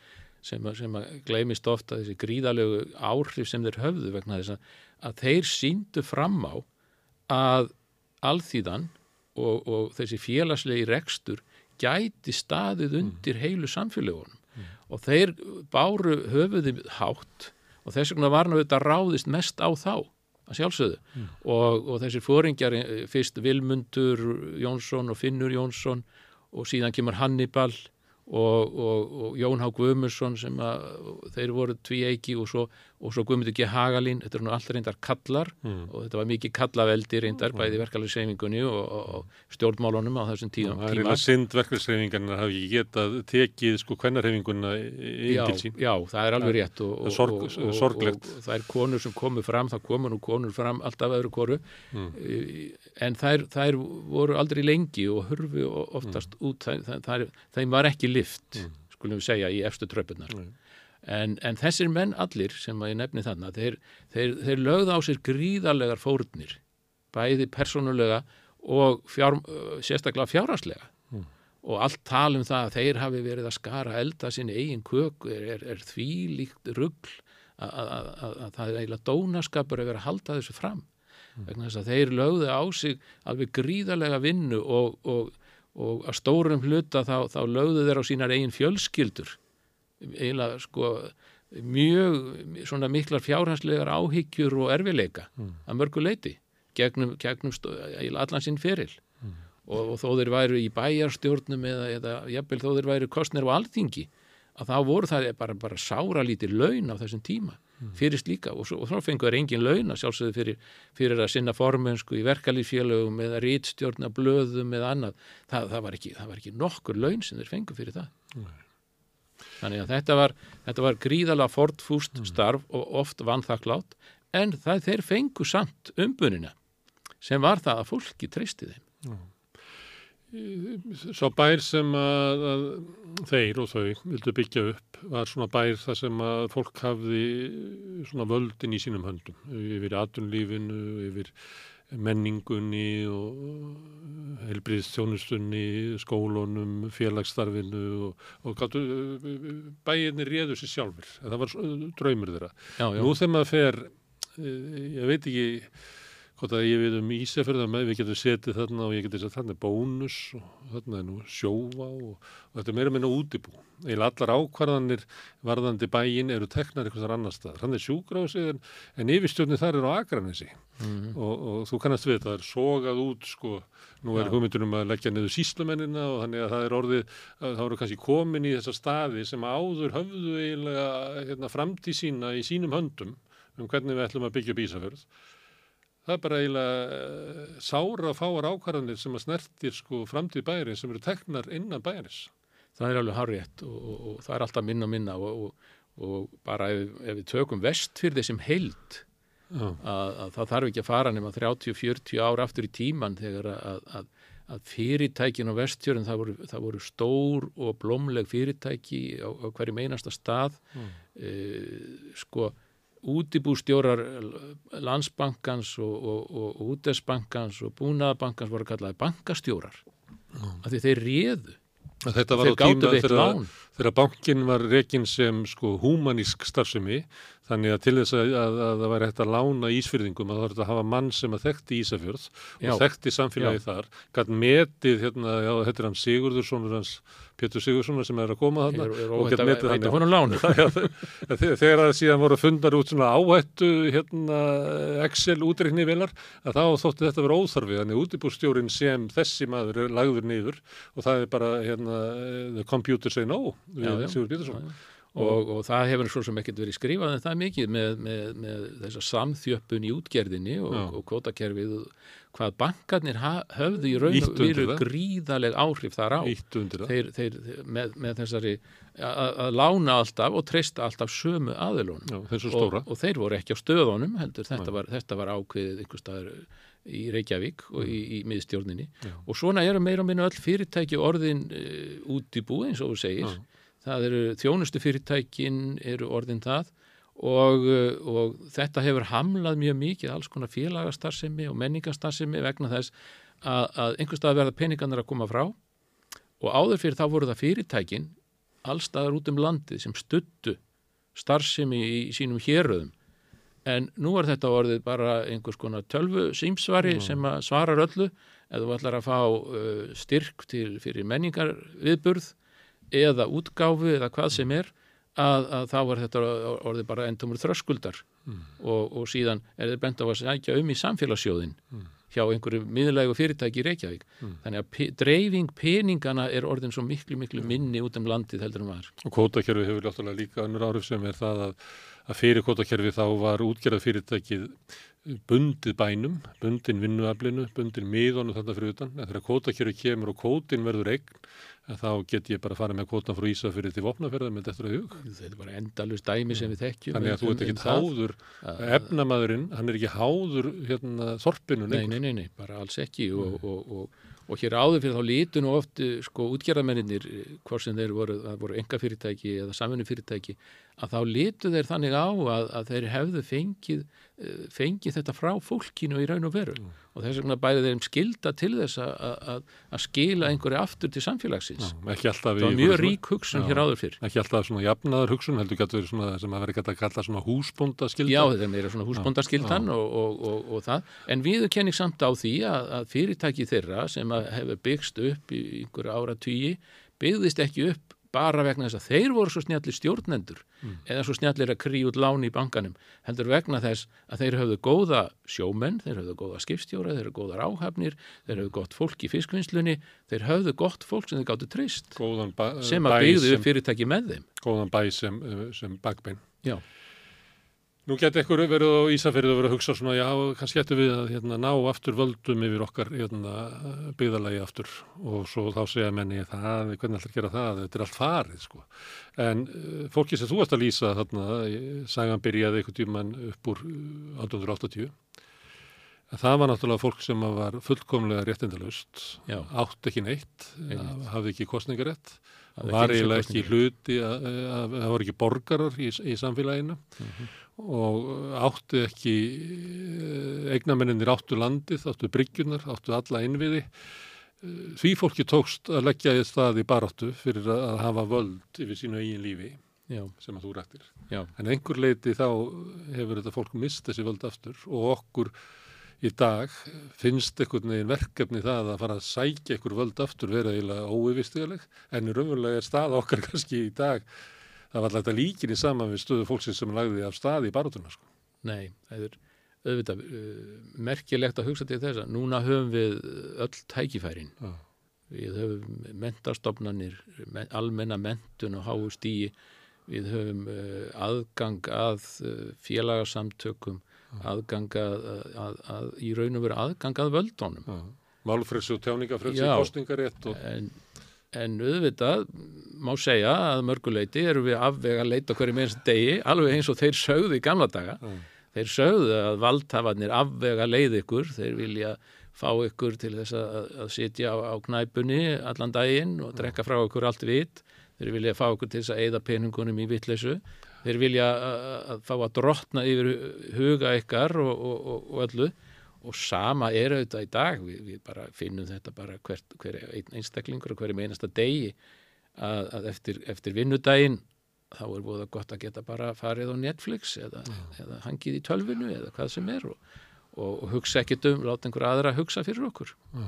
sem, sem að gleymist ofta þessi gríðalegu áhrif sem þeir höfðu vegna þess að, að þeir síndu fram á að alþýðan og, og þessi félagslegi rekstur gæti staðið undir heilu samfélagunum og þeir báru höfuði hátt og þess vegna var þetta ráðist mest á þá að sjálfsögðu. Og, og þessir fóringjar eh, fyrst Vilmundur Jónsson og Finnur Jónsson og síðan kemur Hannibal og, og, og Jón Há Guðmundsson sem að þeir voru tvíeiki og svo, og svo Guðmundur G. Hagalín þetta eru nú alltaf reyndar kallar og þetta var mikið kallaveldi reyndar bæði verkalegu seifingunni og, og, og stjórnmálunum á þessum tíðum Það er eiginlega synd verkefnisreifingarna hafi ekki getað tekið sko já, til sín. já, það er alveg rétt og, Það er sorg- og, það er konur sem komu fram, það komu nú konur fram alltaf öðru koru Mm. en þær, þær voru aldrei lengi og hurfu oftast Mm. út þær, þær, þeim var ekki lift skulum við segja í efstu tröpunar en, en þessir menn allir sem að ég nefni þarna þeir, þeir, þeir lögðu á sér gríðarlegar fórnir bæði persónulega og fjár, sérstaklega fjárhanslega Mm. og allt tal um það að þeir hafi verið að skara elda sinni eigin köku er, er, er því líkt rugl að, að, að, að það er eiginlega dónaskapur að vera að halda þessu fram. Vegna þess að þeir lögðu á sig alveg gríðarlega vinnu og, og, og að stórum hluta þá, þá lögðu þeir á sínar eigin fjölskyldur eiginlega sko mjög svona miklar fjárhanslegar áhyggjur og erfileika að mörgu leiti gegnum, gegnum stó, eiginlega allan sinn feril. Og, og þó þeir væru í bæjarstjórnum eða, eða jafnvel þó þeir væru kostnir á alþingi að þá voru það bara, bara sára lítið laun á þessum tíma fyrir slíka. Og og svo fengur þeir engin laun að sjálfsögðu fyrir, fyrir að sinna formensku í verkalýsfélögum eða rítstjórna blöðum eða annað. Það, það, var ekki, það var ekki nokkur laun sem þeir fengur fyrir það þannig að þetta var, þetta var gríðalega fortfúst starf og oft vanþakklátt en það þeir fengu samt umbunina sem var það að fólki treysti þeim. Sá bær sem að, að þeir og þau vildu byggja upp var svona bær þar sem að fólk hafði svona völdin í sínum höndum yfir atunlífinu, yfir menningunni og helbriðstjónustunni, skólunum, félagsstarfinu og, og bæinni réðu sér sjálfur. Það var draumur þeirra. Já, já. Nú þegar maður fer, eh, ég veit ekki hvort að ég við um Ísafjörða með, við getum setið þarna og ég getum sett þarna er bónus og þarna er nú sjófa og, og þetta er meira meina útibú. Eða allar ákvarðanir varðandi bæin eru teknar eitthvað annar stað. Þannig er sjúkrásið en, en yfirstjórnir þar eru á Akranesi Mhm. og, og þú kannast við það er sogað út sko, nú er hugmyndunum að leggja niður síslumennina og þannig að það er orðið, það eru kannski komin í þessa staði sem áður höfðu eiginlega hérna, framtíð sína í sínum höndum um hvernig við ætlum að byggja upp Ísafjörð Það er bara eiginlega uh, sára fáar ákvarðanir sem að snertir sko framtíð bæjarins sem eru teknar innan bæjarins. það er alveg harrétt og, og, og það er alltaf minna minna og, og, og bara ef, ef við tökum vest fyrir þessum heild að, að það þarf ekki að fara nema 30-40 ár aftur í tíman þegar að, að, að fyrirtækin á vestjörn það voru, það voru stór og blómleg fyrirtæki á, á hverjum einasta stað Mm. e, sko útibústjórar landsbankans og, og, og, og útesbankans og búnaðabankans voru kallaði bankastjórar. Af því þeir réðu. Að Þetta var á tíma þegar, bankin var rekin sem sko húmanísk starfsemi þannig að til þess að, að, að það væri hægt að lána ísfyrðingum að það var hægt að hafa mann sem að þekkti Ísafjörð Já. og þekkti samfélagi Já. þar gætt metið, hérna, já, þetta er hann Sigurður sonur hans, Pétur Sigurðssonar sem er að koma þarna Er- er og gætt að metið hann þegar, það síðan voru fundar út svona áhættu hérna, Excel útreikni velar að þá þótti þetta vera óþarfi þannig útibúrstjórin sem þessi maður er lagður niður og það er bara hérna, the computer say no við Já, já. Sigur Pétursson og, og það hefur svo sem ekkert verið skrifað en það er mikið með, með, með þessa samþjöppun í útgerðinni og, og kvotakerfið hvað bankarnir höfðu í raun og veru gríðaleg áhrif þar á. Þeir, þeir, með, með þessari að, að lána alltaf og treysta alltaf sömu aðilunum. Já, og, og þeir voru ekki á stöðunum heldur. Þetta, var, þetta var ákveðið einhver staðar í Reykjavík og í, í miðstjórninni. Já. og svona eru meira og minna öll fyrirtæki orðin uh, út í bú eins og þú segir. Já. Það eru þjónustu fyrirtækin eru orðin það og, uh, og þetta hefur hamlað mjög mikið alls konar félagastarsemi og menningastarsemi vegna þess að, að einhver stað verða peningarnir að koma frá. Og áður fyrir þá voru það fyrirtækin allstaðar út um landið sem stuttu starfsemi í sínum héröðum en nú er þetta orðið bara einhvers konar tölvu símsvari sem að svarar öllu. Ef þú ætlar að fá uh, styrk til fyrir menningar viðburð eða útgáfu eða hvað sem er að, að þá er þetta orðið bara endumur þröskuldar. Og, og síðan er þið bent á að sækja um í samfélagssjóðin hjá einhverju miðlægu fyrirtæki í Reykjavík. Þannig að pe dreifing peningana er orðin svo miklu miklu minni út um landið heldur um var. Og kvótakerfi hefur náttúrulega líka önnur árið sem er það að, að fyrir kvótakerfi þá var útgerðað fyrirtækið bundið bænum, bundin vinnuaflinu, bundin miðunum þetta fyrir utan, en þegar kvótakerfi kemur og kvótin verður eign, þá get ég bara að fara með kvótan frá Ísafyrir til vopnaferðar með þetta hug. þetta er bara endalust dæmi sem við þekkjum. Þannig að þú um- ert ekki háður, efnamadurinn, hann er ekki háður hérna, þorpinu Nei, nei, nei, nei, bara alls ekki. Og, og, og, og hér áður fyrir þá lítu nú oft eh, sko útgerðamenninir hvort sem þeir voru, voru enga fyrirtæki eða samfunni fyrirtæki að þá lítu þeir þannig á að, að þeir hefðu fengið, eh, fengið þetta frá fólkinu í raun og veru. Og þess vegna bæði þeim skilda til þess að, skila einhverju aftur til samfélagsins. Já, alltaf það var mjög rík hugsun Já, hér áður fyrr. Ekki alltaf svona jafnaðar hugsun, heldur getur verið svona sem að vera gæta að kalla svona húsbóndaskylda. Já, þetta er meira svona húsbóndaskyldan og, og, og, og það, en við kenning samt á því að, að fyrirtæki þeirra sem að hefur byggst upp í einhverju ára tugi, byggðist ekki upp bara vegna þess að þeir voru svo snjallir stjórnendur eða svo snjallir að krí út láni í bankanum, heldur vegna þess að þeir höfðu góða sjómenn, þeir höfðu góða skipstjóra, þeir höfðu góðar áhafnir, þeir höfðu gott fólk í fiskvinnslunni, þeir höfðu gott fólk sem þeir gáttu trist, sem að byggðu fyrirtæki með þeim. góðan bæ sem, sem bakbein. Já. Nú geti ykkur verið á Ísafyrðu að vera að hugsa svona, já, kannski getur við að hérna, ná aftur völdum yfir okkar hérna, byggðalagi aftur og svo þá segja menni það, hvernig ætlar að gera það, þetta er allt farið, sko. En uh, fólki sem þú varst að lýsa þarna, eh, sagan byrjaði einhvern tíman upp úr uh, 1880, að það var náttúrulega fólk sem var fullkomlega réttindalaust, Já. átt ekki neitt, Einmitt. hafði ekki kostningarétt, var eiginlega ekki hluti, að- að- það voru ekki borgarar í, í samfélaginu og áttu ekki eignamenninir áttu landið, áttu bryggjunar, áttu alla innviði. Eh, Því fólki tókst að leggja í stað í baráttu fyrir að hafa völd yfir sínu eigin lífi Já. sem að þú rættir. Já. En einhver leiti þá hefur þetta fólk mist þessi völd aftur og okkur í dag finnst einhvern veginn verkefni það að fara að sækja einhver völd aftur vera eiginlega óyfistigaleg en raunverulega er stað okkar kannski í dag það var alltaf líkinni saman við stöðu fólksins sem lagði af stað í barátuna sko. Nei, það er auðvitað uh, merkilegt að hugsa til þess að núna höfum við öll tækifærin. Já. Við höfum mentastofnanir, men, almenna mentun og háu stíi. Við höfum uh, aðgang að uh, félagasamtökum aðganga að, að, að í raun og veru aðganga að völdónum Málfrelsi og tjáningafrelsi, Já. kostningarétt og en, en auðvitað má segja að mörguleiti eru við afvega að leita hverju meins degi alveg eins og þeir sögðu í gamla daga. Þeir sögðu að valdhafarnir afvega leið ykkur, þeir vilja fá ykkur til þess að, að sitja á, á knæpunni allan daginn og drekka frá ykkur allt vitt þeir vilja fá ykkur til þess að eyða peningunum í vitleysu. Þeir vilja að, að fá að drottna yfir huga ykkar og, og, og, og öllu og sama er auðvitað í dag. Við, við bara finnum þetta bara hvert, hver einn einstaklingur og hverjum einasta degi að, að eftir, eftir vinnudaginn þá er búið gott að geta bara farið á Netflix eða, eða hangið í tölvinu eða hvað sem er og, og, og hugsa ekkit um, láta einhver aðra hugsa fyrir okkur. Já.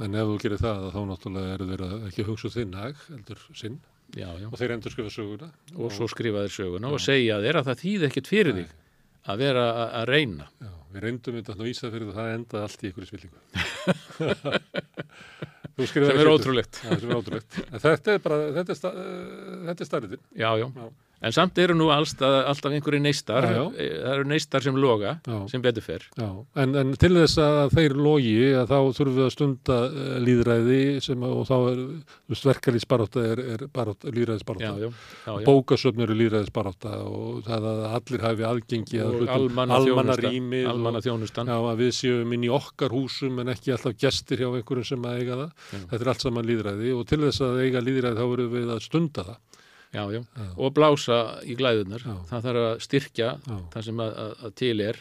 En ef þú gerir það þá náttúrulega eru þeir að ekki hugsa þinn hag, heldur sinn. Já, já. og þeir endur skrifa söguna og svo skrifa þeir söguna og segja þér að það þýð ekkit fyrir þig að vera að- reyna. Já, við reyndum þetta að vísa fyrir það endaði allt í ykkur svillingu Sem er ótrúlegt. Já, sem ótrúlegt. En Þetta er bara, þetta er, eh, starriðin já, já, en samt eru nú allstað, alltaf einhverju neistar Já, já. Eh, það eru neistar sem loga Já. sem betur fer Já, en, en til þess að þeir logi að þá þurfum við að stunda uh, líðræði sem, og þá er verkalýsbarátta er, er já, já. bókasöfn eru líðræðisbarátta og það að allir hafi aðgengi að almannarými og- almannaþjónustan. Já, að við séum inn í okkar húsum en ekki alltaf gestir hjá einhverjum sem að eiga það þetta er allt saman líðræði og til þess að eiga líðræði þá verðum við að stunda það já, já. og blása í glæðunar það þarf að styrkja. Mm. það sem að, að, til er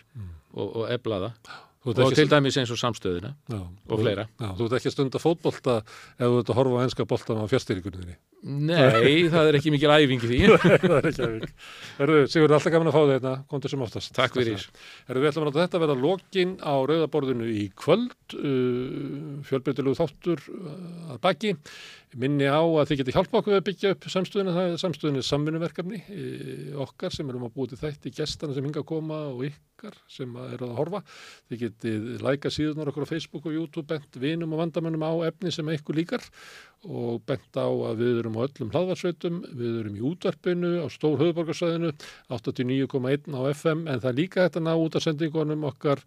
og, og efla það. Og til dæmis eins og samstöðina og fleira. Þú ert ekki að stunda fótbolta ef þú ert að horfa á enska boltan á fjastýringunni Nei, það er ekki mikil æfing í því. Það er ekki æfing. Herðu, Sigur, alltaf gaman að fá þig hérna, komdu sem oftast. Takk fyrir. Herðu, við ætlum að þetta verða lokin á rauðaborðinu í kvöld. Uh, fjölbreytilegu þáttur uh, að baki. Minni á að þið geti hjálpa okkur að byggja upp samstöðuna, það er samstöðinu samvinnuverkefni uh, okkar sem erum að búið til þætti gestana sem hinga að koma og ykkar sem eru að horfa. Þið getið læka síðunar okkur á Facebook og YouTube bent vinum og vandamönnum á efni sem ykkur líkar og bent á að við erum á öllum hlaðvarsveitum, við erum í útvarpinu á stór höfuborgarsvæðinu 89,1 á FM en það er líka að ná út af sendingunum okkar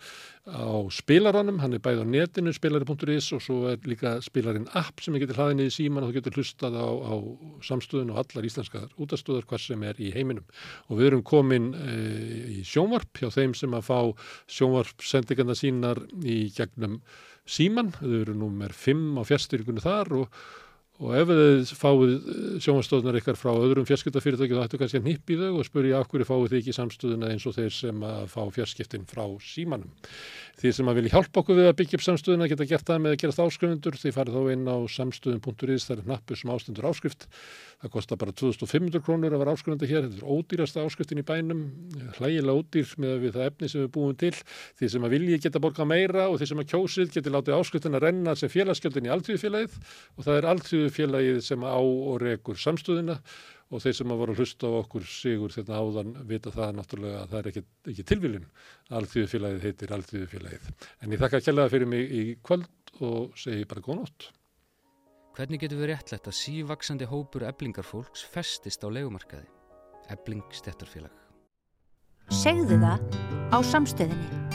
á spilaranum, hann er bæði á netinu spilari.is og svo er líka spilarinn app sem getur hlaðið niður í síman og þú getur hlustað á, á samstöðun og allar íslenskar útastöður hvað sem er í heiminum. Og við erum komin e, í sjónvarp hjá þeim sem að fá sjónvarpsendingarna sínar í gegnum síman, þau eru númer 5 á fjastyrkunni þar og Og ef þið fáið sjónvastöðunar ykkar frá öðrum fjarskiptafyrirtæki þá ættu kannski að nýppi þau og spurja af hverju fáið þið ekki samstöðuna eins og þeir sem að fá fjarskiptin frá símanum. Þið sem að vilja hjálpa okkur við að byggja upp samstöðuna geta gert það með að gerast áskrifundur. Þið farið þá inn á samstöðun.is, það er nappu sem ástundur áskrift. Það kostar bara 2500 krónur að vera áskrifandi hér. Þetta er ódýrasta áskriftin í bænum, hlægilega ódýr með við það efni sem við búum til. Þið sem að vilji geta borga meira og þið sem að kjósið geti látið áskriftin að renna sem félagsgjöldin í alþjóðfélagið og það er alþjóðfélagið sem á og rekur samstöðina og þeir sem að voru að hlusta á okkur sigur þetta áðan vita það náttúrulega að það er ekki, ekki tilvílun. Alþjóðfélagið heitir alþjóðfélagið. En ég þakka kjærlega fyrir mig í kvöld og segi bara góð nótt. Hvernig getur við réttlætt að sívaksandi hópur eblingarfólks festist á legumarkaði? Ebling stettarfélag. Segðu það á samstöðinni.